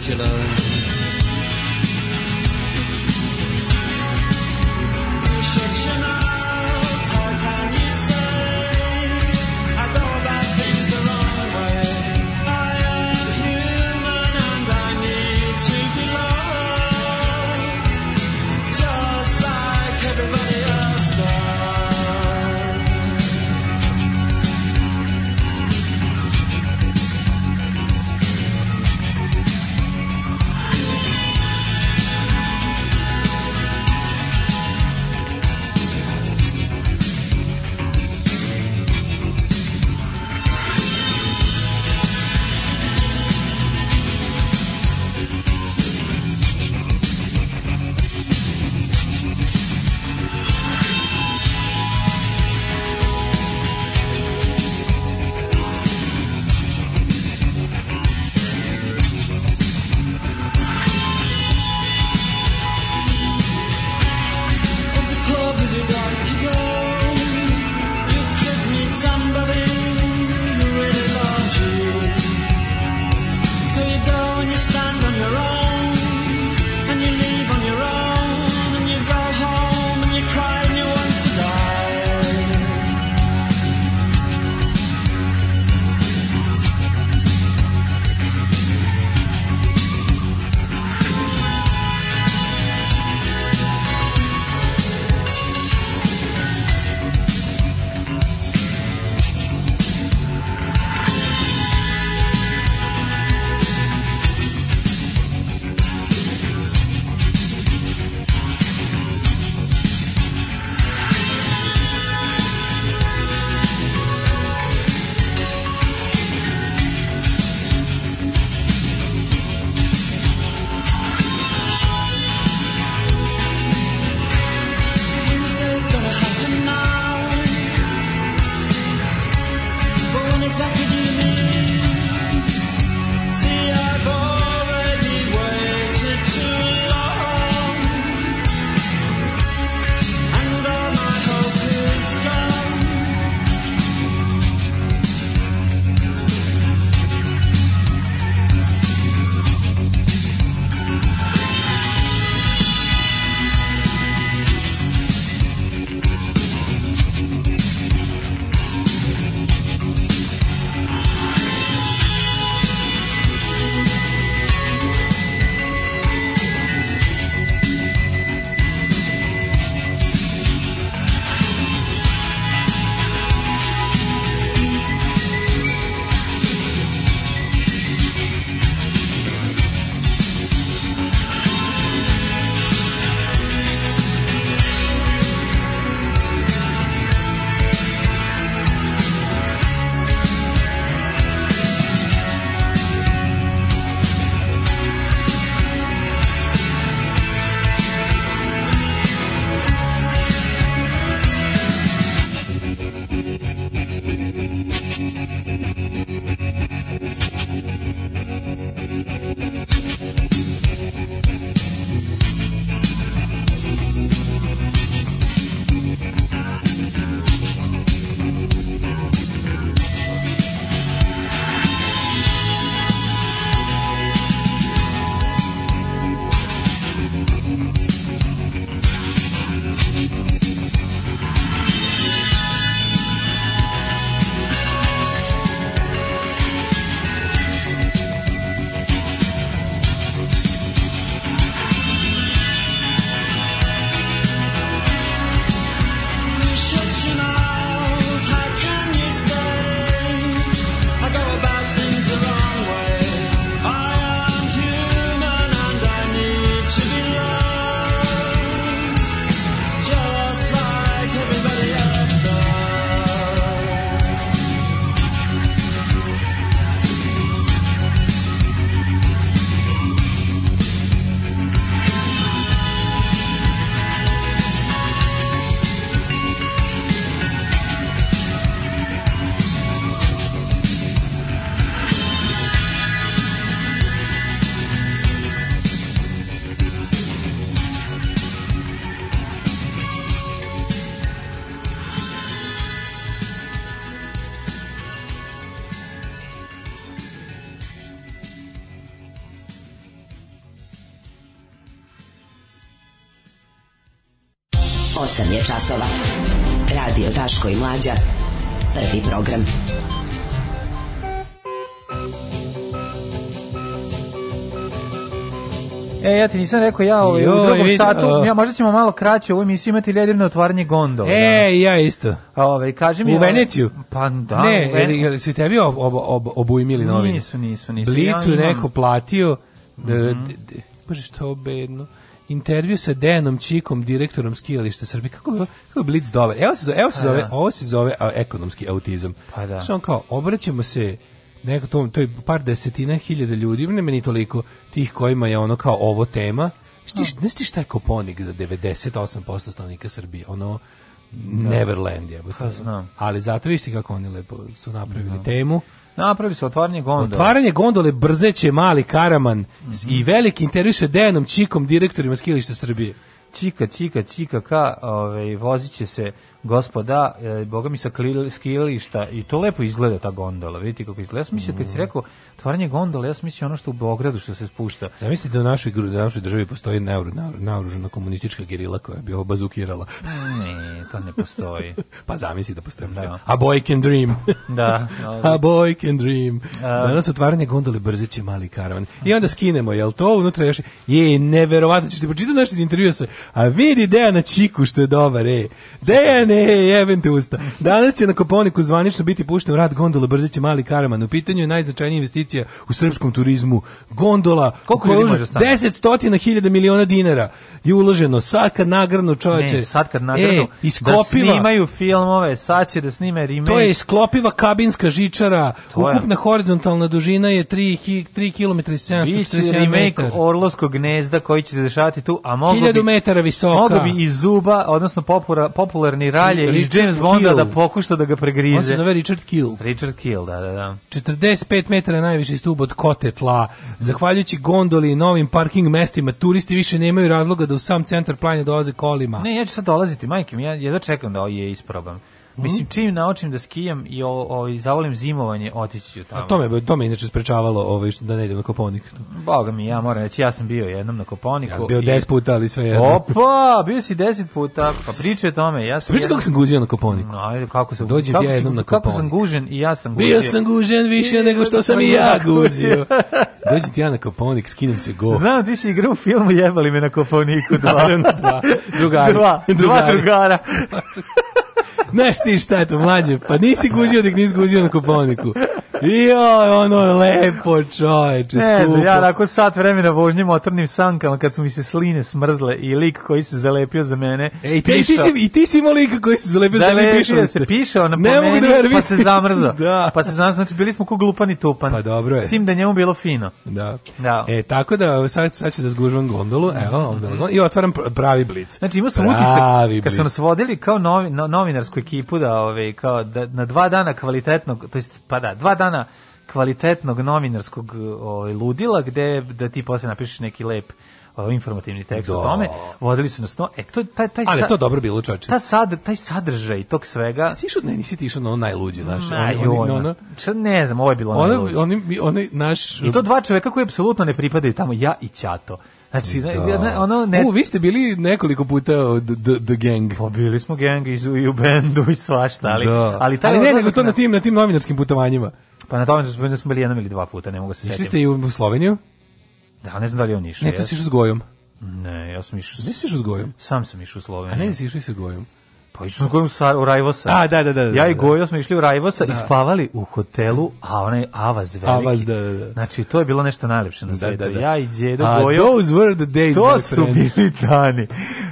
去了。časova. Radio Daško i Mlađa. Prvi program. E, ja ti nisam rekao ja ovaj, jo, u drugom vid, satu, uh, ja možda ćemo malo kraće u ovoj emisiji imati ljedirno otvaranje gondola. E, danas. ja isto. Ove, ovaj, kaži mi, u Veneciju? Ovaj, pa da. Ne, Ven... su tebi ob, ob, ob, obujmili novine? Nisu, nisu, nisu. Blicu ja neko platio, mm -hmm. da, Bože, što bedno intervju sa Dejanom Čikom, direktorom skijališta Srbije. Kako je, kako je Blitz dobar? Evo se zove, evo se da. zove, da. ovo se zove a, ekonomski autizam. Pa da. Što on kao, obraćamo se neko tom, to je par desetina hiljada ljudi, ne meni toliko tih kojima je ono kao ovo tema. Stiš, ne stiš taj koponik za 98% stanovnika Srbije, ono da. Neverland je. Pa, znam. Ali zato vište kako oni lepo su napravili da. temu. Napravili su otvaranje gondole. Otvaranje gondole brzeće mali Karaman mm -hmm. i mhm. veliki intervju sa Dejanom Čikom, direktorima skilišta Srbije. Čika, čika, čika, ka, ovaj, voziće se gospoda, e, boga mi sa skilišta i to lepo izgleda ta gondola, vidite kako izgleda. Ja sam mislio, kad si mhm. rekao Otvaranje gondole, ja sam mislio ono što u Beogradu što se spušta. Zamisli da u našoj, da našoj državi postoji naoru, naoružena komunistička gerila koja bi ovo bazukirala. ne, to ne postoji. <laughs> pa zamisli da postoji. Da. A boy can dream. <laughs> da. Ali... A boy can dream. A... Danas otvaranje gondole brzeće mali karavan. I onda skinemo, jel to unutra još je neverovatno, ćeš ti pročitati nešto iz intervjua sa, a vidi Dejana Čiku što je dobar, ej. Dejane, e, jebem te usta. Danas će na Koponiku zvanično biti pušten u rad gondola brzeće mali karavan. U pitanju je najznačajniji investicija investicija u srpskom turizmu, gondola, koliko ljudi može da stati? 10 stotina hiljada miliona dinara je uloženo, sad kad nagrnu čoveče. Ne, sad kad nagrnu, e, da isklopiva, da snimaju filmove, sad će da snime remake. To je isklopiva kabinska žičara, to ukupna je. horizontalna dužina je 3, 3 km 747 remake metar. Orlovskog gnezda koji će se dešavati tu, a mogu 1000 bi, metara visoka. Mogu bi iz zuba, odnosno popura, popularni ralje Richard iz James Bonda Kill. da pokušta da ga pregrize. On se zove Richard Kill. Richard Kill, da, da, da. 45 metara naj najviši stub od kote tla. Zahvaljujući gondoli i novim parking mestima, turisti više nemaju razloga da u sam centar planja dolaze kolima. Ne, ja ću sad dolaziti, majke mi, ja, ja da čekam da je isprobam. Mm-hmm. Mislim, čim naučim da skijam i o, o, ovaj, i zavolim zimovanje, otići ću tamo. A to me, to me inače sprečavalo ovaj, da ne idem na Koponik. Boga mi, ja moram reći, ja sam bio jednom na Koponiku. Ja sam bio i... puta, ali sve jedno. Opa, bio si 10 puta, pa pričaj o tome. Ja sam pričaj jedan... kako sam guzio na Koponiku. No, ajde, kako se Dođem kako ja jednom na Koponik. Kako sam gužen i ja sam guzio. Bio sam gužen više nego što sam i ja <laughs> gužio. Dođi ti ja na Koponik, skinem se go. Znam, ti si igrao u filmu Jebali me na Koponiku. Dva. Naravno, dva. <laughs> Drugari. Dva, drugari. dva drugara. <laughs> Znaš ti šta je to, mlađe, pa nisi guzio dok nisi guzio na koponiku. Joj, ono je lepo, čoveče, ne, skupo. Ne, ja nakon sat vremena vožnje motornim sankama, kad su mi se sline smrzle i lik koji se zalepio za mene. E, i, ti, pišao, i, ti, si, I ti si imao lika koji se zalepio za mene i pišao. se pišao na ne pomeni, da pa se zamrzao. <laughs> da. Pa se zamrzao, znači bili smo ko glupani tupan. Pa dobro je. S tim da njemu bilo fino. Da. da. E, tako da sad, sad ću da zgužvam gondolu, evo, mm -hmm. i otvaram pravi blic. Znači imao sam utisak, kad su nas vodili kao novi, no, novinarsku ekipu, da, ove, ovaj, kao, da, na dva dana kvalitetnog, to jest, pa da, dva dana dana kvalitetnog novinarskog ovaj, ludila gde da ti posle napišeš neki lep ovaj, informativni tekst Do. o da. tome. Vodili su nas no. E to taj taj Ali sad, to dobro bilo, čoveče. Ta sad taj sadržaj tog svega. Ti što ne, nisi ti što na ono najluđe naše. Na, oni, oni, ono, sad ne znam, ovo je bilo ono, Oni, oni, naš... I to dva čoveka koji apsolutno ne pripadaju tamo, ja i Ćato. Znači, da. ono... Ne... U, vi ste bili nekoliko puta the, the, gang. Pa bili smo gang i, i u bendu i svašta, ali... Da. Ali, taj ali ne, nego to na tim, na tim novinarskim putovanjima. Pa na tome da, da smo bili jednom ili dva puta, ne mogu da se setiti. Išli ste i u Sloveniju? Da, ne znam da li je on išao. Ne, to si išao s Gojom. Ne, ja sam išao... Ne si išao s Gojom? Sam sam išao u Sloveniju. A ne, si išao s Gojom. Pa išli smo kojim sa, u Rajvosa. A, da, da, da. da ja i da, da. Gojo smo išli u Rajvosa da. i spavali u hotelu, a onaj Avaz veliki. Avaz, da, da, da. Znači, to je bilo nešto najlepše na da, svijetu. Da, da. Ja i Đedo a, Gojo. Those were the days, To su bili dani.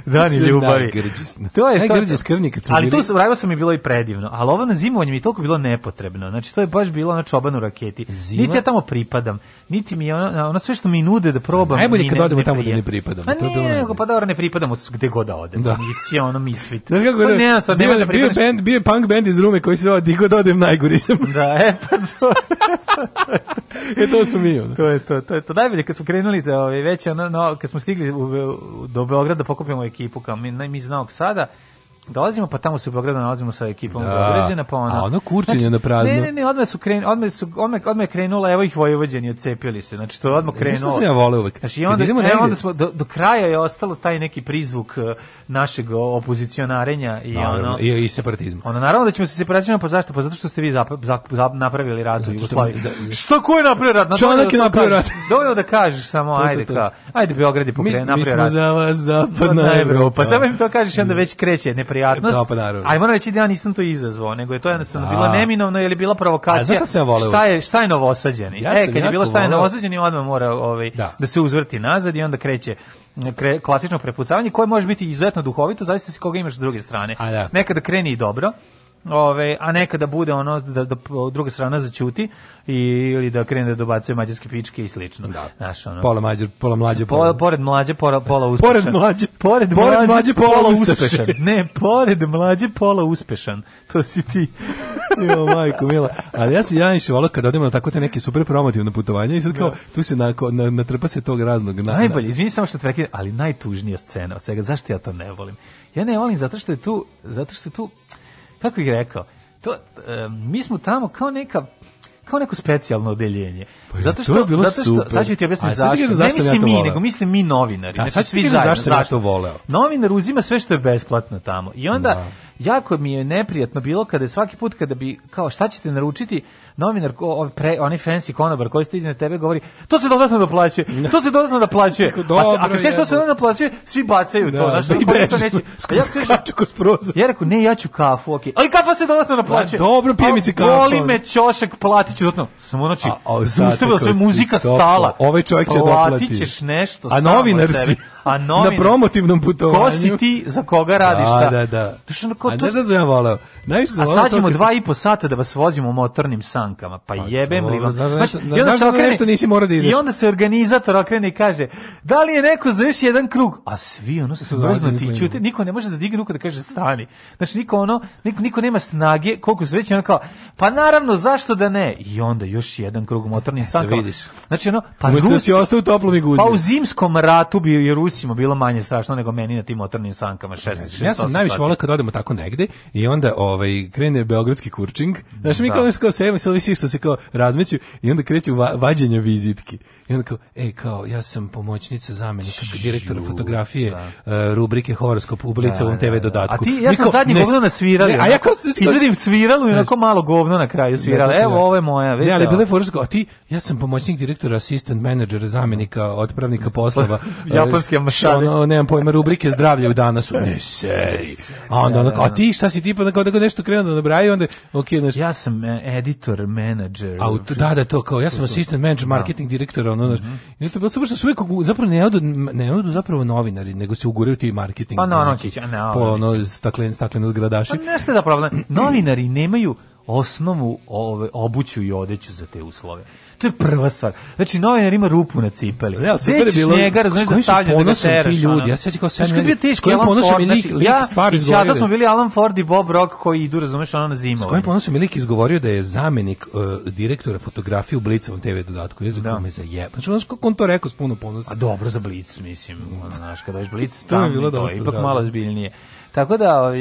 Dani ljubavi. To je najgrđe skrvnje kad smo Ali bili... tu Rajvosa mi je bilo i predivno, ali ovo na zimovanje mi je toliko bilo nepotrebno. Znači, to je baš bilo na čobanu raketi. Zima? Niti ja tamo pripadam, niti mi je ono, ono sve što mi nude da probam. Najbolje kad odemo tamo da ne pripadam. A nije, pa dobro, ne pripadam gde god da odem. Da. Misija, ono, misvit. Znaš kako bio, ne, sad bio, da bio, band, bio punk band iz Rume koji se zvao Digo Dodem da najgori sam. Da, e pa to. <laughs> e to smo mi. Ono. To je to, to je to. Najbolje kad smo krenuli da ovaj već ono, no, kad smo stigli u, do Beograda da pokupimo ekipu kao mi, mi iz Sada, Dolazimo pa tamo se u Beogradu nalazimo sa ekipom da. Beograđana pa ona. A ono kurčenje znači, na prazno. Ne, ne, ne, odme su krenuli, odme su odme odme krenula, evo ih vojvođeni odcepili se. Znači to je odmah e, da krenulo. Mislim se ja vole uvek. Znači i onda, e, negdje... onda smo do, do, kraja je ostalo taj neki prizvuk e, našeg opozicionarenja i naravno, ono i, i separatizma. Ona naravno da ćemo se separacijama pa zašto? Pa zato što ste vi zap, zap, zap napravili rat u Jugoslaviji. Šta ko je napravio rat? Na Čovjek je da napravio rat. Dovoljno da kažeš samo to, to, ajde ka. Ajde Beograd je pokrenuo napravio rat. Mi smo za vas zapadna Evropa. Pa samo im to kažeš onda već kreće neprijatnost. Da, pa naravno. Ajmo reći da ja nisam to izazvao, nego je to jednostavno da. bilo neminovno ili bila provokacija. Šta je, šta je novosađeni? Ja e, kad je bilo šta je novosađeni, odmah mora ovaj, da. da. se uzvrti nazad i onda kreće kre, klasično prepucavanje koje može biti izuzetno duhovito, zavisno se koga imaš s druge strane. A, da. Nekada kreni i dobro, Ove, a nekada bude ono da, da druga strana začuti i, ili da krene da dobacuje mađarske pičke i slično. Da. Znaš, ono. Pola mađar, pola mlađe, pola. pola pored mlađe, pola, pola uspešan. Pored mlađe, pored, pored mlađe, pola, pola uspešan. Ne, pored mlađe, pola uspešan. To si ti. <laughs> jo, majko, mila. Ali ja se ja išao volao kad odemo na tako te neke super promotivne putovanja i sad kao, da. tu se na, na, natrpa se tog raznog. Na, Najbolje, izvini samo što te prekidam, ali najtužnija scena od svega, zašto ja to ne volim? Ja ne volim zato što je tu, zato što je tu, kako bih rekao, to, e, mi smo tamo kao neka kao neko specijalno odeljenje. Pa zato što to je bilo zato što super. sad ću ti objasniti zašto. zašto. Ne mislim ja mi, voleo. nego mislim mi novinari. Da, sad ću ti zašto, zašto voleo. Novinar uzima sve što je besplatno tamo. I onda da. jako mi je neprijatno bilo kada svaki put kada bi kao šta ćete naručiti, novinar, ko, pre, onaj fancy konobar koji stiže na tebe govori, to se dodatno doplaćuje, to se dodatno doplaćuje. <laughs> Pa dobro, a, kad kažeš to da se dodatno doplaćuje, svi bacaju da, da, da, to. znači da, i to neće. <laughs> Ja, skaču kroz prozor. Ja rekao, ne, ja ću kafu, okej. Okay. Ali kafa se dodatno doplaćuje. Pa dobro, pije mi se kafu. Voli me ćošak, platit ću dodatno. Samo znači, zaustavila sve muzika stala. Ovaj čovjek će doplati. Platit ćeš nešto. A novinar si a novinar... Na promotivnom putovanju. Ko si ti, za koga radiš, da, Da, da, da. Ono, a to... znaš da sam ja volao? Najviše sam a sad ćemo dva i po sata da vas vozimo motornim sankama. Pa, pa jebem li vam. Da, znaš, i onda se da okrene, nešto nisi morao da ideš. I onda se organizator okrene i kaže, da li je neko za još jedan krug? A svi ono se ti ćute, niko ne može da digne ruku da kaže stani. Znači niko ono, niko, niko nema snage, koliko su već ono kao, pa naravno zašto da ne? I onda još jedan krug motornim sankama. Da vidiš. Znači ono, pa Rusi, da si ostao u toplom i Pa u zimskom ratu bi Rusi Rusima bilo manje strašno nego meni na tim motornim sankama 66. Ja sam najviše volio kad odemo tako negde i onda ovaj krene beogradski kurčing. Znaš mi da. kao kao se sve što se kao razmeću i onda kreću va, vađenja vizitki. I onda kao ej kao ja sam pomoćnica zamenika direktora fotografije da. uh, rubrike horoskop u Blicovom da, da, TV dodatku. A ti ja sam zadnji govno na svirali. a ja kao izvadim sviralu i onako malo govno na kraju svirala. Evo ovo je moja, Ne, ali bile horoskop, a ti ja sam pomoćnik direktora, assistant menadžer, zamenika, otpravnika poslova. <laughs> Japanske nemaš ono, nemam pojma, rubrike zdravlje u danas. Ne seri. A onda, onako, a da. ti šta si tipa, onako, onako nešto krenuo da nabraju, onda, ok, znaš. Ja sam e, editor, menadžer. A, da, da, to kao, ja sam assistant manager, da. marketing direktor, ono, znaš. Mhm. I to bilo samo što su uvijek, zapravo ne odu, ne odu zapravo novinari, nego se uguraju ti marketing. Pa no, no, no, po ono, staklen, stakleno zgradaši. Pa nešto da problem, <clears throat> novinari nemaju osnovu obuću i odeću za te uslove. To je prva stvar. Znači novinar ima rupu na cipeli. Ja, super je bilo. Njega razumeš da stavljaš da teraš. Ti ljudi, ono. ja sećam kao sam. Znači, bio teško Alan Ford, znači, lik, lik ja, stvar izgovorio. Ja smo bili Alan Ford i Bob Rock koji idu, razumeš, ono na zimu. S kojim ponosom je lik izgovorio da je zamenik uh, direktora fotografije u Blicu Blicovom TV dodatku. Ja znam da. me za jeb. Znači, znači kako on to rekao s puno ponosa. A dobro za Blic, mislim, znaš, kada je Blic, tamo je bilo ipak da, malo da. zbiljnije. Tako da ovaj,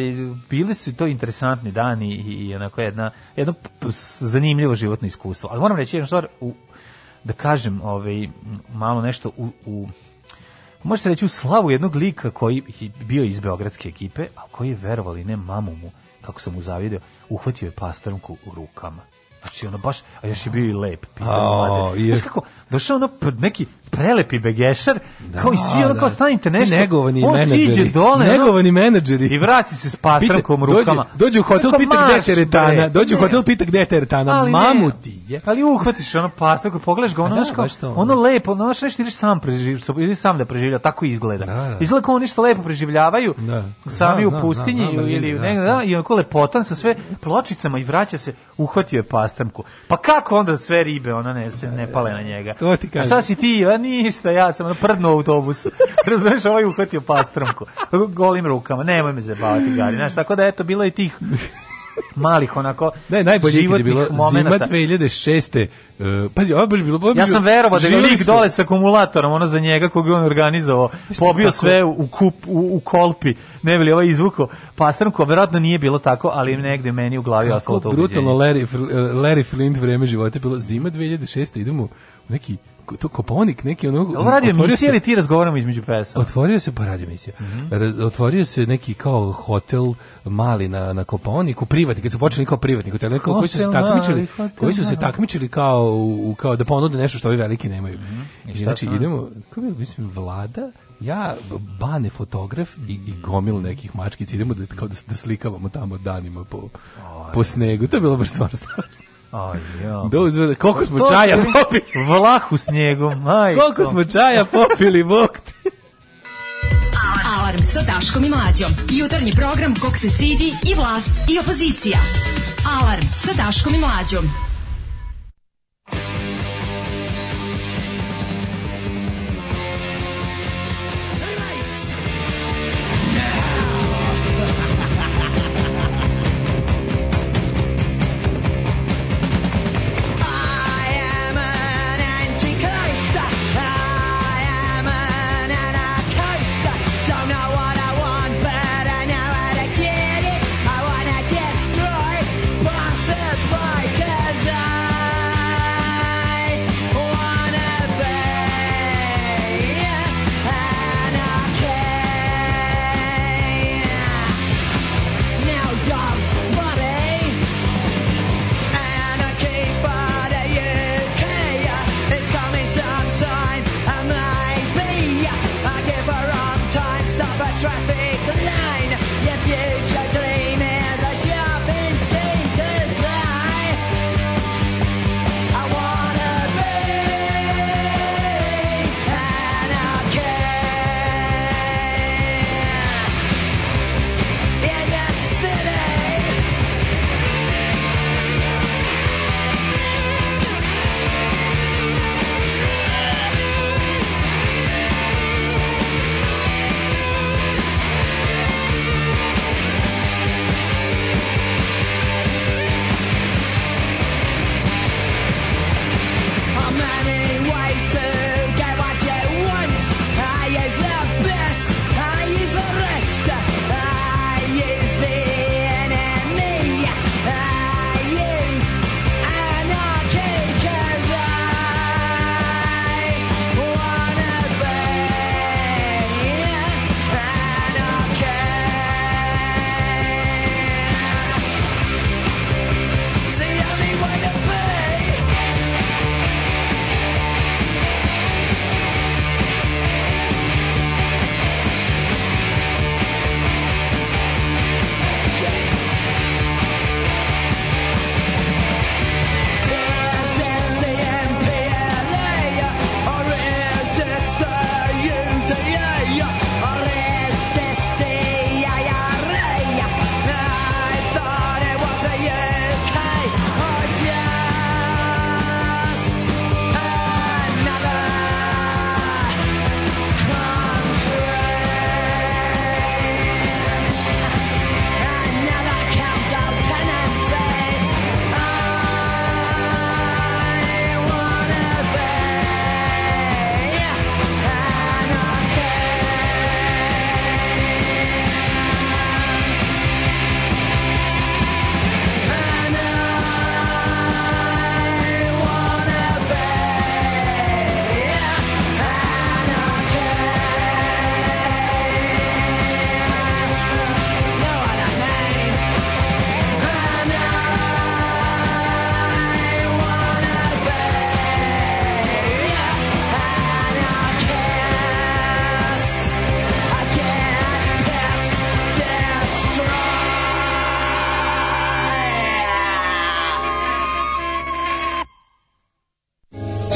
bili su to interesantni dani i, i onako jedna, jedno zanimljivo životno iskustvo. Ali moram reći jednu stvar, u, da kažem ovaj, malo nešto u, u može se reći u slavu jednog lika koji je bio iz beogradske ekipe, a koji je verovali ne mamu mu, kako sam mu zavidio, uhvatio je pastrmku u rukama. Znači ono baš, a još je bio i lep. Pizda, oh, je. Znaš kako, došao ono neki prelepi begešar, da, kao i svi ono kao da. stanite nešto, negovani on siđe dole, negovani ono, menadžeri, i vrati se s pastrankom rukama. Dođe, dođe u hotel, Neko pita gde je teretana, dođe u hotel, pita gde je teretana, ali mamu ti je. Ali uhvatiš ono pastranku, pogledaš ga, ono, da, kao, to, ono lepo, ono nešto ideš ono, sam preživljava, ideš sam da preživlja, tako izgleda. Da, da, Izgleda kao oni što lepo preživljavaju, da. sami u pustinji ili negde, da, i onako lepotan sa sve pločicama i vraća se, uhvatio je pastranku. Pa kako onda sve ribe, ona ne, se, ne pale na njega? ovo ti kažem. A šta si ti? A ništa, ja sam na prdnu autobus. <laughs> Razumeš, ovaj uhvatio pastromku. Golim rukama, nemoj me zabavati, Gari. Znaš, tako da, eto, bilo je tih malih onako ne, najbolje je bilo momenata. zima 2006. Uh, pazi, ovo baš bilo... Ovo ja sam verovao da je lik dole sa akumulatorom, ono za njega koga je on organizovao, pa pobio tako? sve u, kup, u, u kolpi, ne bi ovaj izvuko pastrnko, verovatno nije bilo tako, ali negde meni u glavi ostalo to ubeđenje. Brutalno Larry, Larry Flint vreme života je bilo zima 2006. Idemo neki to Koponik neki onog Jel radio emisije ili ti razgovaramo između pesama? Otvorio se pa radio emisija. Mm -hmm. Otvorio se neki kao hotel mali na na Koponiku, privatni, kad su počeli kao privatni hotel, neko koji su se takmičili, hotel, koji su se takmičili kao u, kao da ponude nešto što ovi veliki nemaju. Mm -hmm. I, I znači sam? idemo, kako mislim vlada ja bane fotograf i, i gomil mhm. nekih mačkica idemo da kao da, da slikavamo tamo danima po, Aj. po snegu to je bilo baš stvar strašno Aj, ja. Dozve, da koliko smo čaja popili. Vlahu s njegom. Aj. Koliko smo čaja popili, bok te. Alarm sa Daškom i Mlađom. Jutarnji program kog se stidi i vlast i opozicija. Alarm sa Daškom i Mlađom.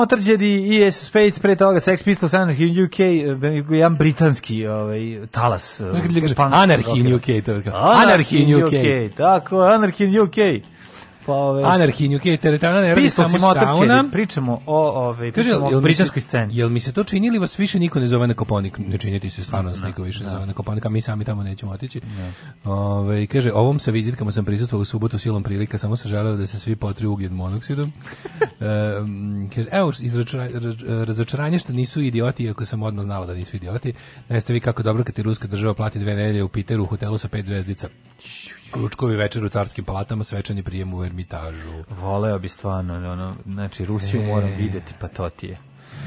Motorđedi i e Space, pre toga Sex Pistols, Anarchy in UK, jedan britanski ovaj, talas. Anarchy in UK, to Anarchy in UK. Tako, Anarchy in UK. Pa ove Anarhinju, kje teretana ne radi samo sauna. Da pričamo o ove pričamo o britanskoj sceni. Jel mi se to činili ili vas više niko ne zove na Koponik? Ne činiti se stvarno nas da, niko više ne da. zove na Koponik, a mi sami tamo nećemo otići. Ove kaže ovom sa vizitkama sam prisustvovao u subotu silom prilika, samo se želeo da se svi potri ugljen monoksidom. <laughs> e, kaže evo razočaranje što nisu idioti, iako sam odmah znala da nisu idioti. Ne ste vi kako dobro kad ti ruska država plati dve nedelje u Piteru u hotelu sa pet zvezdica. Ručkovi večer u carskim palatama, svečani prijem u ermitažu. Voleo bi stvarno, ono, znači Rusiju e. moram videti, pa to ti je.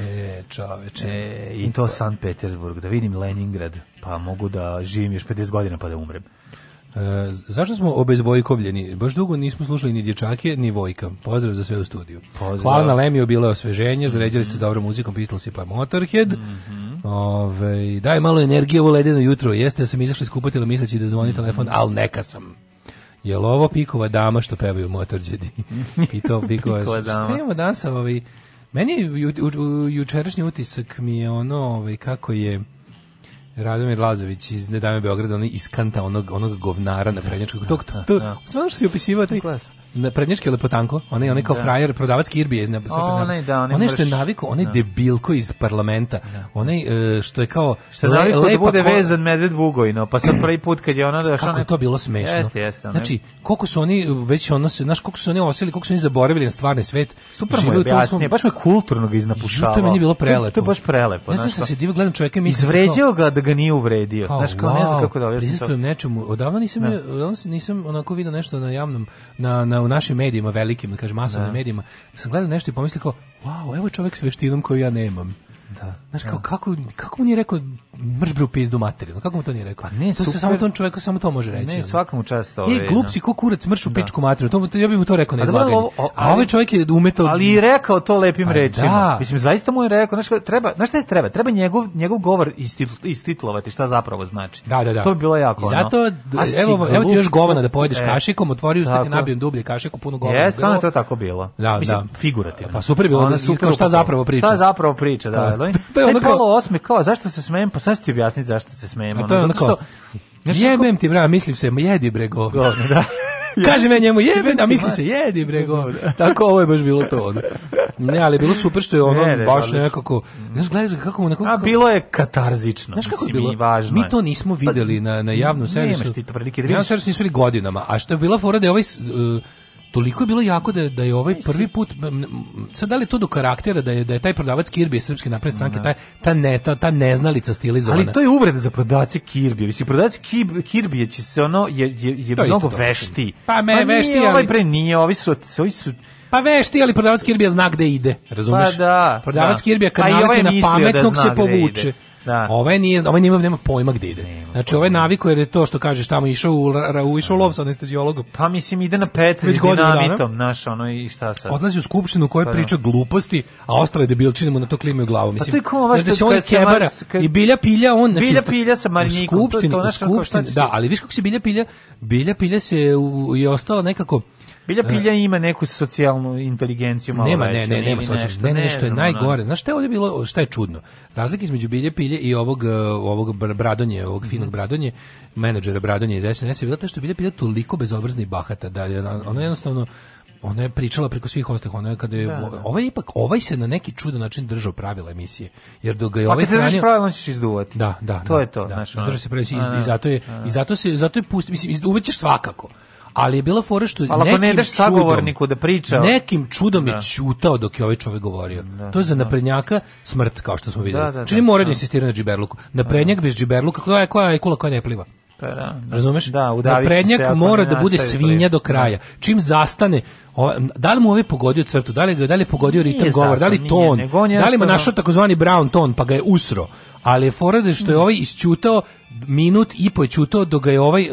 E, čoveče. E, I to San Petersburg, da vidim Leningrad, pa mogu da živim još 50 godina pa da umrem. E, zašto smo obezvojkovljeni? Baš dugo nismo slušali ni dječake, ni vojka. Pozdrav za sve u studiju. Pozdrav. Hvala na Lemiju, bilo je osveženje, zaređali ste dobro muzikom, pisalo si pa Motorhead. Mm -hmm. Ove, daj malo energije ovo ledeno jutro. Jeste da sam izašli skupatila misleći da zvoni mm -hmm. telefon, ali neka sam. Jel ovo pikova dama što pevaju Motorđedi? Pitao <laughs> pikova, pikova dama. Šta imamo danas? Ovaj, meni ju, u, u, jučerašnji utisak mi je ono ovaj, kako je Radomir Lazović iz Nedame Beograda, on iskanta onog, onog govnara na prednjačkog. Da, Dok, to, to, to, to, to, to, to, na lepotanko, onaj onaj kao da. frajer, prodavac kirbije iz neba. Onaj da, onaj onaj što je naviko, onaj da. debilko iz parlamenta. Da. Onaj e, što je kao što le, da bude ko... vezan medved Vugojno, pa sad prvi put kad je ona da Kako je to bilo smešno. Jeste, jeste. Onaj. Znači, koliko su oni već ono se, znaš, koliko su oni osili, koliko su oni zaboravili na stvarni svet. Super mu je objasnio, baš me kulturno ga iznapušavao. To je meni bilo prelepo. To, je baš prelepo, znači. Znaš, se divno gledam čoveka i da izvređao ga da ga nije uvredio. Znaš, kao ne znam kako da objasnim. Prisustujem nečemu, odavno nisam da. odavno nisam onako video nešto na javnom na na u našim medijima velikim, da kažem masovnim da. medijima, sam gledao nešto i pomislio kao, wow, evo čovjek s veštinom koju ja nemam. Da. Znaš, kao, da. kako, kako mu nije rekao mrzbru pizdu materinu? Kako mu to nije rekao? Pa ne, to super... se samo tom čoveku samo to može reći. Ne, svakamu čast Ovaj, I glup si ko kurac mršu da. pičku materinu. To, ja bih mu to rekao na da izlaganju. A, ovaj ali, ovaj čovjek je umetao... Ali i rekao to lepim pa, da. rečima. Da. Mislim, zaista mu je rekao. Znaš, treba, znaš šta je treba? Treba njegov, njegov govor istitlovati šta zapravo znači. Da, da, da. To bi bilo jako. I zato, ono. A, evo, evo ti još govana da e. pojedeš e, kašikom, otvori usta ti nabijem dublje kašiku, puno govana. Jes, stvarno to tako bilo. Da, Mislim, figurativno. Pa super bilo, šta zapravo priča. Šta zapravo priča, da. <laughs> je ono kao... osme, kao, zašto se smejem? Pa sad ti objasniti zašto se smejem. A to je ono kao... Jebem ti, bra, mislim se, jedi bre govno. da. <laughs> Kažem ja njemu jebe, a mislim se jedi bre da. Tako ovo je baš bilo to. onda. Ne, ali bilo super što je ono ne, ne, baš nekako, znaš, gledaš kako mu nekako... A bilo je katarzično, znaš kako je bilo? važno. Mi to nismo pa, videli na, na javnom servisu. Nemaš ti to prilike da vidiš. Na javnom servisu nismo godinama, a što je bila fora da je ovaj... Uh, toliko je bilo jako da, da je ovaj prvi put sad da li to do karaktera da je da je taj prodavac Kirbi srpske napredne da. stranke taj ta ne ta, ta neznalica stilizovana ali to je uvreda za prodavca Kirby mislim prodavac Kirby je se ono je je, je mnogo vešti pa me pa vešti ovaj ali... ovaj pre nije ovi su ovi su pa vešti, ali prodavac Kirby zna gde ide, razumeš? Pa da. Prodavac da. Kirbija kad pa ovaj na da pametnog da se povuče. Ide. Da. Ovaj nije, ovaj nema, nema pojma gde ide. Nema znači ovaj naviku jer da je to što kažeš tamo išao u u išao lov sa anestezijologom. Pa mislim ide na već godinama dinamitom, naš ono i šta sad. Odlazi u skupštinu koja pa, da. priča gluposti, a ostale debilčine mu na to klimaju glavu, mislim. Pa to je kao vaš ovaj da znači, on kebara kad... i bilja pilja on znači bilja pilja sa marnikom, skupštinu, to, to, to, skupštinu, da, ali viš kako se bilja pilja, bilja pilja se u, je ostala nekako Bilja da. Pilja ima neku socijalnu inteligenciju malo Nema, ne, ne, nema socijalnu. Ne, ne, što je najgore. Znaš šta je ovdje bilo, šta je čudno? Razlika između Bilje Pilje i ovog, e, ovog Bradonje, ovog mhm. finog Bradonje, menadžera Bradonje iz SNS-a, je bila ta što je Bilja Pilja toliko bezobrazni i bahata da je ona jednostavno ona je pričala preko svih ostalih, ona je kada je da, da. ovaj ipak ovaj se na neki čudan način držao pravila emisije. Jer dok ga je ovaj Pa se stranio, pravila ćeš izduvati. Da, da, to da, je to, da. znači. Držao se pravila i, i zato je i zato se zato je pusti, mislim, izduvaćeš svakako ali je bila fora što ali nekim ne daš sagovorniku da priča nekim čudom da. je ćutao dok je ovaj čovjek govorio da, to je za da. naprednjaka smrt kao što smo da, vidjeli da, čini mora da, da. insistira na džiberluku naprednjak bez džiberluka koja je koja je kula koja ne pliva pa da, razumeš? Da, Naprednjak mora da bude svinja do kraja. Čim zastane, o, da li mu ovaj pogodio crtu, da li, da li je pogodio ritam nije govor, zato, da li ton, nije, da li mu našao takozvani brown ton, pa ga je usro. Ali je forade što je hmm. ovaj isćutao minut i po je čutao dok ga je ovaj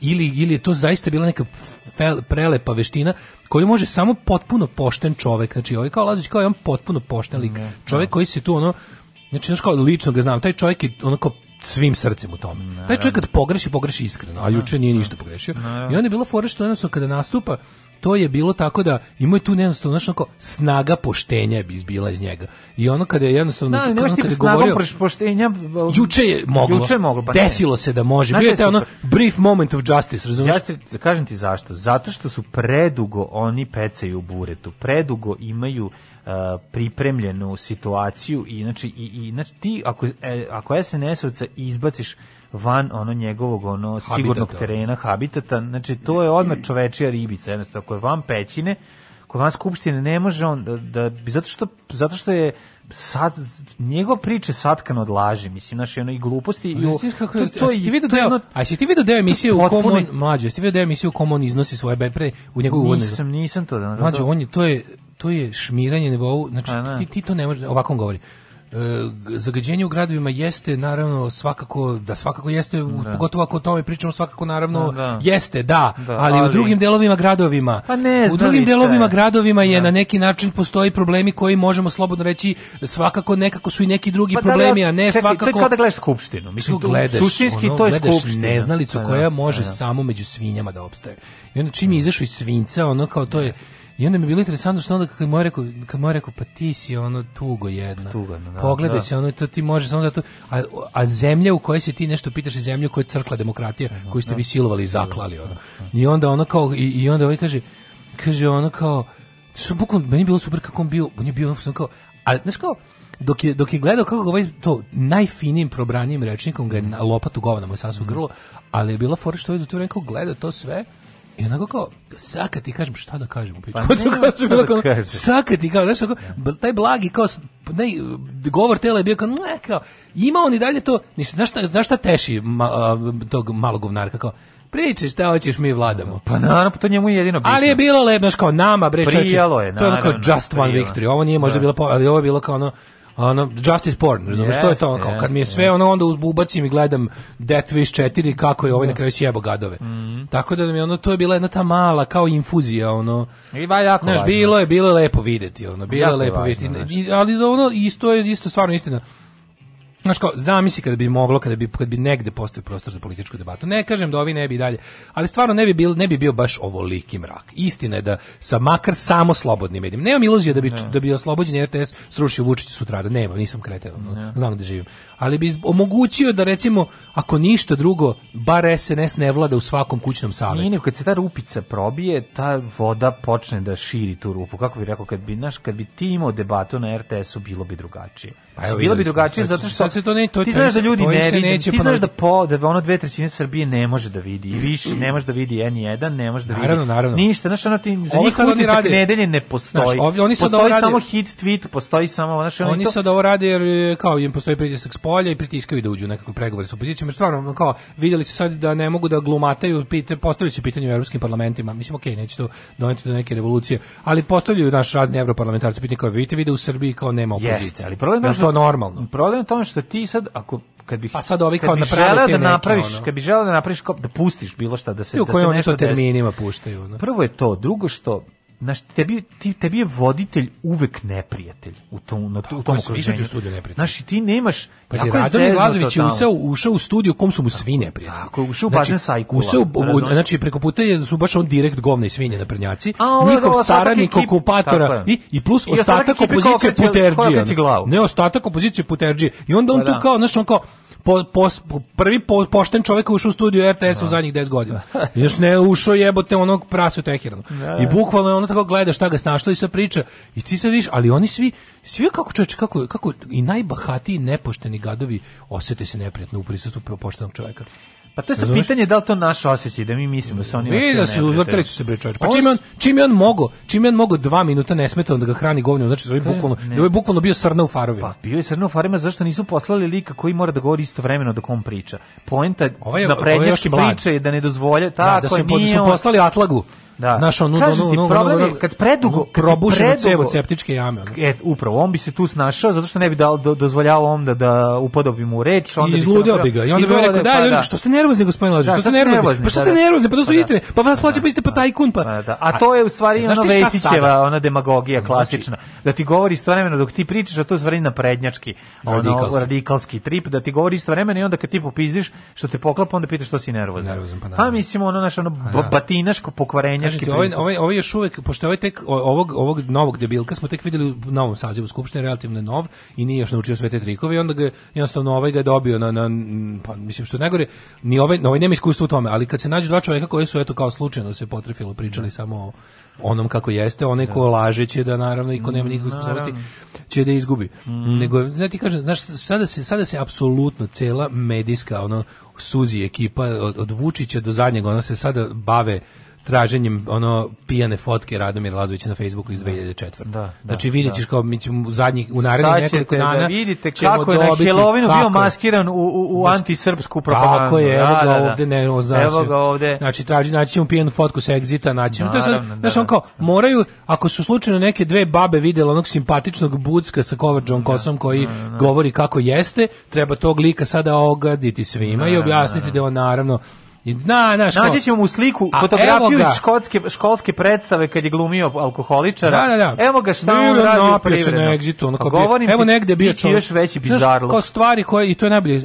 ili, ili je to zaista bila neka prelepa veština koju može samo potpuno pošten čovek. Znači, ovaj kao Lazić kao on potpuno pošten lik. Ne, da. čovek koji se tu ono, znači, znaš kao lično ga znam, taj čovek je onako svim srcem u tome. Naravno. Taj čovjek kad pogreši, pogreši iskreno, a juče nije da. ništa pogrešio. Naravno. Da. I on je bila fora što jednostavno kada nastupa, to je bilo tako da ima je tu jednostavno znači snaga poštenja bi izbila iz njega. I ono kada je jednostavno da, ne možete govorio poštenja juče je moglo. Juče je moglo, pa desilo se da može. Bio je ono brief moment of justice, razumiješ? Ja ti kažem ti zašto? Zato što su predugo oni pecaju u buretu. Predugo imaju uh, pripremljenu situaciju i znači i, i znači ti ako e, ako SNS-ovca izbaciš van ono njegovog ono habitata. sigurnog terena, habitata. Znači to je odmah čovečija ribica, jednostavno ako je van pećine, kod van skupštine ne može on da, da zato što zato što je sad njegov priče satkan od laži, mislim, naše ono i gluposti i o, kako, to, to, a si ti video deo, ono, a si ti video deo emisije potpune, u kom on mlađe, si ti video deo emisije u kom on iznosi svoje bepre u njegovu uvodnu. Nisam, nisam to da, da, da. Mlađe, on je to je to je šmiranje nivou, znači a, ti, ti to ne može ovakom govori. E, zagađenje u gradovima jeste naravno svakako da svakako jeste da. pogotovo ako o tome pričamo svakako naravno da. da. jeste da, da ali, ali, u drugim delovima gradovima pa ne, u drugim delovima gradovima je da. na neki način postoji problemi koji možemo slobodno reći svakako nekako su i neki drugi pa da, problemi a ne čekaj, svakako to je kada gledaš skupštinu mislim gledaš, suštinski ono, to je gledaš skupština neznalicu pa koja može pa samo među svinjama da opstaje i onda čim je mm. izašao iz svinca ono kao to je I onda mi je bilo interesantno što onda kad mu je rekao, kad mu je rekao pa ti si ono tugo jedna. Tugo, da, Pogledaj da. se ono to ti može samo zato a, a zemlja u kojoj se ti nešto pitaš je zemlja u kojoj crkla demokratija, da, da, koju ste da. vi silovali i zaklali ono. I onda ono kao i, i onda ovaj kaže kaže ono kao su bukom meni je bilo super kako on bio, on je bio ono kao a znaš kao dok je, dok je gledao kako ga ovaj to najfinijim probranijim rečnikom ga je na lopatu govna mu je sasvim mhm. grlo, ali je bila fora što je to ovaj tu rekao gleda to sve I onako kao, saka ti kažem, šta da kažem? Opet? Pa ne, da kažem. Da saka ti kao, znaš, onako, da. taj blagi, kao, ne, govor tela je bio kao, ne, kao, ima on i dalje to, nisi, znaš, šta, znaš šta teši ma, tog malog govnarka, kao, priče šta hoćeš mi vladamo. Pa naravno, pa to njemu je jedino bitno. Ali je bilo lepo, znaš kao nama, bre, čoče. Prijalo je, naravno. To je kao just one victory, ovo nije možda da. bilo, ali ovo je bilo kao ono, ono, justice porn, razumiješ, yes, to je to, kao, kad mi je sve ono, onda ubacim i gledam Death Wish 4, kako je ovaj no. na da. kraju sjebo gadove. Mm -hmm. Tako da mi ono, to je bila jedna ta mala, kao infuzija, ono, I ba, jako znaš, bilo je, bilo je lepo videti, ono, bilo jako je lepo važno, videti, I, ali ono, isto je, isto stvarno istina, Znaš kao, zamisli kada bi moglo, kada bi, kad bi negde postoji prostor za političku debatu. Ne kažem da ovi ne bi dalje, ali stvarno ne bi, bil, ne bi bio baš ovoliki mrak. Istina je da sa makar samo slobodnim medijima. Nemam iluzije da bi, ne. da bi oslobođen RTS srušio Vučića sutra. Da nemam, nisam kreten, ne. znam da živim. Ali bi omogućio da recimo, ako ništa drugo, bar SNS ne vlada u svakom kućnom savjetu. Nije, kad se ta rupica probije, ta voda počne da širi tu rupu. Kako bi rekao, kad bi, naš, kad bi ti imao debatu na RTS-u, bilo bi drugačije. Pa evo, bilo bi drugačije zato što se to ne to Ti znaš da ljudi ne vide. Ti znaš da po da ono dve trećine Srbije ne može da vidi. I više ne može da vidi N1, ne može da vidi. Naravno, naravno. Ništa, znači ono ti za njih oni rade nedelje ne postoji. Znaš, ovi, oni sad postoji samo hit tweet, postoji samo ono što oni to... sad ovo rade jer e, kao im postoji pritisak spolja i pritiskaju da uđu u nekakve pregovore sa opozicijom. Jer stvarno kao videli su sad da ne mogu da glumataju, pite postavili su pitanje u evropskim parlamentima. Mislim okej, okay, neće to doneti do neke revolucije, ali postavljaju naš razni evroparlamentarci pitanje kao vidite, vide u Srbiji kao nema opozicije. Yes, ali problem je to normalno. Problem je to što što ti sad, ako kad bih pa sad ovi kao naprave da napraviš ono. kad bi želeo da napraviš da pustiš bilo šta da se u da se nešto terminima puštaju ono. prvo je to drugo što znaš, tebi, ti, tebi je voditelj uvek neprijatelj u tom, na, pa, u tom okruženju. Znaš, ti nemaš... Pa si Radomir Lazović je ušao, ušao u studiju u kom su mu svi neprijatelji. Tako, ušao u znači, bazen sajkula. Ušao, znači, preko puta je, da su baš on direkt govne i svinje na prednjaci. Njihov saradnik okupatora i, i plus ostatak opozicije Puterđija. Ne, ostatak opozicije Puterđije. I onda pa on tu da. kao, znaš, on kao, po, po, prvi po, pošten čovjek ušao u studiju RTS-a u da. zadnjih 10 godina. <laughs> Da. Još ne ušao jebote onog prasu tehiranu. Da, I bukvalno ono tako gleda šta ga snašlo i sve priča. I ti se vidiš, ali oni svi, svi kako čovječe, kako, kako i najbahatiji nepošteni gadovi osete se neprijatno u prisustvu poštenog čovjeka. Pa to je sa pitanje da li to naš osjećaj, da mi mislimo da se oni Vidi da su vrteli su se bre čovjek. Pa čim on čim je on mogo, čim je on mogo 2 minuta nesmetano da ga hrani govnjem, znači da je ovaj bukvalno da je ovaj bukvalno bio srna u farovima. Pa bio je srna u farovima zašto nisu poslali lika koji mora da govori istovremeno dok on priča. Poenta na da prednjački priče da ne dozvolje da, tako da, da su, nije, da su poslali Atlagu Da. Naš on Kažem ti, problem kad predugo, kad probušeno cevo septičke jame. E, upravo, on bi se tu snašao zato što ne bi dal, do, dozvoljavao on da, da upodobi mu reč. Onda I izludeo bi ga. I onda bi rekao, da, da, što ste nervozni, gospodine Lažić, da, što ste nervozni? Pa što pa ste da. nervozni, pa to su pa da. istine, pa vas plaća, pa iste pa taj kun, pa. A to je u stvari ona Vesićeva, ona demagogija znači- klasična. Da ti govori istovremeno dok ti pričaš, a to je stvari na prednjački, ono, radikalski trip, da ti govori istovremeno i onda kad ti popizdiš, što te poklapa, onda pitaš što si nervozan. Pa mislim, ono, naše ono, batinaško pokvarenje kažete, ovaj, ovaj, ovaj još uvek, pošto ovaj tek, ovog, ovog novog debilka smo tek videli u novom sazivu Skupštine, relativno nov, i nije još naučio sve te trikove, i onda ga, jednostavno ovaj ga je dobio na, na pa, mislim što najgore, ni ovaj, ovaj nema iskustva u tome, ali kad se nađu dva čoveka koji su, eto, kao slučajno se potrefilo, pričali da. samo o onom kako jeste, onaj da. ko laže će da, naravno, i ko nema nikakve mm, sposobnosti, će da izgubi. Mm. Nego, znači, kažem, znaš, sada se, sada se apsolutno cela medijska, ono, suzi ekipa od, od Vučića do zadnjeg, ona se sada bave traženjem ono pijane fotke Radomira Lazovića na Facebooku iz 2004. Da. da, da, znači videćeš da. kao mi ćemo u zadnjih u narednih nekoliko da dana da vidite kako je na Helovinu bio maskiran u u, u antisrpsku propagandu. Tako je, evo da, ga da, ovde ne no, znači. Evo ga ovde. Znači traži naći ćemo pijanu fotku sa egzita naći. To sad, znači on kao moraju ako su slučajno neke dve babe videle onog simpatičnog bucka sa kovrđom kosom koji govori kako jeste, treba tog lika sada ogaditi svima i objasniti da on naravno Na, na, ško... Naći ćemo mu sliku, A, fotografiju iz škotske školske predstave kad je glumio alkoholičara. Da, da, da. Evo ga šta on radi u privredno. Na exitu, onako, govorim evo negde bio čovjek. još veći bizarlog. Znaš, stvari koje, i to je najbolje, uh,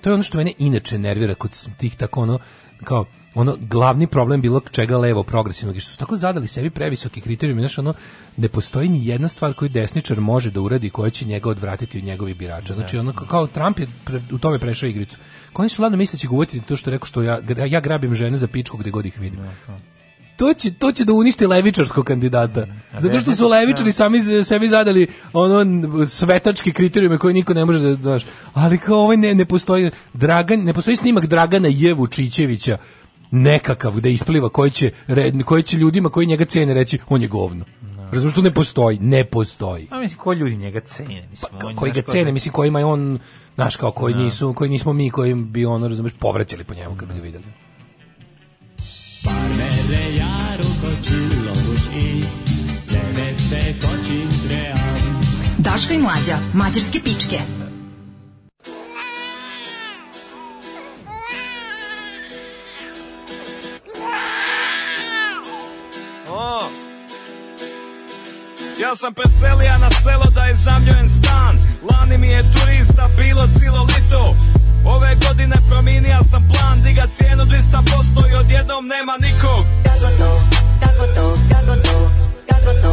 to je ono što mene inače nervira kod tih tako ono, kao, ono glavni problem bilo čega levo progresivnog i što su tako zadali sebi previsoki kriterijumi znači ono ne postoji ni jedna stvar koju desničar može da uradi koja će njega odvratiti od njegovih birača znači da. ono kao Trump je pre, u tome prešao igricu oni su ladno misleći govoriti to što rekao što ja ja grabim žene za pičku gde god ih vidim da, to će, to će da uništi levičarskog kandidata. Mm, Zato što su levičari da. sami sebi zadali ono svetački kriterijume koje niko ne može da znaš. Ali kao ovaj ne, ne postoji Dragan, ne postoji snimak Dragana Jevučićevića nekakav gde ispliva koji će, red, koji će ljudima koji njega cene reći on je govno. Da. Razumiješ, to ne postoji, ne postoji. A mislim, koji ljudi njega cene? Mislim, pa, koji ga cene, mislim, koji ima on, znaš, kao koji, no. Da. nisu, koji nismo mi, koji bi ono, razumiješ, povraćali po njemu kad bi ga da. videli. Daška i mlađa, mađarske pičke. Ja sam preselija na selo da iznamljujem stan Lani mi je turista bilo cilo lito Ove godine prominija sam plan Diga cijenu 200% i odjednom nema nikog Kako to, kako to, kako to, kako to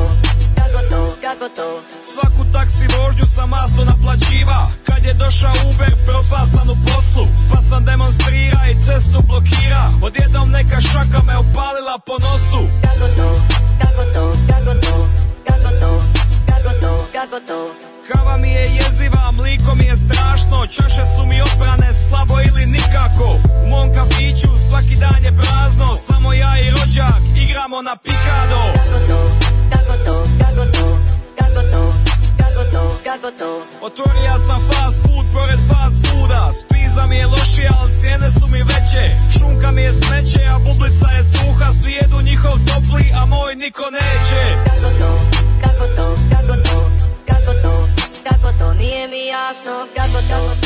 kako to, kako to Svaku taksi vožnju sam masno naplaćiva Kad je došao Uber profasan u poslu Pa sam demonstrira i cestu blokira Odjednom neka šaka me opalila po nosu Kako to, kako to, kako to kako gotovo Kava mi je jeziva, mliko mi je strašno Čaše su mi oprane, slabo ili nikako U mom kafiću svaki dan je prazno Samo ja i rođak igramo na pikado Kako to, kako to, kako to, kako to, kako to Otvorio sam fast food pored fast fooda Spiza mi je lošija, ali cijene su mi veće Šunka mi je smeće, a bublica je suha Svi jedu njihov topli, a moj niko neće Kako to, kako to, kako to Kako to, kako to, nije mi jasno Kako to,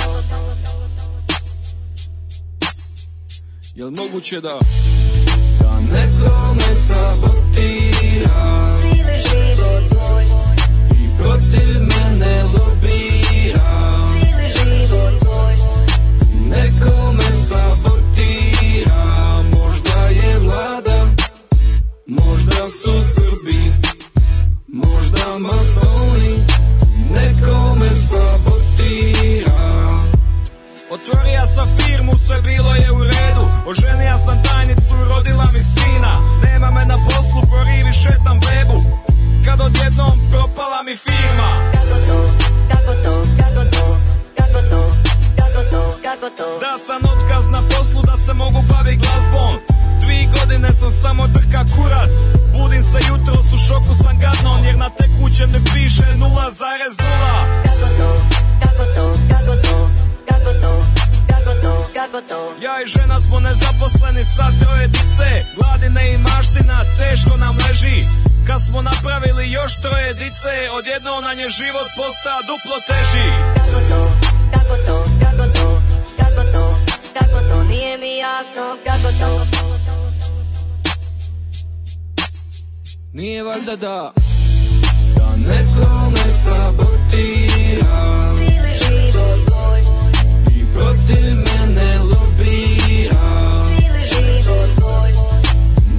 Jel moguće da Da neko me sabotira Cijeli život tvoj I protiv mene lobira Cijeli život tvoj Neko me sabotira Možda je vlada Možda su Srbi Možda masoni nekome sabotira Otvorija sa firmu, sve bilo je u redu Oženija sam tajnicu, rodila mi sina Nema me na poslu, po rivi šetam bebu Kad odjednom propala mi firma Kako to, kako to, kako to, kako to, kako to, kako to Da sam otkaz na poslu, da se mogu baviti glazbom Tri godine sam samo drka kurac Budim se jutro, su šoku sam gadnom Jer na tekućem ne piše 0,0 Kako to, kako to, kako to, kako to kako to? Ja i žena smo nezaposleni, sad troje dice Gladine i maština, teško nam leži Kad smo napravili još troje dice Odjedno nam je život posta duplo teži Kako to, kako to, kako to, kako to, kako to Nije mi jasno kako to Nije valjda da Da neko me sabotira Cijeli život moj I protiv mene lobira Cijeli život moj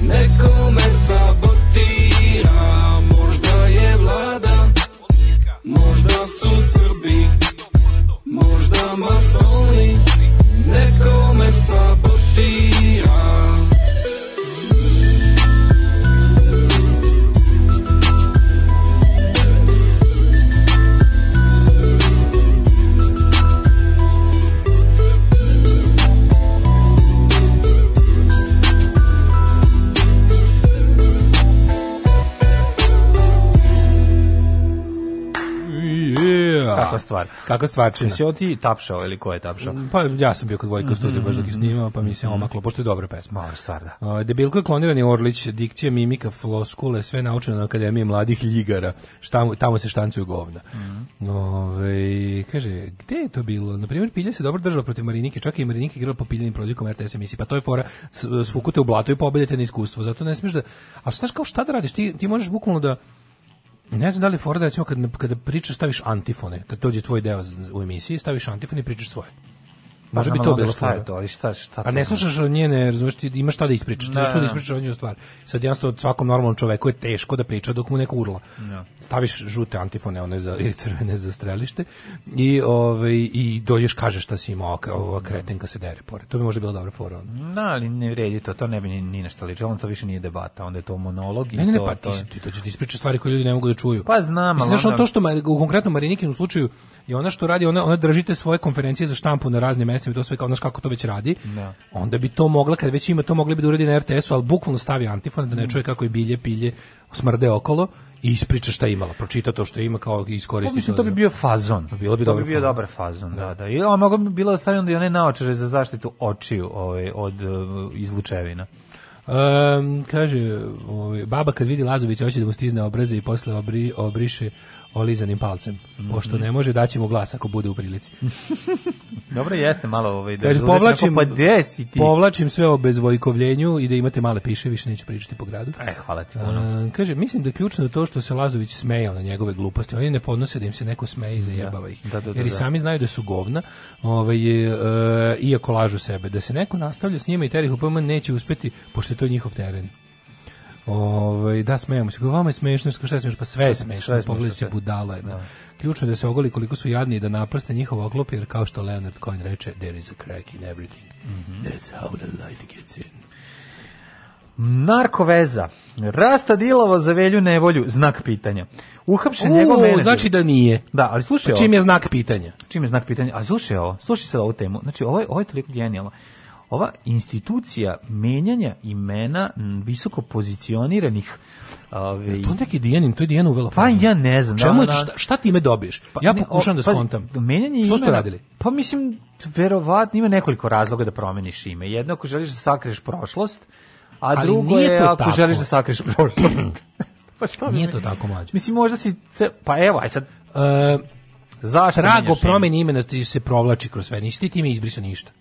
Neko me sabotira Možda je vlada Možda su Srbi Možda masoni Neko me sabotira kakva da. stvar. Kakva stvar čini. Jesi ti tapšao ili ko je tapšao? Mm, pa ja sam bio kod Vojka u studiju baš dok je snimao, pa mi se mhm. omaklo, pošto je dobra pesma. Mala stvar, da. Debilko je klonirani Orlić, dikcija, mimika, floskule, sve naučeno na Akademiji mladih ljigara. Šta, tamo se štancuju govna. Mm. Ove, kaže, gde je to bilo? Na primjer, Pilja se dobro držala protiv Marinike, čak i Marinike igrala po Piljenim prođikom RTS emisiji. Pa to je fora, svukute u blato i pobedete na iskustvo. Zato ne smiješ da... Ali znaš kao šta da radiš? Ti, ti možeš bukvalno da Ne znam da li fora da recimo kad, kada pričaš staviš antifone, kad dođe tvoj deo u emisiji, staviš antifone i pričaš svoje. Može pa, bi to bilo šta je to, ali šta, šta A ne slušaš od nje, ne razumeš, ti imaš šta da ispričaš, ti da, da, da ispričaš od nje stvar. Sad jednostavno svakom normalnom čoveku je teško da priča dok mu neko urla. Da. Staviš žute antifone one za ili crvene za strelište i ovaj i dođeš kažeš šta si imao, ova da. kretenka se dere pored. To bi možda bilo dobro fora. Da, ali ne vredi to, to ne bi ni, ni nešto ličilo, onda to više nije debata, onda je to monolog i ne, ne, to. Ne, pa to... ti, ti to ćeš ispričaš stvari koje ljudi ne mogu da čuju. Pa znam, Mislim, Znaš, onda... to što u konkretnom Marinikinom slučaju I ona što radi, ona ona držite svoje konferencije za štampu na raznim mesecima do sve kao znaš kako to već radi. Da. Onda bi to mogla kad već ima to mogli bi da uradi na RTS-u, al bukvalno stavi antifon da ne mm. čuje kako je bilje pilje smrde okolo i ispriča šta je imala, pročita to što ima kao i iskoristi. Mislim, to bi bio fazon. Pa bilo bi to bi bio dobar fazon, da, da. da. I, a mogo bi bilo da stavljeno i one naočare za zaštitu očiju ove, ovaj, od eh, izlučevina. Um, kaže, ovaj, baba kad vidi Lazovića hoće da mu stizne obraze i posle obri, obriše olizanim palcem. Mhm. Pošto ne može, daćemo glas ako bude u prilici. <laughs> Dobro jeste malo ovaj da Kaže, povlačim, pa desi ti. Povlačim sve o bezvojkovljenju i da imate male piše, više neću pričati po gradu. E, hvala ti A, kaže, mislim da je ključno to što se Lazović smejao na njegove gluposti. Oni ne podnose da im se neko smeje i da. zajebava ih. Da, da, da, jer i da. sami znaju da su govna, ovaj, e, iako lažu sebe. Da se neko nastavlja s njima i terih u neće uspeti, pošto je to njihov teren. Ovaj da smejemo se. Vama je smešno, šta je smešno? Pa sve je smešno. Pogledaj se budala Da. Ključno je da se ogoli koliko su jadni i da naprste njihovo oklop, jer kao što Leonard Cohen reče, there is a crack in everything. Mm -hmm. That's how the light gets in. Narkoveza. Rasta Dilova za velju nevolju, znak pitanja. Uhapšen njegov menadžer. znači da nije. Da, ali slušaj pa Čim ovo. je znak pitanja? Čim je znak pitanja? A slušaj ovo, slušaj sad ovu temu. Znači, ovo je, ovo je toliko genijalno ova institucija menjanja imena visoko pozicioniranih Ove, to neki Dijanin, to je Dijana uvela. Pa ja ne znam. Čemu da, da, da, šta, šta time dobiješ? Pa, ja pokušam ne, da o, da skontam. Pa, menjanje Što ste radili? Pa mislim, verovatno ima nekoliko razloga da promeniš ime. Jedno, ako želiš da sakriješ prošlost, a Ali drugo je ako tako. želiš da sakriješ prošlost. <clears throat> pa što nije mi, to tako, mlađe. Mislim, možda si... Ce, pa evo, aj sad... E, Zašto Trago promeni imena ti se provlači kroz sve. Nisi ti time izbrisao ništa.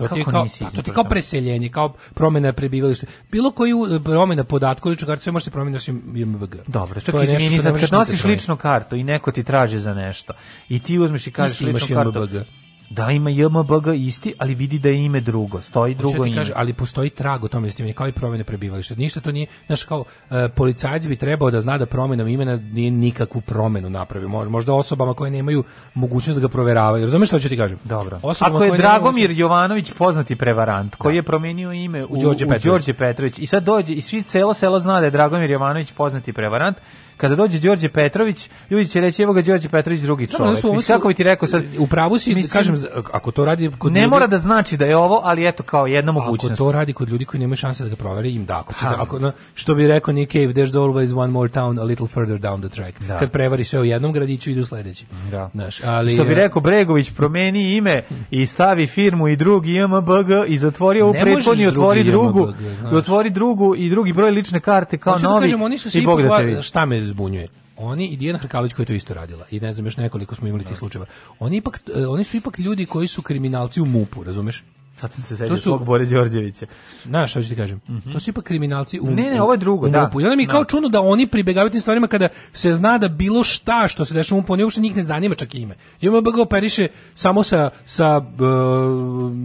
To Kako ti je kao, da, to ti kao preseljenje, kao promjena prebivališta. Bilo koju e, promjena podatku lične karte, sve može se da promijeniti JMBG. Dobro, čak i znači, kad nosiš ličnu kartu i neko ti traži za nešto i ti uzmeš i kažeš ličnu kartu. Da, ima JMBG isti, ali vidi da je ime drugo, stoji da drugo ime. Kaže, ali postoji trag o jeste da mi kao i promjene prebivališta. Ništa to nije, znaš, kao e, policajac bi trebao da zna da promjenom imena nije nikakvu promenu napravi. Možda osobama koje nemaju mogućnost da ga proveravaju. Razumeš što ću ti kažem? Dobro. Osobama Ako je Dragomir nemaju... Jovanović poznati prevarant, koji da. je promijenio ime u, u, Đorđe, Petrović. Đorđe Petrović i sad dođe i svi celo selo zna da je Dragomir Jovanović poznati prevarant, kada dođe Đorđe Petrović, ljudi će reći evo ga Đorđe Petrović drugi čovjek. Su, mislim, kako bi ti rekao sad, u pravu si, mislim, kažem, ako to radi kod Ne ljudi, mora da znači da je ovo, ali eto kao jedna mogućnost. Ako to radi kod ljudi koji nemaju šanse da ga provere, im da, ako, da, ako no, što bi rekao Nick Cave, there's always one more town a little further down the track. Da. Kad prevari sve u jednom gradiću i u sledeći. Da. Znaš, ali Što bi e, rekao Bregović, promeni ime i stavi firmu i drugi IMBG i zatvori ovu i otvori drugu, i otvori drugu i drugi broj lične karte kao Hoću da novi. Da kažem, oni su svi da šta me zbunjuje. Oni i Dijana Hrkalić koja je to isto radila i ne znam još nekoliko smo imali tih da. slučajeva. Oni ipak e, oni su ipak ljudi koji su kriminalci u MUP-u, razumeš? Sad sam se sedio svog Bore Đorđevića. Znaš, što ću ti kažem, mm -hmm. to su ipak kriminalci u Ne, ne, ovo je drugo, da. I onda mi da. kao čuno da oni pribegavaju tim stvarima kada se zna da bilo šta što se dešava u MUP-u, uopšte njih ne zanima čak i ime. JMBG operiše samo sa, sa uh,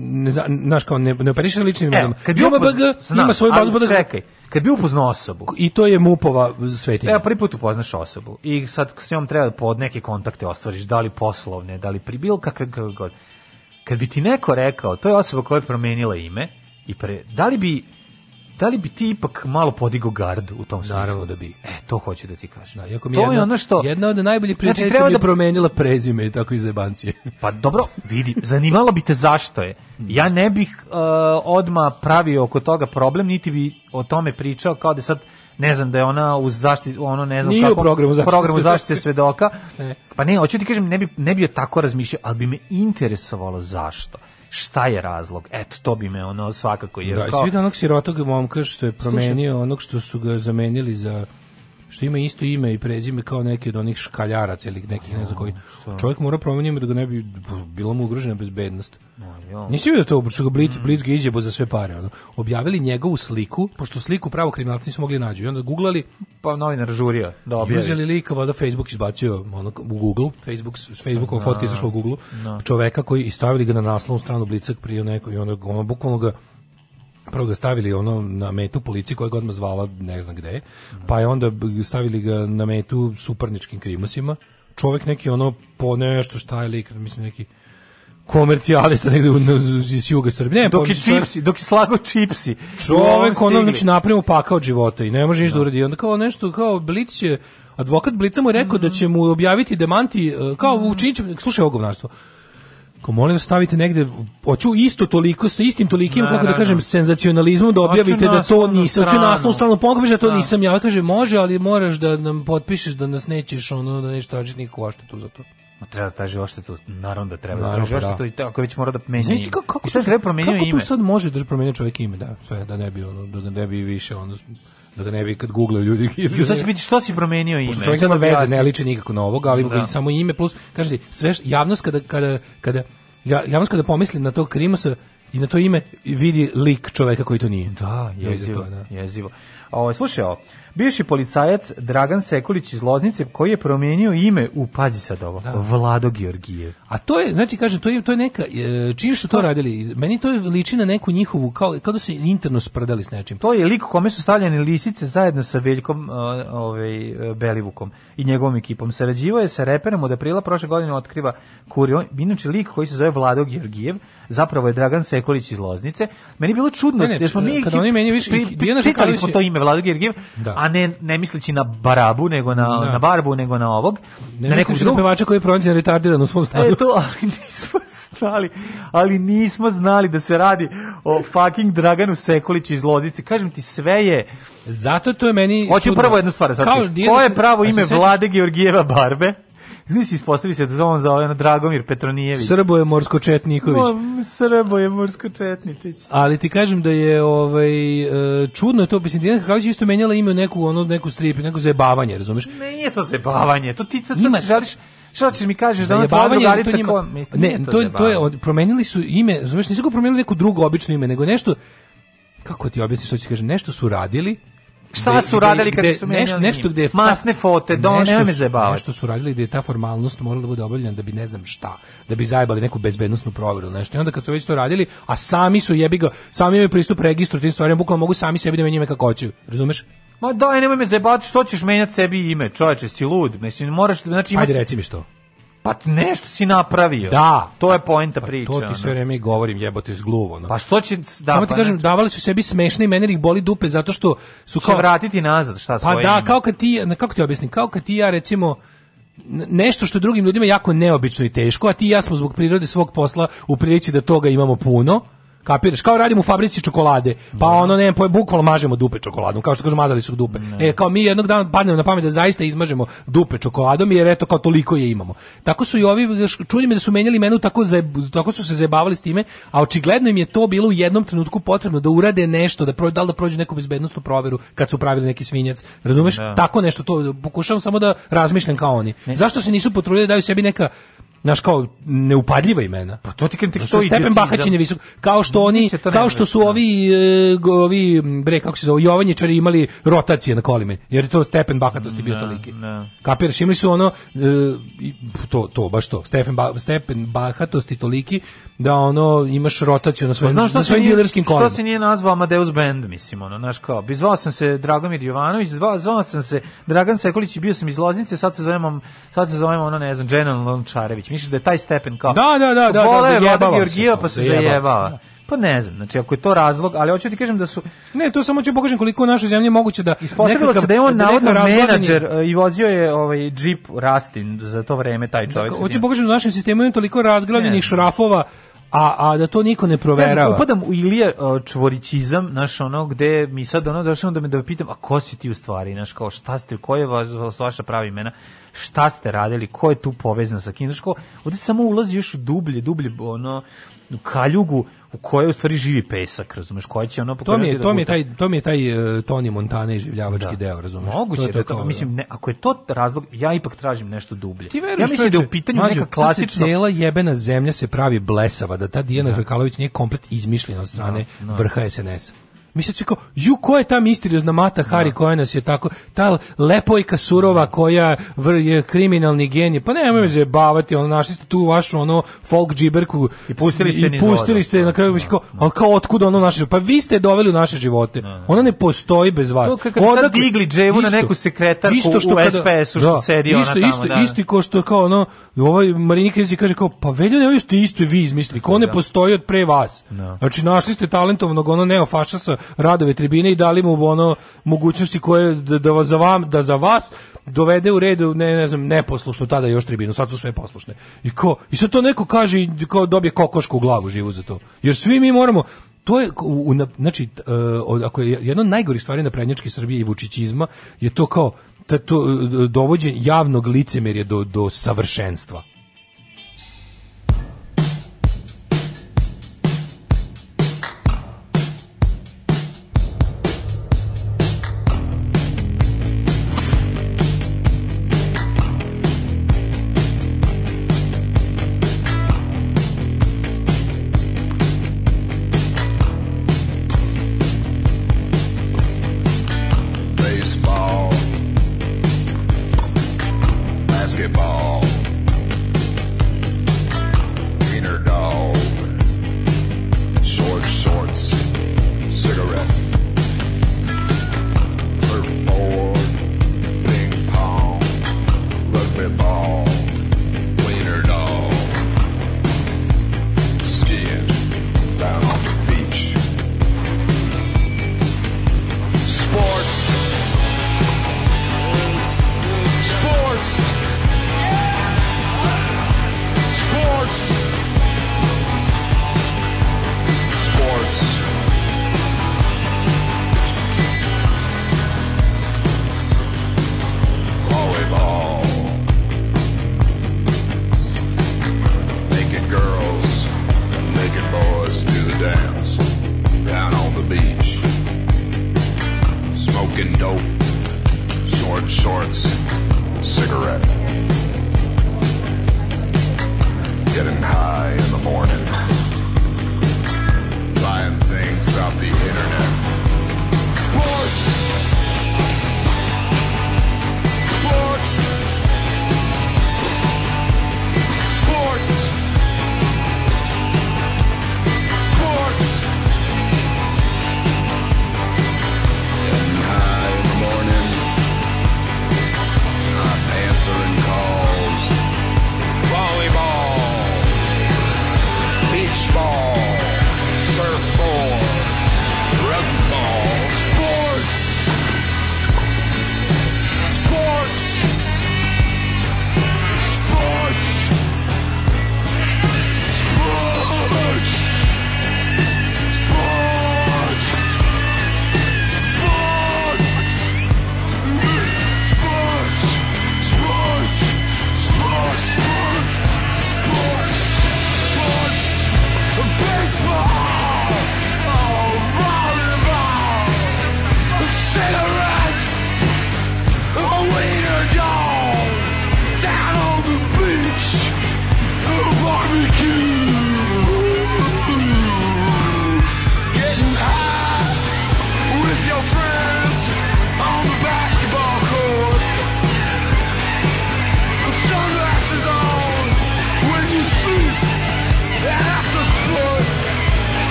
ne zna, znaš kao, ne, ne operiše ličnim e, imenom. E, JMBG ima svoju bazu podataka. Čekaj, kad bi upoznao osobu. I to je Mupova svetina. Ja prvi put upoznaš osobu i sad s njom treba pod neke kontakte ostvariš, da li poslovne, da li pribil, kakve god. Kak, kak, kad bi ti neko rekao, to je osoba koja je promenila ime, i pre, da li bi da li bi ti ipak malo podigo gardu u tom smislu? Naravno da bi. E, to hoću da ti kažem. Da, jako mi to jedna, je ono što... Jedna od najboljih prijateljica znači, mi je da, da... promenila prezime i tako iz jebancije. <laughs> pa dobro, vidi, zanimalo bi te zašto je. Ja ne bih uh, odma pravio oko toga problem, niti bi o tome pričao kao da sad ne znam da je ona uz zaštitu ono ne znam kako programu zaštite, programu zaštite svedoka. <laughs> Pa ne, hoću ti kažem ne bi ne bio tako razmišljao, ali bi me interesovalo zašto šta je razlog. Eto, to bi me ono svakako... Jer da, kao... svi da onog sirotog momka što je promenio Slušaj, onog što su ga zamenili za što ima isto ime i prezime kao neki od onih škaljaraca ili nekih ne znam koji. Čovjek mora promeniti ime da ga ne bi bilo mu ugrožena bezbednost. Nisi vidio to, što ga blic, mm. blic ga iđebo za sve pare. Ono. Objavili njegovu sliku, pošto sliku pravo kriminalci nisu mogli da nađu. I onda googlali... Pa novinar žurio. Da uzeli lika, valjda Facebook izbacio ono, u Google. Facebook, s Facebookova fotke da, izašla u Google. No. Da. Čoveka koji i stavili ga na naslovnu stranu Blitzak prije nekog i onda ono, bukvalno ga prvo ga stavili ono na metu policije koja ga odmah zvala ne znam gde, pa je onda stavili ga na metu suparničkim krimusima. Čovjek neki ono po nešto šta je lik, mislim neki komercijalista negde iz juga Srbije. Ne, dok, pa, je čipsi, dok je slago čipsi. Čovek ono, znači, napravimo pakao od života i ne može ništa da. uradi. onda kao nešto, kao Blic će, advokat Blica mu je rekao mm da mhm. će mu objaviti demanti, e, kao mm učinit će, slušaj ovo govnarstvo, Ko molim stavite negde, hoću isto toliko, sa istim tolikim, Naravno. kako da kažem, senzacionalizmom da objavite da to nisam, hoću naslovnu stranu pomoći da to da. nisam ja, kaže može, ali moraš da nam potpišeš da nas nećeš, ono, da nećeš tražiti nikakvu odštetu za to. Ma treba da traži odštetu, naravno da treba naravno, da traži odštetu i ako već mora da menja znači, ime. Kako, kako, I Kako tu sad može da promenja čovjek ime, da, sve, da ne bi, ono, da ne bi više, ono, da ga ne bi kad googlaju ljudi. <laughs> Ju sad će biti što si promenio ime. Pošto čovjek nema veze, ne liči nikako na ovoga, ali da. samo ime plus, kaže, sve javnost kada, kada, kada, javnost kada pomisli na tog Krimosa i na to ime vidi lik čoveka koji to nije. Da, jezivo, da. jezivo. Ovo, ovaj, slušaj ovo, Bivši policajac Dragan Sekulić iz Loznice koji je promijenio ime u pazi sad ovo, da. Vlado Georgijev. A to je, znači kažem, to je to je neka e, čini što to radili, meni to je liči na neku njihovu kao kao da su interno sprdali s nečim. To je lik kome su stavljene lisice zajedno sa Veljkom e, ovaj e, Belivukom i njegovom ekipom. Sarađivao je sa reperom od aprila prošle godine otkriva Kurio, inače lik koji se zove Vlado Georgijev zapravo je Dragan Sekolić iz Loznice. Meni je bilo čudno, ne, ne, jer smo mi kada oni meni više čekali smo to ime Vlado Gergijev, da. a ne ne misleći na Barabu, nego na da. na Barbu, nego na ovog. Ne, na nekog drugog pevača koji je pronađen retardiran u svom e, stanu. E to, ali <laughs> nismo znali, ali nismo znali da se radi o fucking Draganu Sekoliću iz Lozice. Kažem ti, sve je... Zato to je meni... Hoću prvo jednu stvar. Da Kao, ko je pravo ime Vlade Georgijeva Barbe? Znači, ispostavi se da on zove na Dragomir Petronijević. Srbo je Morsko Četniković. Mo, Srbo je Morsko Četničić. Ali ti kažem da je ovaj, e, čudno je to, mislim, Dijana Hrkalić isto menjala ime u neku, ono, neku strip, neko zajebavanje, razumeš? Ne, nije to zajebavanje, to ti sad Ima... želiš... Šta ćeš mi kažeš da ona tvoja drugarica njima, ko... Mi, ne, to, to, to je, promenili su ime, razumeš, nisu ga promenili neko drugo obično ime, nego nešto, kako ti objasniš što ću kažem, nešto su radili, Šta su radili kad su menjali? Nešto, nešto gde je masne fote, do ne me zajebavaju. Nešto su radili da je ta formalnost morala da bude obavljena da bi ne znam šta, da bi zajebali neku bezbednosnu proveru nešto. I onda kad su već to radili, a sami su jebiga, ga, sami imaju pristup registru tim stvarima, bukvalno mogu sami sebi da menjaju kako hoće. Razumeš? Ma daj, e, nemoj me zajebati, što ćeš menjati sebi ime, čoveče, si lud. Mislim, moraš, znači, imaš... Ajde, reci mi što. Pa nešto si napravio. Da, to je poenta pa priče. To ti sve vreme i govorim, jebote, izgluvo. No. Pa što će da Samo ti pa kažem, ne. davali su sebi smešne i meni ih boli dupe zato što su kao će vratiti nazad, šta svoje. Pa da, ime. kao kad ti, kako ti objasnim, kao kad ti ja recimo nešto što drugim ljudima jako neobično i teško, a ti i ja smo zbog prirode svog posla u prilici da toga imamo puno Kapiraš? Kao radimo u fabrici čokolade. Pa da. ono ne, pa bukvalno mažemo dupe čokoladom, kao što kažu mazali su dupe. E kao mi jednog dana padnemo na pamet da zaista izmažemo dupe čokoladom jer eto kao toliko je imamo. Tako su i ovi čudi me da su menjali menu tako za, tako su se zajebavali s time, a očigledno im je to bilo u jednom trenutku potrebno da urade nešto, da prođu da, da prođu neku bezbednostnu proveru kad su pravili neki svinjac. Razumeš? Da. Tako nešto to pokušavam samo da razmišljam kao oni. Ne. Zašto se nisu potrudili da daju sebi neka naš kao neupadljiva imena. Pa to ti kažem, to stepen Bahaćin je da. visok. Kao što oni, da kao što su da. ovi e, ovi bre kako se zove Jovanjičari imali rotacije na kolima, jer je to stepen bahatosti bio toliki. Kapiraš, imali su ono e, to to baš to, stepen stepen bahatosti toliki da ono imaš rotaciju na svojim pa na svojim dilerskim kolima. Što se nije nazvao Amadeus Band, mislim ono, znaš kao. Zvao sam se Dragomir Jovanović, zvao, zvao sam se Dragan Sekulić i bio sam iz Loznice, sad se zovem sad se zovemo, ono ne znam, General Lončarević Znači, misliš da je taj stepen kao... Da, da, da, da, da, da, da, pa se zajebava. Da. Pa ne znam, znači ako je to razlog, ali hoću ti kažem da su Ne, to samo hoću da pokažem koliko u našoj zemlji moguće da ispostavilo se da je on da navodno menadžer e, i vozio je ovaj džip Rastin za to vreme taj čovjek. Dakle, hoću pokažem da u našem sistemu ima toliko razglavljenih šrafova a, a da to niko ne proverava. Ja znam, upadam u Ilija uh, čvorićizam, znaš, ono, gde mi sad ono, došao da me, da me pitam, a ko si ti u stvari, znaš, kao šta ste, koje je vas, vaša prava imena, šta ste radili, ko je tu povezan sa kim, znaš, kao, ovde samo ulazi još dublje, dublje, ono, kaljugu u kojoj u stvari živi pesak, razumeš, koja će ono to mi je, da to mi je taj to mi je taj uh, Toni Montana i življavački da. deo, razumeš. Moguće to je da to, da kao, mislim ne, ako je to razlog, ja ipak tražim nešto dublje. Ti veruješ, ja mislim da je u pitanju mađu, neka klasična cela jebena zemlja se pravi blesava da ta Dijana da. Hrkalović nije komplet izmišljena od strane no, no. vrha SNS. Mi se kao, ju, ko je ta misteriozna mata da. Hari koja nas je tako, ta lepojka surova koja vr, je kriminalni genije, pa nemoj me zajebavati, ono, našli ste tu vašu, ono, folk džiberku i pustili ste, i pustili ste na kraju, da. kao, ali kao, otkuda ono naše, pa vi ste doveli u naše živote, da, ona ne postoji bez vas. To kako digli dževu na neku sekretarku isto što u SPS-u što sedi ona tamo, isto, da. Isto, ko što kao, ono, ovaj Marinika Krizi kaže kao, pa veljo ne, ste isto vi izmislili, ko ne postoji od pre vas. Znači, našli ste talentovnog, ono, neofašasa radove tribine i dali mu ono mogućnosti koje da, da za vam da za vas dovede u redu ne ne znam neposlušno tada još tribinu sad su sve poslušne i ko i sad to neko kaže kao dobije kokošku u glavu živu za to jer svi mi moramo to je u, u, znači uh, ako je jedno najgori stvari na prednjački Srbije i vučićizma je to kao to e, dovođenje javnog licemerja do, do savršenstva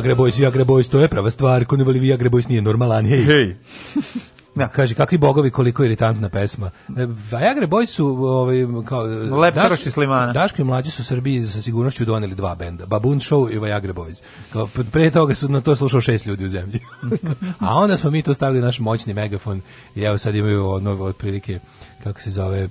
Viagra Boys, Viagra Boys, to je prava stvar, ko ne voli Viagra Boys nije normalan, hej. Hej. Da. Kaže kakvi bogovi koliko iritantna pesma. Viagra e, Boys su ovaj kao e, Leptaroš i Slimana. Daško i mlađi su Srbiji sa sigurnošću doneli dva benda, Babun Show i Viagra ovaj Boys. Kao pre toga su na to slušao šest ljudi u zemlji. <laughs> A onda smo mi to stavili naš moćni megafon i evo sad imaju ono otprilike kako se zove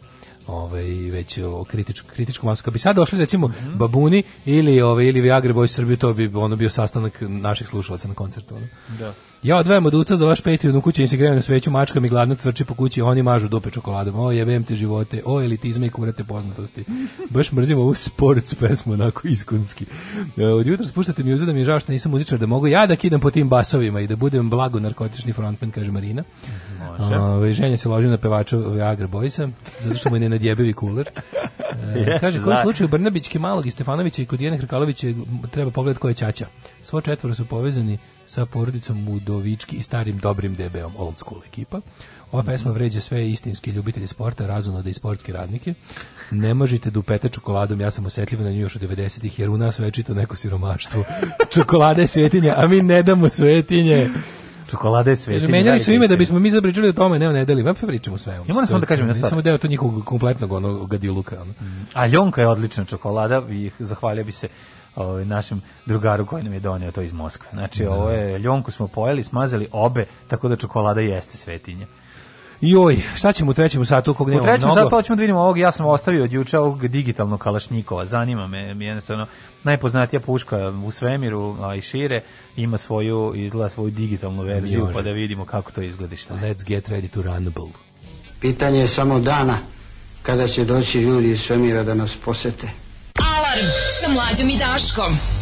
ovaj već o kritičku kritičku masu. Kad bi sad došli recimo mm -hmm. Babuni ili ovaj ili Viagra Boys Srbiju to bi ono bio sastanak naših slušalaca na koncertu, ono. Da. Ja odvajam od uca za vaš Patreon u kući i se grejam sveću, mačka i gladno tvrči po kući, oni mažu dupe čokoladom, o jebem te živote, o elitizme i kurate poznatosti. Baš mrzim ovu sports pesmu, onako iskonski. E, od jutra spuštate mi da mi je žao što nisam muzičar, da mogu ja da kidam po tim basovima i da budem blago narkotični frontman, kaže Marina. Mm -hmm. Može. Ove, ženja se loži na pevača Viagra Boysa, zato što mu je nenadjebevi kuler. <laughs> E, Jeste, kaže, u da. slučaju Brnabićke, Malog i Stefanovića i kod Jene Hrkalovića treba pogled koja je Ćaća. Svo četvoro su povezani sa porodicom Mudovički i starim dobrim DB-om, old school ekipa. Ova pesma vređa sve istinske ljubitelje sporta, razumno da i sportske radnike. Ne možete dupete da čokoladom, ja sam osjetljiv na nju još od 90-ih, jer u nas već neko siromaštvo. <laughs> Čokolada je svetinja, a mi ne damo svetinje. Čokolada je svetinja. Menjali su ime da bismo mi zapričali o tome, ne o nedeli, vam pričamo sve. Ja moram samo da kažem da nešto. Samo deo to njihovog kompletnog onog gadiluka. Ono. A ljonka je odlična čokolada i zahvalio bi se ovaj našem drugaru koji nam je donio to iz Moskve. Znači, da. ovo je ljonku smo pojeli, smazali obe, tako da čokolada jeste svetinja. Joj, šta ćemo u trećem satu kog nema U trećem mnogo. satu hoćemo da vidimo ovog, ja sam ostavio od juče ovog digitalnog Kalašnjikova, Zanima me, jednostavno najpoznatija puška u svemiru, a i šire, ima svoju izgleda svoju digitalnu verziju, Jože. pa da vidimo kako to izgleda šta. Let's get ready to runable. Pitanje je samo dana kada će doći ljudi iz svemira da nas posete. Alarm sa mlađom i Daškom.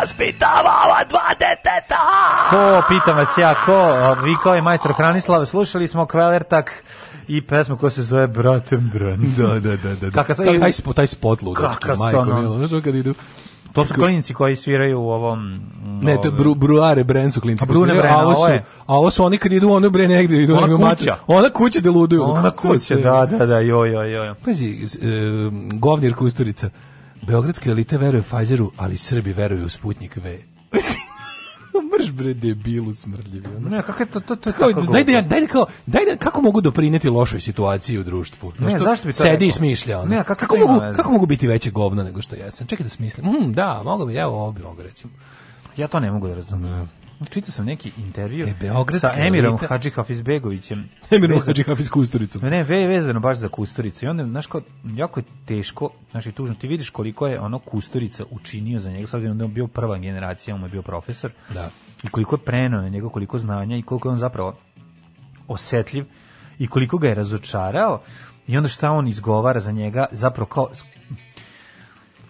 vaspitavala dva deteta. Ko, pitam vas ja, ko? Vi kao je majstor Hranislav, slušali smo Kvelertak i pesmu koja se zove Bratem Bran. Da, da, da. da. Kaka, taj, taj, spot, taj spot ludački, majko, milo. Znaš, kad idu... To su klinici koji sviraju u ovom... Ne, to bru, bruare Bren su klinici. A, brune Bren, ovo su, a ovo su oni kad idu, oni bre negde idu. Ona kuća. Ona kuća da luduju. Ona kuća, da, da, da, joj, joj, joj. Pazi, e, govnir Kusturica. Beogradske elite veruje Pfizeru, ali Srbi veruju u Sputnik V. <laughs> Mrš bre debilu smrdljivi. Ono. Ne, kako je to, to, to kao, tako daj, da, daj, da, kao, daj da, kako mogu doprineti lošoj situaciji u društvu? Znaš, ne, zašto bi to Sedi i smišlja. Ono. Ne, kako, kako, mogu, veze? kako mogu biti veće govno nego što jesam? Čekaj da smislim. Mm, da, mogu bi, evo ovo bi mogu recimo. Ja to ne mogu da razumijem čitao sam neki intervju e, sa Emirom elita... Hadži Hafizbegovićem. <laughs> Emirom Hadži Hafiz Kusturicom. Ne, ve vezano baš za Kusturicu. I onda, znaš, kao, jako je teško, znači tužno, ti vidiš koliko je ono Kusturica učinio za njega, s obzirom da je bio prva generacija, on je bio profesor. Da. I koliko je prenao na njega, koliko znanja i koliko je on zapravo osetljiv i koliko ga je razočarao i onda šta on izgovara za njega, zapravo kao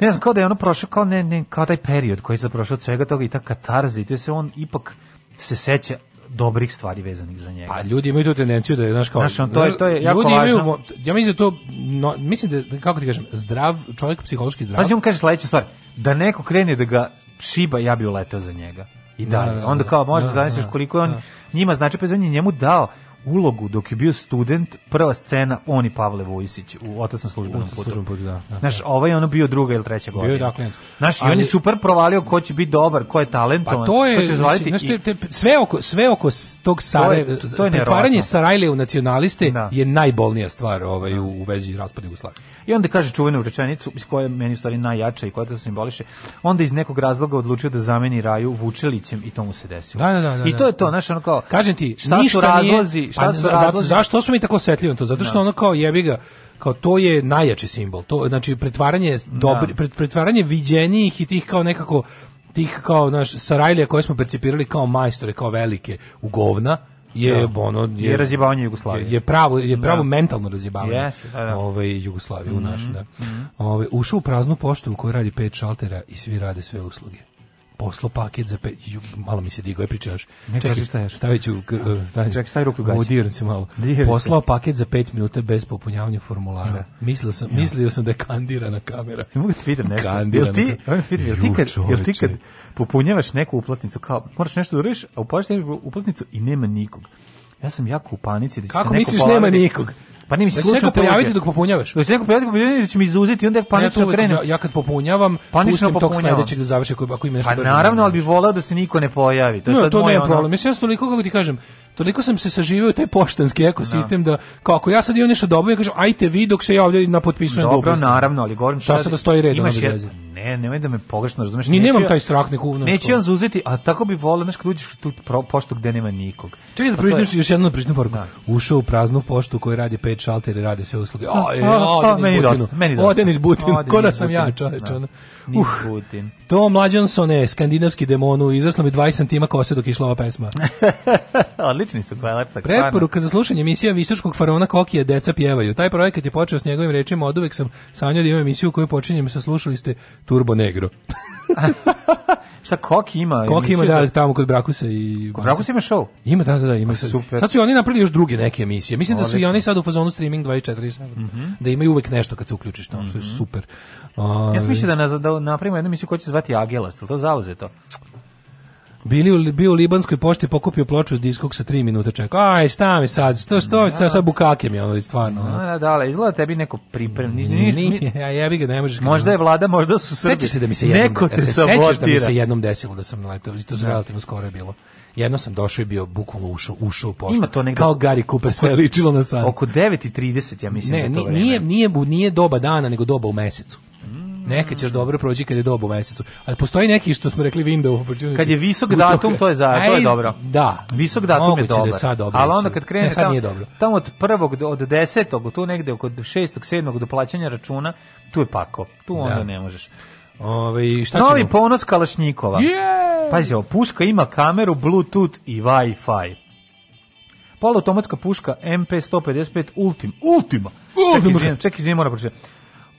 ne znam, kao da je ono prošao, kao, ne, ne, kao taj period koji je prošao od svega toga i ta katarza i to se on ipak se seća dobrih stvari vezanih za njega. A pa, ljudi imaju tu tendenciju da je znaš kao znaš, on, to je to je jako ljudi važno. Imaju, ja mislim da to no, mislim da kako ti kažem, zdrav čovjek psihološki zdrav. Pazi on kaže sledeću stvar, da neko krene da ga šiba, ja bi uleteo za njega. I da, da onda da. kao možeš da, da, koliko je on njima znači pa je njemu dao ulogu dok je bio student, prva scena on i Pavle Vojsić u otasnom službenom putu. Službenom putu, da. da. Znaš, da. ovaj je ono bio druga ili treća godina. Bio je dakle. Znaš, ali, i on je super provalio ko će biti dobar, ko je pa talentovan. Pa to je, će zvaditi, znaš, te, sve oko sve oko tog Sarajeva, to je, to je pretvaranje Sarajle u nacionaliste da. je najbolnija stvar ovaj u, u vezi raspada Jugoslavije. I onda kaže čuvenu rečenicu, iz koje meni u stvari najjača i koja to simboliše, onda iz nekog razloga odlučio da zameni Raju Vučelićem i to mu se desilo. Da, da, da, da I to je da. to, znaš, ono kao, Kažem ti, šta su razlozi, nije, šta pa su pa, razlozi? Zašto su mi tako osetljivi to? Zato što da. ono kao jebi ga, kao to je najjači simbol. To znači pretvaranje dobri, pretvaranje viđenijih i tih kao nekako tih kao naš Sarajlija koje smo percipirali kao majstore, kao velike u govna, je ja. Da. ono je, je razjebavanje Jugoslavije. Je pravo je da. pravo da. mentalno razjebavanje. Yes, da, da. Ovaj Jugoslavije mm -hmm. u našu, da. Mm -hmm. Ovaj ušao u praznu poštu u kojoj radi pet šaltera i svi rade sve usluge poslo paket za pe... Ju, malo mi se digo, je pričaš. Ne Čekaj, šta je? Stavit ću... Stavit, Čekaj, stavi ruku gaći. Udiram se malo. Poslao paket za 5 minuta bez popunjavanja formulara. Ja. Mislio, sam, ja. mislio sam da je kandirana kamera. Ja mogu da ti vidim nešto. Kandirana ti, kamera. Da ti, jel ti, kad, jel ti kad popunjavaš neku uplatnicu, kao, moraš nešto da uriš, a upaš uplatnicu i nema nikog. Ja sam jako u panici da će Kako misliš nema nikog? Pa ne mi se slučajno pojaviti dok popunjavaš. Da se neko pojaviti dok popunjavaš, mi izuzeti onda panično ja krenem. Ja, kad popunjavam, panično pustim tog sledećeg da završi ako, ako ima nešto. Pa naravno, da ali bih voleo da se niko ne pojavi. To je no, sad to moj, ne je problem. Mislim, ja toliko, kako ti kažem, toliko sam se saživio taj poštanski ekosistem no. da, da kako ja sad imam nešto dobro, ja kažem, ajte vi dok se ja ovdje napotpisujem Dobro, Dobro, naravno, ali govorim šta sad da stoji red. Imaš, ne, nemoj da me pogrešno razumeš. Ni nemam taj strah neku. Neće on zauzeti, a tako bi voleo, znaš, kad uđeš tu poštu gde nema nikog. Čekaj da pa pročitaš još jednu pričnu poruku. Da. Ušao u praznu poštu koji radi pet šaltera i radi sve usluge. <laughs> Aj, aj, meni dosta, meni dosta. Ode iz Butina, ko da sam ja, čoveče. Da. Nije uh, Putin. To mlađansone, skandinavski demonu, izraslo mi 20 santima kose dok išla ova pesma. <laughs> Odlični su koja lepta. Preporuka za slušanje emisija Visočkog faraona Kokije Deca pjevaju. Taj projekat je počeo s njegovim rečima, od uvek sam sanjao da imam emisiju koju počinjem sa slušali ste Turbo Negro. <laughs> <laughs> Šta Koki ima? Koki ima da, za... tamo kod Brakusa i Kod Brakusa ima show. Ima da, da, da, ima. Pa sad. Super. Sad su oni napravili još druge neke emisije. Mislim Olično. da su i oni sad u fazonu streaming 24/7. Mm -hmm. Da imaju uvek nešto kad se uključiš tamo, što je mhm. super. ja sam mislio da, ovaj- da napravimo jednu emisiju koja će zvati Agelas, to zauze to? Bili u, bio u Libanskoj pošti pokupio ploču s diskog sa 3 minuta čeka. Aj, šta sad? Što što da. sad sa bukakem je ono stvarno. Da, da, da, izgleda tebi neko priprem. nije, ni, ja jebi ga ne možeš. Možda je vlada, možda su Srbi. Sećaš se da mi se jednom, neko te se sećaš da mi se jednom desilo da sam naletao, to je da. relativno skoro je bilo. Jedno sam došao i bio bukvalno ušao, ušao u poštu. Ima to negde. Kao Gary Cooper, sve ličilo na sad. Oko 9:30 ja mislim ne, da to vreme. Nije, nije, nije doba dana, nego doba u mesecu neka ćeš dobro proći kad je doba u mesecu. Ali postoji neki što smo rekli window opportunity. Kad je visok datum, to je za to je dobro. Da. Visok datum Moguće da je dobar. Da je sad dobro. Ali onda kad krene ne, sad nije dobro. tamo od prvog od 10. tu negde oko 6. 7. do plaćanja računa, tu je pako. Tu da. onda da. ne možeš. Ove, ovaj, šta Novi ćemo? ponos Kalašnikova. Yeah! Pazi, ovo, puška ima kameru, bluetooth i Wi-Fi. Poluautomatska puška MP155 Ultima. Ultima! Ultima! Čekaj, izvijem, čekaj, izvijem, moram pročitati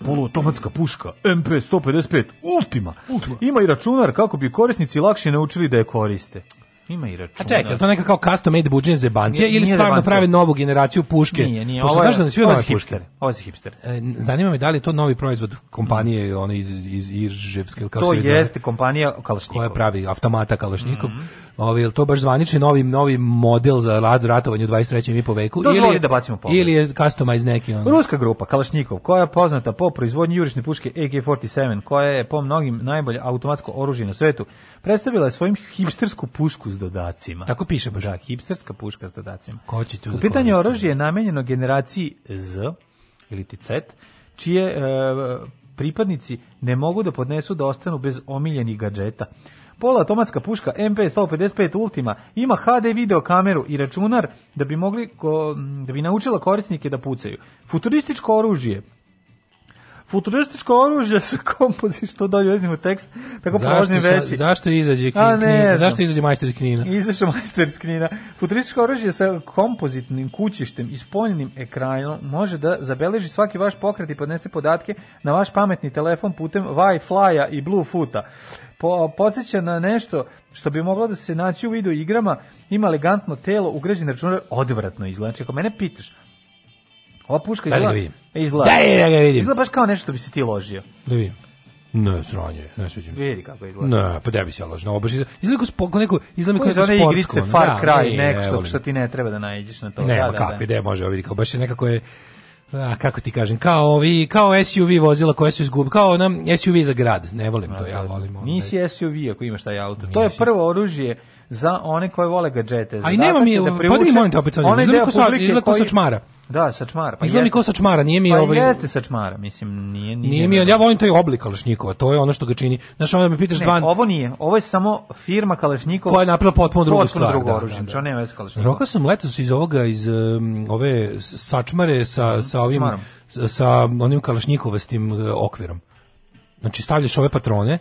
poluautomatska puška MP155 Ultima. Ultima. Ima i računar kako bi korisnici lakše naučili da je koriste ima i računa. A čekaj, to neka kao custom made buđenje zebancija ili stvarno prave novu generaciju puške? Nije, nije. ovo je, znaš da svi ovo je hipster. Ovo je hipster. E, zanima me da li je to novi proizvod kompanije mm. ono iz, iz Irževske. Ili kako to se jeste kompanija Kalašnikov. Koja pravi automata Kalašnikov. Mm. Ovi, je to baš zvanični novi, novi model za rad, ratovanje u 23. i po veku? Dozvoli ili, da bacimo pogled. Ili je customized neki? On... Ruska grupa Kalašnikov, koja je poznata po proizvodnji jurišne puške AK-47, koja je po mnogim najbolje automatsko oružje na svetu, predstavila je svojim hipstersku pušku s dodacima. Tako piše baš. Da, hipsterska puška s dodacima. Ko će tu da Pitanje oružje je namenjeno generaciji Z ili ti Z, čije e, pripadnici ne mogu da podnesu da ostanu bez omiljenih gadžeta. Pola automatska puška MP155 Ultima ima HD video kameru i računar da bi mogli ko, da bi naučila korisnike da pucaju. Futurističko oružje futurističko oružje sa kompozi što dalje vezimo tekst tako prolazni veći. Zašto izađe knjiga? zašto izađe majster knina? Izašao majster knina. Futurističko oružje sa kompozitnim kućištem i spoljnim ekranom može da zabeleži svaki vaš pokret i podnese podatke na vaš pametni telefon putem Wi-Fi-a i Bluefoota po, podsjeća na nešto što bi moglo da se naći u video igrama, ima elegantno telo, ugrađen računar, odvratno izgleda. Znači, ako mene pitaš, Ova puška izgleda... Da vidim. Izgleda. Da, da ga vidim. Izgleda baš kao nešto da bi se ti ložio. Da vidim. Ne, sranje, ne sviđa mi. Vidi kako izgleda. Ne, pa da bi se ložno. Ovo baš izgleda, izgleda kao neko, izgleda kao neko sportsko. igrice Far da, Cry, da, neko što, što ti ne treba da nađeš na to. Ne, da, kako, da, da. može, vidi, kao baš je nekako je a, kako ti kažem, kao ovi, kao SUV vozila koje su izgubili, kao nam SUV za grad, ne volim to, ja volim. Onda. Nisi SUV ako imaš taj auto, to je prvo oružje za one koje vole gadžete. A i nema mi, da privuče, pa molim te opet sad, izgleda kao sa čmara. Da, sačmara. Pa Izgleda mi kao sačmara, nije mi pa ovaj... Pa jeste sačmara, mislim, nije... Nije, nije mi, ja volim taj oblik Kalašnikova, to je ono što ga čini. Znaš, onda me pitaš ne, dva... ovo nije, ovo je samo firma Kalašnikova... Koja je napravila potpuno drugu potpuno stvar. Potpuno drugo da, oružje, da, znači da, nema veze Kalašnikova. Rokao sam letos iz ovoga, iz um, ove sačmare sa, mhm, sa ovim... Sačmarom. Sa onim Kalašnikovastim uh, okvirom. Znači, stavljaš ove patrone,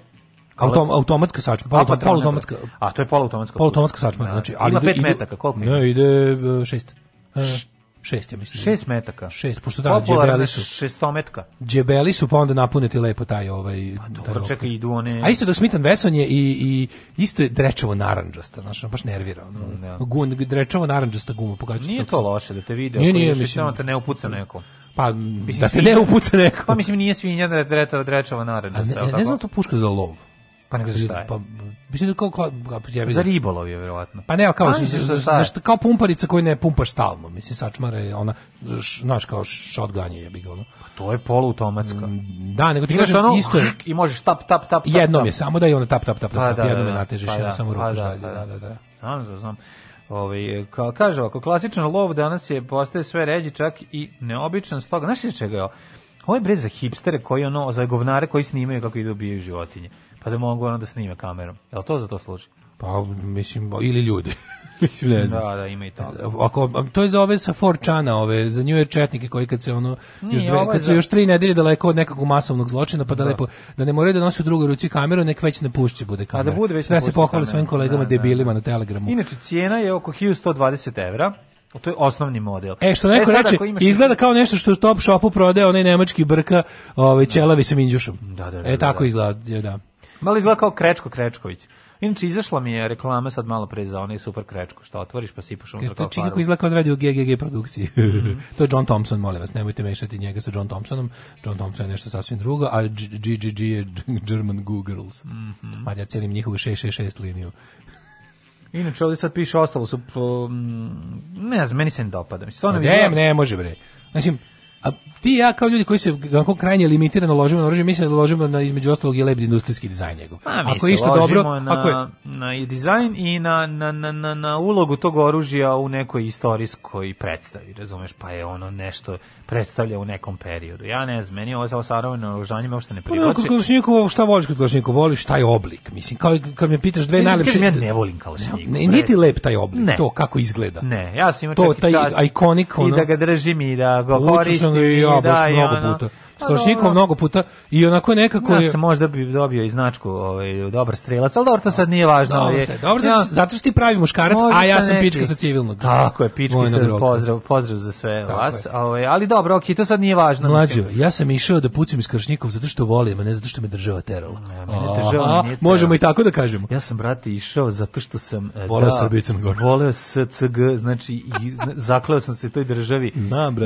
Autom, automatska sačma, pa polu, Pa, poluautomatska. A to je poluautomatska. Poluautomatska sačma, da, znači ali ima 5 metaka, koliko? Ne, ide 6. Uh, 6 ja mislim. Šest da metaka. 6, pošto da, džebeli su. metaka. Džebeli su, pa onda napuniti lepo taj ovaj... Pa dobro, čekaj, idu one... A isto da Smith Veson je i, i isto je drečavo naranđasta, znači baš nervira. Ono. Mm, da. Gun, drečavo narandžasta guma, pogađa. Nije to loše da te vide, nije, nije, da mislim, te ne upuca neko. Pa, mislim, da te svinja, ne upuca neko. Pa mislim, nije svinja da je drečava naranđasta. Ne, ne, ne znam to puška za lov. Pa nego za šta je? Pa, mislim da kao, kao, kao za ribolov je verovatno. Pa ne, kao, mislim, pa, za, za, za, kao pumparica koju ne pumpaš stalno. Mislim, sačmara je ona, znaš, kao shotgun je jebi ga. Ono. Pa to je poluautomatska. Mm, da, nego ti Imaš ono, isto je. I možeš tap, tap, tap, tap. Jednom tap. je, samo da je ona tap, tap, tap, pa, tap, da, da jednom da, je natežeš, pa, da, samo ruku pa, da, pa da, da, da, da. Znam, znam, znam. Ovaj ka, kaže ovako, klasičan lov danas je postaje sve ređi, čak i neobičan stoga. znači čega je ovo? Ovo je bre za hipstere koji ono, za govnare koji snimaju kako idu da ubijaju životinje pa da mogu ono da snime kamerom. Jel to za to služi? Pa, mislim, ili ljude. <laughs> mislim, ne znam. Da, da, ima i tako. Ako, to je za ove sa 4 ove, za nju je četnike koji kad se ono, Nije, još dve, kad su za... još tri nedelje daleko od nekakvog masovnog zločina, pa da, da. lepo, da ne moraju da nosi u drugoj ruci kameru, nek već ne pušći bude kamera. A da bude već da se pohvali svojim kolegama da, debilima da. na Telegramu. Inače, cijena je oko 1120 evra, to je osnovni model. E što neko e, reče, izgleda kao nešto što u Top Shopu prodaje onaj nemački brka, ovaj ćelavi sa minđušom. Da, da, da, e da, tako da, da. izgleda, da. Malo izgleda kao Krečko Krečković. Inače, izašla mi je reklama sad malo pre za onaj super krečko, što otvoriš pa sipaš unutra kao To je kako izlako da u GGG produkciji. Mm -hmm. <laughs> to je John Thompson, molim vas, nemojte mešati njega sa John Thompsonom. John Thompson je nešto sasvim drugo, a GGG je German Googles. Girls. Mm -hmm. Marja celim njihovu 666 liniju. Inače, ovdje sad piše ostalo su... ne znam, meni se ne dopada. Mislim, ne, ne može, bre. Mislim, a ti ja kao ljudi koji se kako krajnje limitirano ložimo na oružje, mislim da ložimo na između ostalog i lep industrijski dizajn njegov. Pa, ako isto dobro, na, ako je na i dizajn i na, na, na, na, ulogu tog oružja u nekoj istorijskoj predstavi, razumeš, pa je ono nešto predstavlja u nekom periodu. Ja ne znam, meni ovo sa oružanjem uopšte ne pa privlači. Pa, kod šta voliš kod Kalašnikova? Voliš taj oblik, mislim, kao kad me pitaš dve najlepše. Ja ne volim Kalašnikova. Ne, niti lep taj oblik, ne. to kako izgleda. Ne, ja sam imao to, taj iconic ono, i da ga držim i da ga koristim ja, baš da, mnogo puta. Kalašnikov pa mnogo puta i onako nekako ja je... se možda bi dobio i značku ovaj dobar strelac, al dobro to sad nije važno, dobro, je. Dobro, ja, zato što ti pravi muškarac, a ja sam pička sa civilnog. Tako da. je, pički se pozdrav, pozdrav za sve tako vas. Ovaj ali dobro, ok, to sad nije važno. Mlađo, ja sam išao da pucam iz Kalašnikov zato što volim, a ne zato što me država terala. Ja, mene država nije Možemo i tako da kažemo. Ja sam brate išao zato što sam e, voleo da, Srbiju Crnu Goru. Voleo SCG, znači i <laughs> zakleo sam se toj državi.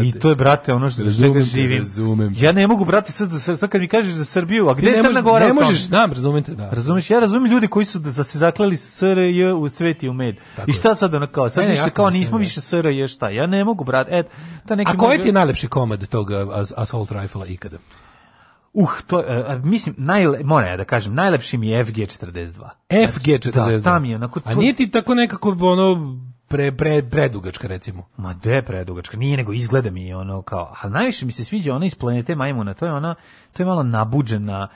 I to je brate ono što živim. Ja ne ne mogu brati sad, za, sad kad mi kažeš za Srbiju, a gde je Crna Gora? Ne možeš, znam, razumete, da. Razumeš, ja razumem ljudi koji su da, se zaklali SRJ u cveti u med. Tako I šta sad ono kao? Sad ne, ne, kao da nismo više SRJ, šta? Ja ne mogu brati. Et, ta neki a koji ti je najlepši komad tog as, assault rifle ikada? Uh, to, uh, mislim, naj, moram ja da kažem, najlepši mi je FG-42. FG-42? Da, tam je onako... To... A nije ti tako nekako ono pre, pre, predugačka recimo. Ma de predugačka, nije nego izgleda mi ono kao, a najviše mi se sviđa ona iz planete majmuna, to je ona, to je malo nabuđena,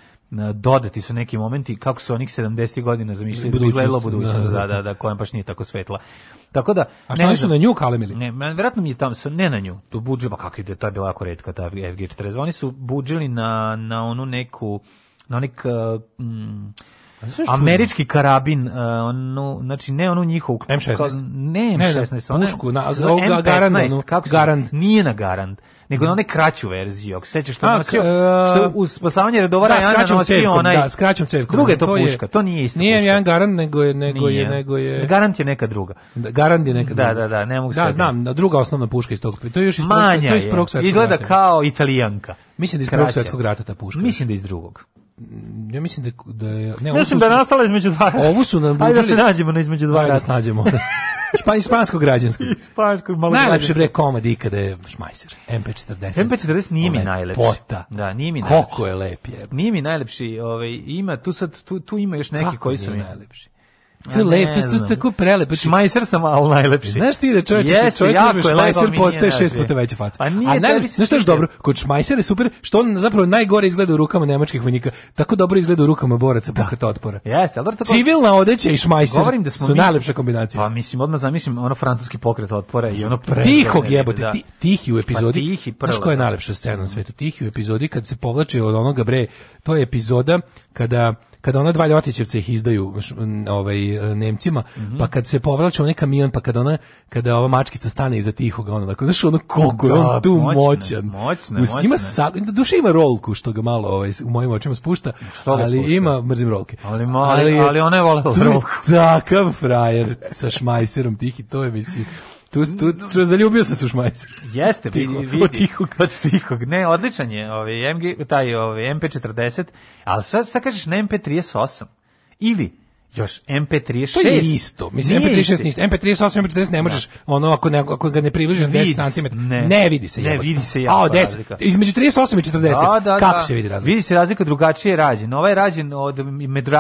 dodati su neki momenti kako su onih 70 godina zamišljali da izgledalo budućnost, da da, da, da, da, koja baš nije tako svetla. Tako da, A šta nisu na nju kalemili? Ne, verovatno mi je tamo, sa ne na nju, tu buđe, pa kako ide, to je bila jako redka ta FG40, oni su buđili na, na onu neku, na onik, mm, američki karabin, e, onu, znači ne onu njihovu. M16. ne M16, onušku ne, pušku, na, za, M15, garand, garand. nije na garand, nego na mm. one kraću verziju. Ako sećaš što nosio, što u spasavanje redovara da, Rajana nosio onaj... Da, skraćom cevkom. Druga je to, to puška, je, to nije isto Nije jedan garand, nego je... Nego nije. je, nego je da, garand je neka druga. Da, garand je neka da, druga. Da, da, da, ne mogu Da, znam, da, druga osnovna puška iz tog. To je još iz prvog, to je iz prvog Izgleda kao italijanka. Mislim da iz prvog svetskog rata ta puška. Mislim da iz drugog ja mislim da da je ne, mislim da nastala između dva. Ovu su nam Ajde da se nađemo na između dva. Da se nađemo. <laughs> Špan, ispansko građansko. <laughs> Ispansko malo. građansko. Najlepše bre komad ikada je Šmajser. MP40. MP40 nije mi najlepši. Pota. Da, nije mi najlepši. Koliko je lep je. Nije mi najlepši, ovaj ima tu sad tu tu ima još neki Kako koji su mi najlepši. Ja, lepi su tako prelepi. Znači, šmajser sam al najlepši. Znaš ti da čovjek yes, čovjek jako šmajser postaje šest puta veća faca. A, pa nije A naj, znaš što je dobro? Kod šmajsera je super što on zapravo najgore izgleda u rukama nemačkih vojnika. Tako dobro izgleda u rukama boraca da. pokreta otpora. Jeste, al dobro tako. Civilna odeća i šmajser. Govorim da smo su mi, najlepša kombinacija. Pa mislim odmah zamislim ono francuski pokret otpora i ono pre. Tihog da. jebote, da. ti, tihi u pa epizodi. Pa tihi prvo. Znaš koja je da. najlepša scena na svetu? Tihi u epizodi kad se povlače od onoga bre, to je epizoda kada kada ona dva ljotićevca ih izdaju ovaj E, Nemcima, mm -hmm. pa kad se povraća onaj kamion, pa kad ona kada ova mačkica stane iza tihoga, ona tako znaš ono koliko da, on tu moćan. Moćne, Mislim, ima sa, da duše ima rolku što ga malo ovaj u mojim očima spušta, ali spušta? ima mrzim rolke. Ali mali, ali, ali ona je volela rolku. <laughs> Takav frajer sa šmajserom tihi, to je mislim tu, tu, tu, zaljubio sam se u Šmajser. Jeste, vidi, vidi. Od tihog. Od tihog. Ne, odličan je ovaj, MG, taj ovaj, MP40, ali sad, sad kažeš na MP38. Ili, još MP36 to je isto mislim nije MP36 isto MP38 MP40 ne možeš da. ono ako ne, ako ga ne približiš 10 cm ne. ne vidi se ne vidi se ja a 10 između 38 i 40 da, da, kako da. se vidi razlika vidi se razlika drugačije je rađen ovaj je rađen od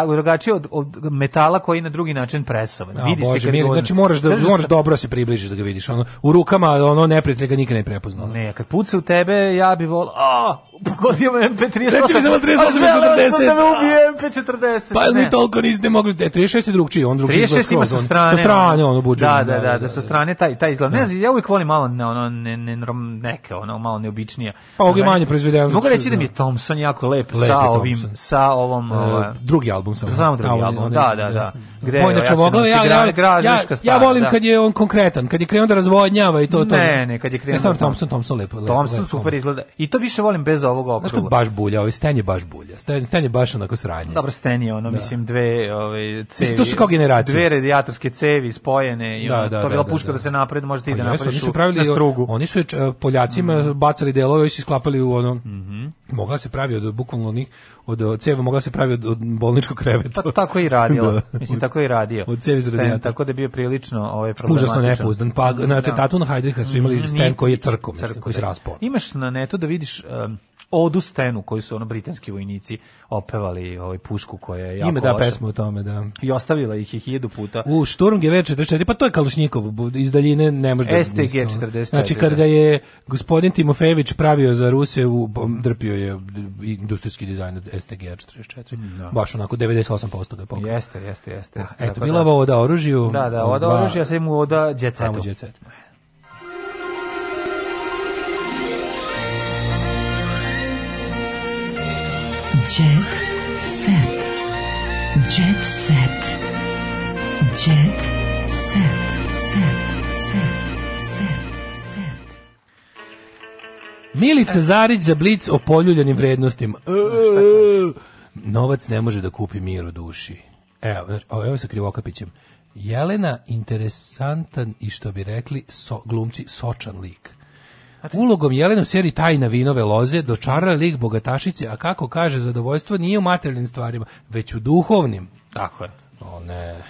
drugačije od, od metala koji je na drugi način presovan vidi vidi Bože, se mili, znači moraš da moraš dobro se približiš da ga vidiš ono u rukama ono neprijatelj ga nikad ne prepoznao ne kad puca u tebe ja bih volao a pogodio me MP38 Reći mi samo 38 40 da MP40 pa ni toliko nisi mogli 36 je drugči, on drugčiji. 36 ima sa strane. Sa strane ono budžet. Da, da, da, da, sa strane taj taj izgled. Ne znam, ja uvijek volim malo ne ono ne ne neke ono malo neobičnije. Pa ovdje manje proizvedeno. Mogu reći da mi je Thompson jako lep sa ovim sa ovom drugi album sa. Samo drugi album. Da, da, da. Gde je? ja ja volim kad je on konkretan, kad je krenuo da razvodnjava i to to. Ne, ne, kad je krenuo. Samo Thompson, Thompson lepo. Thompson super izgleda. I to više volim bez ovog okruga. Baš bulja, ovaj Sten je baš bulja. Sten je baš onako sranje. Dobro, Sten je ono mislim dve, ovaj ovaj cevi. Mislim, to su kao generacije. Dve radijatorske cevi spojene i da, ono, da, to bila da, puška da, da se da. napred možete i pa da napraviš. Oni su pravili na strugu. Oni su e, Poljacima mm. bacali delove i su sklapali u ono. Mm Mogla se pravi od bukvalno onih od ceva mogla se pravi od, od bolničkog kreveta. Pa tako i radilo. <laughs> Da. Mislim tako i radio. Od cevi za radijator. Tako da je bio prilično ovaj problem. Užasno nepuzdan. Pa na Tatun Heidricha su imali mhm. stan koji je crkom, koji se raspao. Imaš na netu da vidiš um, odu stenu koju su ono britanski vojnici opevali ovaj pušku koja je jako Ime da loša. pesmu o tome, da. I ostavila ih je hiljadu puta. U Šturm G44, pa to je Kalušnikov, iz daljine ne može STG da... E, STG44. Znači da. kad ga je gospodin Timofejević pravio za Ruse, u, drpio je industrijski dizajn STG44. E mm, da. Baš onako 98% ga pokrao. Jeste, jeste, jeste. Da, jeste. A, eto, bila ovo da oružju. Da, da, oda oružja, sad mu oda djecetu. Samo djecetu. Jet set. Jet set. Jet set. Set. Set. Set. Milica Zarić za blic o poljuljanim vrednostima. E, Novac ne može da kupi mir u duši. Evo, evo sa Krivokapićem. Jelena interesantan i što bi rekli so, glumci sočan lik. Ulogom Jelena u seriji Tajna vinove loze dočarala lik bogatašice, a kako kaže, zadovoljstvo nije u materijalnim stvarima, već u duhovnim. Tako je. O ne.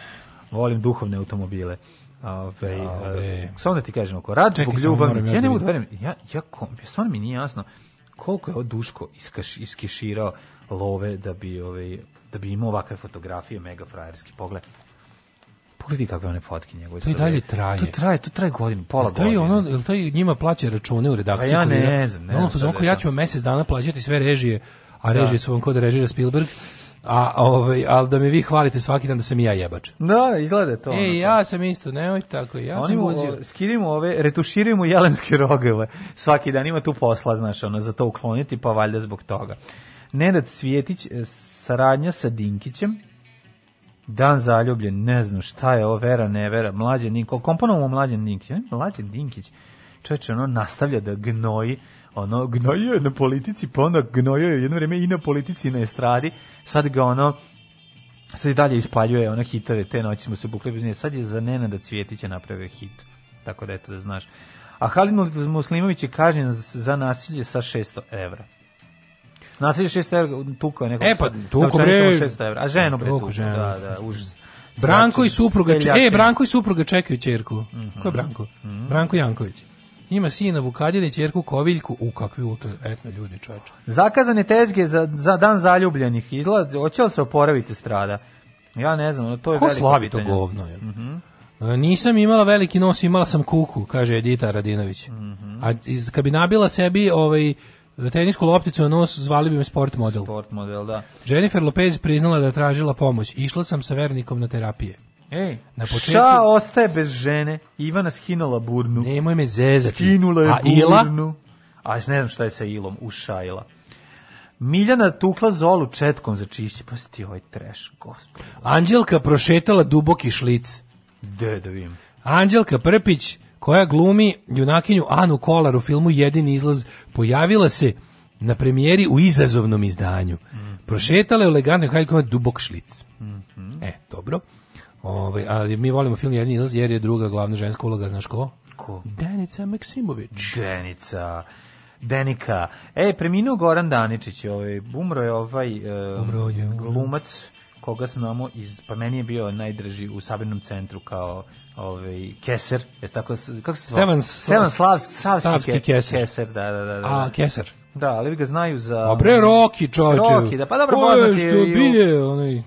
Volim duhovne automobile. Ove, ja, e, samo da ti kažem oko rad zbog ljubavnice. Ja ne da mogu da verujem, ja, ja, stvarno mi nije jasno koliko je ovo Duško iskaš, iskeširao love da bi, ove, ovaj, da bi imao ovakve fotografije, mega frajerski pogled pogledaj kakve one fotke njegove. To i dalje traje. To traje, to traje godinu, pola godine. To je ono, jel taj njima plaća račune u redakciji? A pa ja ne, ne znam, ne znam. Ono, ja ću vam mjesec dana plaćati sve režije, a da. režije da. su vam kod da režira Spielberg. A ovaj al da me vi hvalite svaki dan da sam i ja jebač. Da, izgleda to. Ej, ja sam isto, nemoj tako. Ja Oni sam uzio. Skidimo ove, retuširimo jelenske <laughs> rogove. Svaki dan ima tu posla, znaš, ono za to ukloniti, pa valjda zbog toga. Nenad Cvjetić e, saradnja sa Dinkićem Dan zaljubljen, ne znam šta je ovo, vera, ne vera, mlađe Ninko, komponovamo mlađe Ninkić, ne, mlađe Ninkić, čovječe, ono nastavlja da gnoji, ono, gnojio je na politici, pa onda gnojio je jedno vrijeme i na politici i na estradi, sad ga ono, sad i dalje ispaljuje ono hitove, te noći smo se bukli bez sad je za Nena da Cvjetića napravio hit, tako da eto da znaš. A Halin Muslimović je kažnjen za nasilje sa 600 evra. Nasilje 6 evra, tukao je nekog. E pa, tukao bre. 6 evra. A ženo bre tukao, da, da, užas. Znači, Branko i supruga, e, Branko i supruga čekaju ćerku. Mm -hmm. Ko je Branko? Mm -hmm. Branko Janković. Ima sina Vukadina i ćerku Koviljku. U kakvi ultra etno ljudi, čoveče. Zakazane tezge za, za dan zaljubljenih. Izlaz, hoće li se oporaviti strada? Ja ne znam, to je Ko veliko slavi pitanje. to govno? Je. Mm -hmm. Nisam imala veliki nos, imala sam kuku, kaže Edita Radinović. Mm -hmm. A iz, kad bi nabila sebi ovaj, Tenisku lopticu na nos zvali bi me sport model. Sport model, da. Jennifer Lopez priznala da je tražila pomoć. Išla sam sa vernikom na terapije. Ej, na početku... Ša ostaje bez žene? Ivana skinula burnu. Nemoj me zezati. Skinula je A burnu. Ila? A ne znam šta je sa Ilom. Ušajla. Miljana tukla Zolu četkom za čišće. Pa si ti ovaj treš, gospod. Anđelka prošetala duboki šlic. De, da vidim. Anđelka Prpić koja glumi junakinju Anu Kolar u filmu Jedini izlaz, pojavila se na premijeri u izazovnom izdanju. Prošetala je u legarnoj hajkama dubok šlic. E, dobro. Ovaj, ali mi volimo film Jedini izlaz jer je druga glavna ženska uloga, znaš ko? Ko? Danica Maksimović. Danica. Denika. E, preminuo Goran Daničić, ovaj, umro je ovaj um, umro je, glumac koga znamo iz, pa meni je bio najdraži u sabirnom centru kao ovaj Keser, jest tako kako se zove? Stevan Stevan Slavski, Savski, Keser. Keser, da, da, da, da. A Keser. Da, ali vi ga znaju za... A bre, Roki, čoveče. Roki, da, pa dobro, poznati je... Što bije, onaj...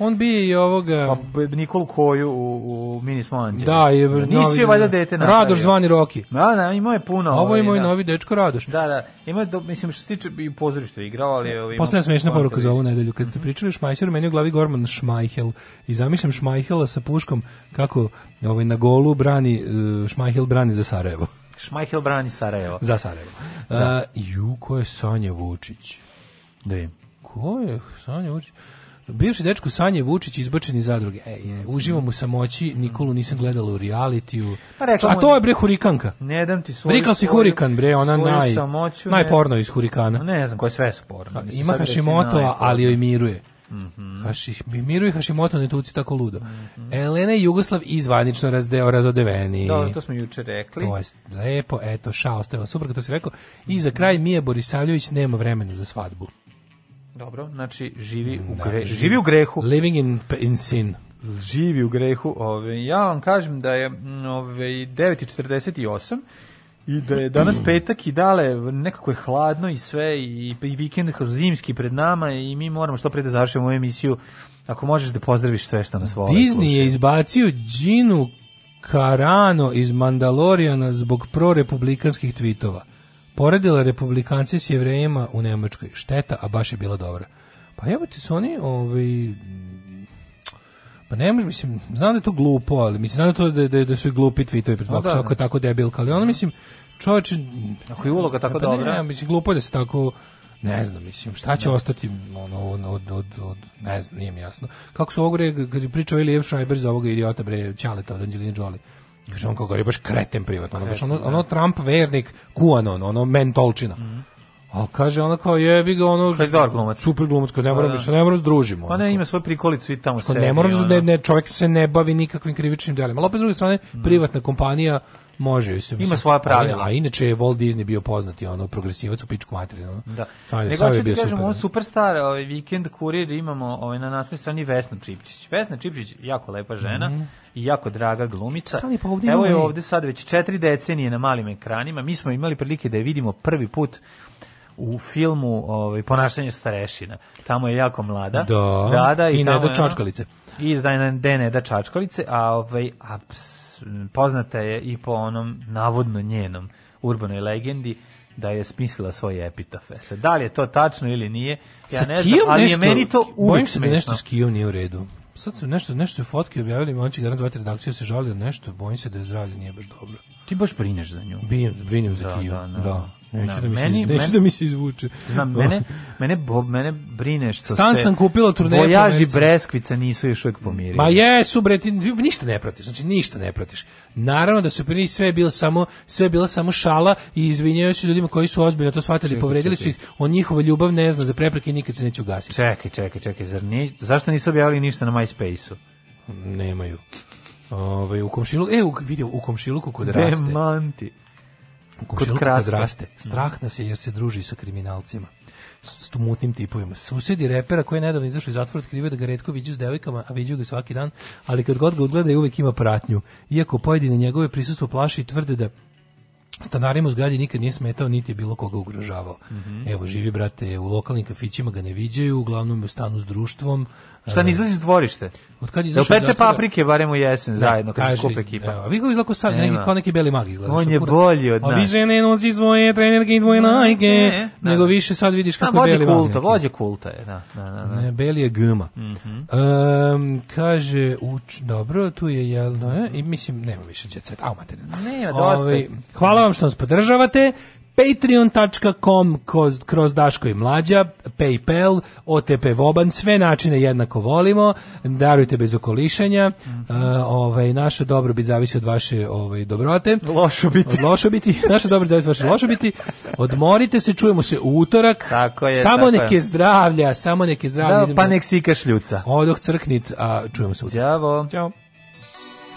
On bi i ovoga... Pa, pa, Nikolu Koju u, u Mini Smonđe. Da, je... Nisi je valjda dete napravio. Radoš zvani Roki. Da, da, imao je puno. Ovo je ovaj, moj da. novi dečko Radoš. Da, da. Ima, do, mislim, što se tiče i pozorište igrao, ali... Ovaj, Posljedna smiješna poruka za ovu nedelju. Kad ste mhm. pričali o Šmajseru, meni u glavi Gorman Šmajhel. I zamišljam Šmajhela sa puškom kako ovaj, na golu brani, e, Šmajhel brani za Sarajevo. <laughs> Šmajhel brani Sarajevo. Za Sarajevo. Da. Uh, ju, ko je Sanja Vučić? Da je. Ko je Sanja Vučić? Bivši dečku Sanje Vučić izbačen iz zadruge. E, je, uživam u samoći, Nikolu nisam gledala u realitiju. Pa A to je bre hurikanka. Ne dam ti svoju. Rikal si hurikan bre, ona naj samoću, najporno iz hurikana. Ne znam koje sve su porno. Pa, mislim, Ima Hashimoto, ali joj miruje. Mm -hmm. Haši, Miru i ne tuci tako ludo. Mm -hmm. Elena i Jugoslav izvanično razdeo razodeveni. Da, to smo juče rekli. To je lepo, eto, šao, ste super, to si rekao. I za kraj Mija Borisavljević nema vremena za svadbu. Dobro, znači živi u, grehu. živi u grehu. Living in, in sin živi u grehu. Ove, ja vam kažem da je ove, 9.48 i da je danas mm. petak i dale nekako je hladno i sve i, i vikend zimski pred nama i mi moramo što pre da završimo ovu emisiju. Ako možeš da pozdraviš sve što nas vole. Disney slušaj. je izbacio Džinu Karano iz Mandaloriana zbog prorepublikanskih tvitova. Poredila republikance s jevrejima u Nemačkoj. Šteta, a baš je bila dobra. Pa evo ti su oni, ovaj, pa ne može, mislim, znam da je to glupo, ali mislim, znam da, to, da, da, da su i glupi tweetovi pred Boxom, pa da. ako je tako debilka, ali ono, mislim, čovječ... Ako je uloga tako pa dobra. Ne, mislim, glupo je da se tako, ne znam, mislim, šta će da. ostati ono, od, od, od, ne znam, nije mi jasno. Kako su ovo, kad je pričao Elijev Šajber za ovoga idiota, bre, Ćaleta od Angelina Jolie, Kaže on kako je baš kreten privatno, ono, baš ono, da. ono Trump vernik, QAnon, ono mentolčina. Mm ali kaže ona kao jebi ga ono Kaj dobar glumac. Super glumac, da, da. ne moram da. se ne moram družimo. Pa ne, ima svoju prikolicu i tamo se. Ne moram da ne, ne čovjek se ne bavi nikakvim krivičnim djelima. Al opet s druge strane mm. privatna kompanija Može se. Ima svoja pravila. A inače je Walt Disney bio poznati ono progresivac u pičku materinu. Da. Nego što ti kažem, on da. superstar, ovaj vikend kurir imamo ovaj na naslovnoj strani Vesna Čipčić. Vesna Čipčić jako lepa žena. Mm -hmm i jako draga glumica. Stani, pa ovdje Evo je ovde sad već četiri decenije na malim ekranima. Mi smo imali prilike da je vidimo prvi put u filmu ovaj, Ponašanje starešina. Tamo je jako mlada. Da, da, da i, i ne da čačkalice. I da ne da čačkalice, a, ovaj, a ps, poznata je i po onom navodno njenom urbanoj legendi da je smislila svoje epitafe. da li je to tačno ili nije, ja ne znam, ali nešto, je meni to uvijek Bojim se da nešto s nije u redu. Sad su nešto, nešto su fotke objavili, on će garant redakciju, se žali da nešto, bojim se da je zdravlje nije baš dobro. Ti baš brineš za nju. Bijem, brinem za da, Kiju, da. da. da. Neću, da, da, mi meni, se, neću da mi se izvuče. Znam, da. mene, mene, bo, mene brine što Stan se... sam kupila turneje. Vojaži Breskvica nisu još uvijek pomirili. Ma jesu, bre, ti ništa ne pratiš, znači ništa ne pratiš. Naravno da su prvi sve bilo samo, sve je bila samo šala i izvinjaju se ljudima koji su ozbiljno to shvatili, čekaj, povredili čekaj. su ih, on njihova ljubav ne zna za prepreke i nikad se neće ugasiti. Čekaj, čekaj, čekaj, zar ni, zašto nisu objavili ništa na MySpace-u? Nemaju. Ove, ovaj, u komšiluku, e, vidio, u komšiluku kod raste. Demanti kod krasta. raste. Mm. Strah nas je jer se druži sa kriminalcima s mutnim tipovima. Susedi repera koji je nedavno izašao iz zatvora otkrivaju da ga redko viđu s devojkama, a viđu ga svaki dan, ali kad god ga odgledaju uvek ima pratnju. Iako pojedine njegove prisustvo plaši i tvrde da Stanarima u zgradi nikad nije smetao, niti je bilo koga ugrožavao. Mm -hmm. Evo, živi, brate, u lokalnim kafićima ga ne viđaju, uglavnom je u stanu s društvom, Šta ne izlazi u dvorište? Od kad izlazi? peče da- paprike barem u jesen ne, da, zajedno kad skup ekipa. Evo, vi ga izlako sad neki kao neki beli mag izgleda. On je bolji od nas. A vi žene nosi svoje trenerke iz moje Nike, ne, ne, nego više sad vidiš da, kako da, beli mag. Vođa kulta, vođa kulta je, da, da, da. Ne, beli je gma. Mm -hmm. um, kaže, uč, dobro, tu je jelno, i mislim, nema više djeceta, a materina. Nema, dosta. Ove, ovaj, hvala vam što nas podržavate patreon.com kroz, kroz Daško i Mlađa, Paypal, OTP Voban, sve načine jednako volimo, darujte bez okolišanja, mm -hmm. uh, ovaj, naša dobrobit zavisi od vaše ovaj, dobrote. Lošo biti. Od lošo biti, <laughs> naša dobro zavisi od vaše lošo biti. Odmorite se, čujemo se u utorak. Tako je. Samo tako neke je. zdravlja, samo neke zdravlja. Da, pa nek si kašljuca. Odoh crknit, a čujemo se u utorak. Ćao. Ćao.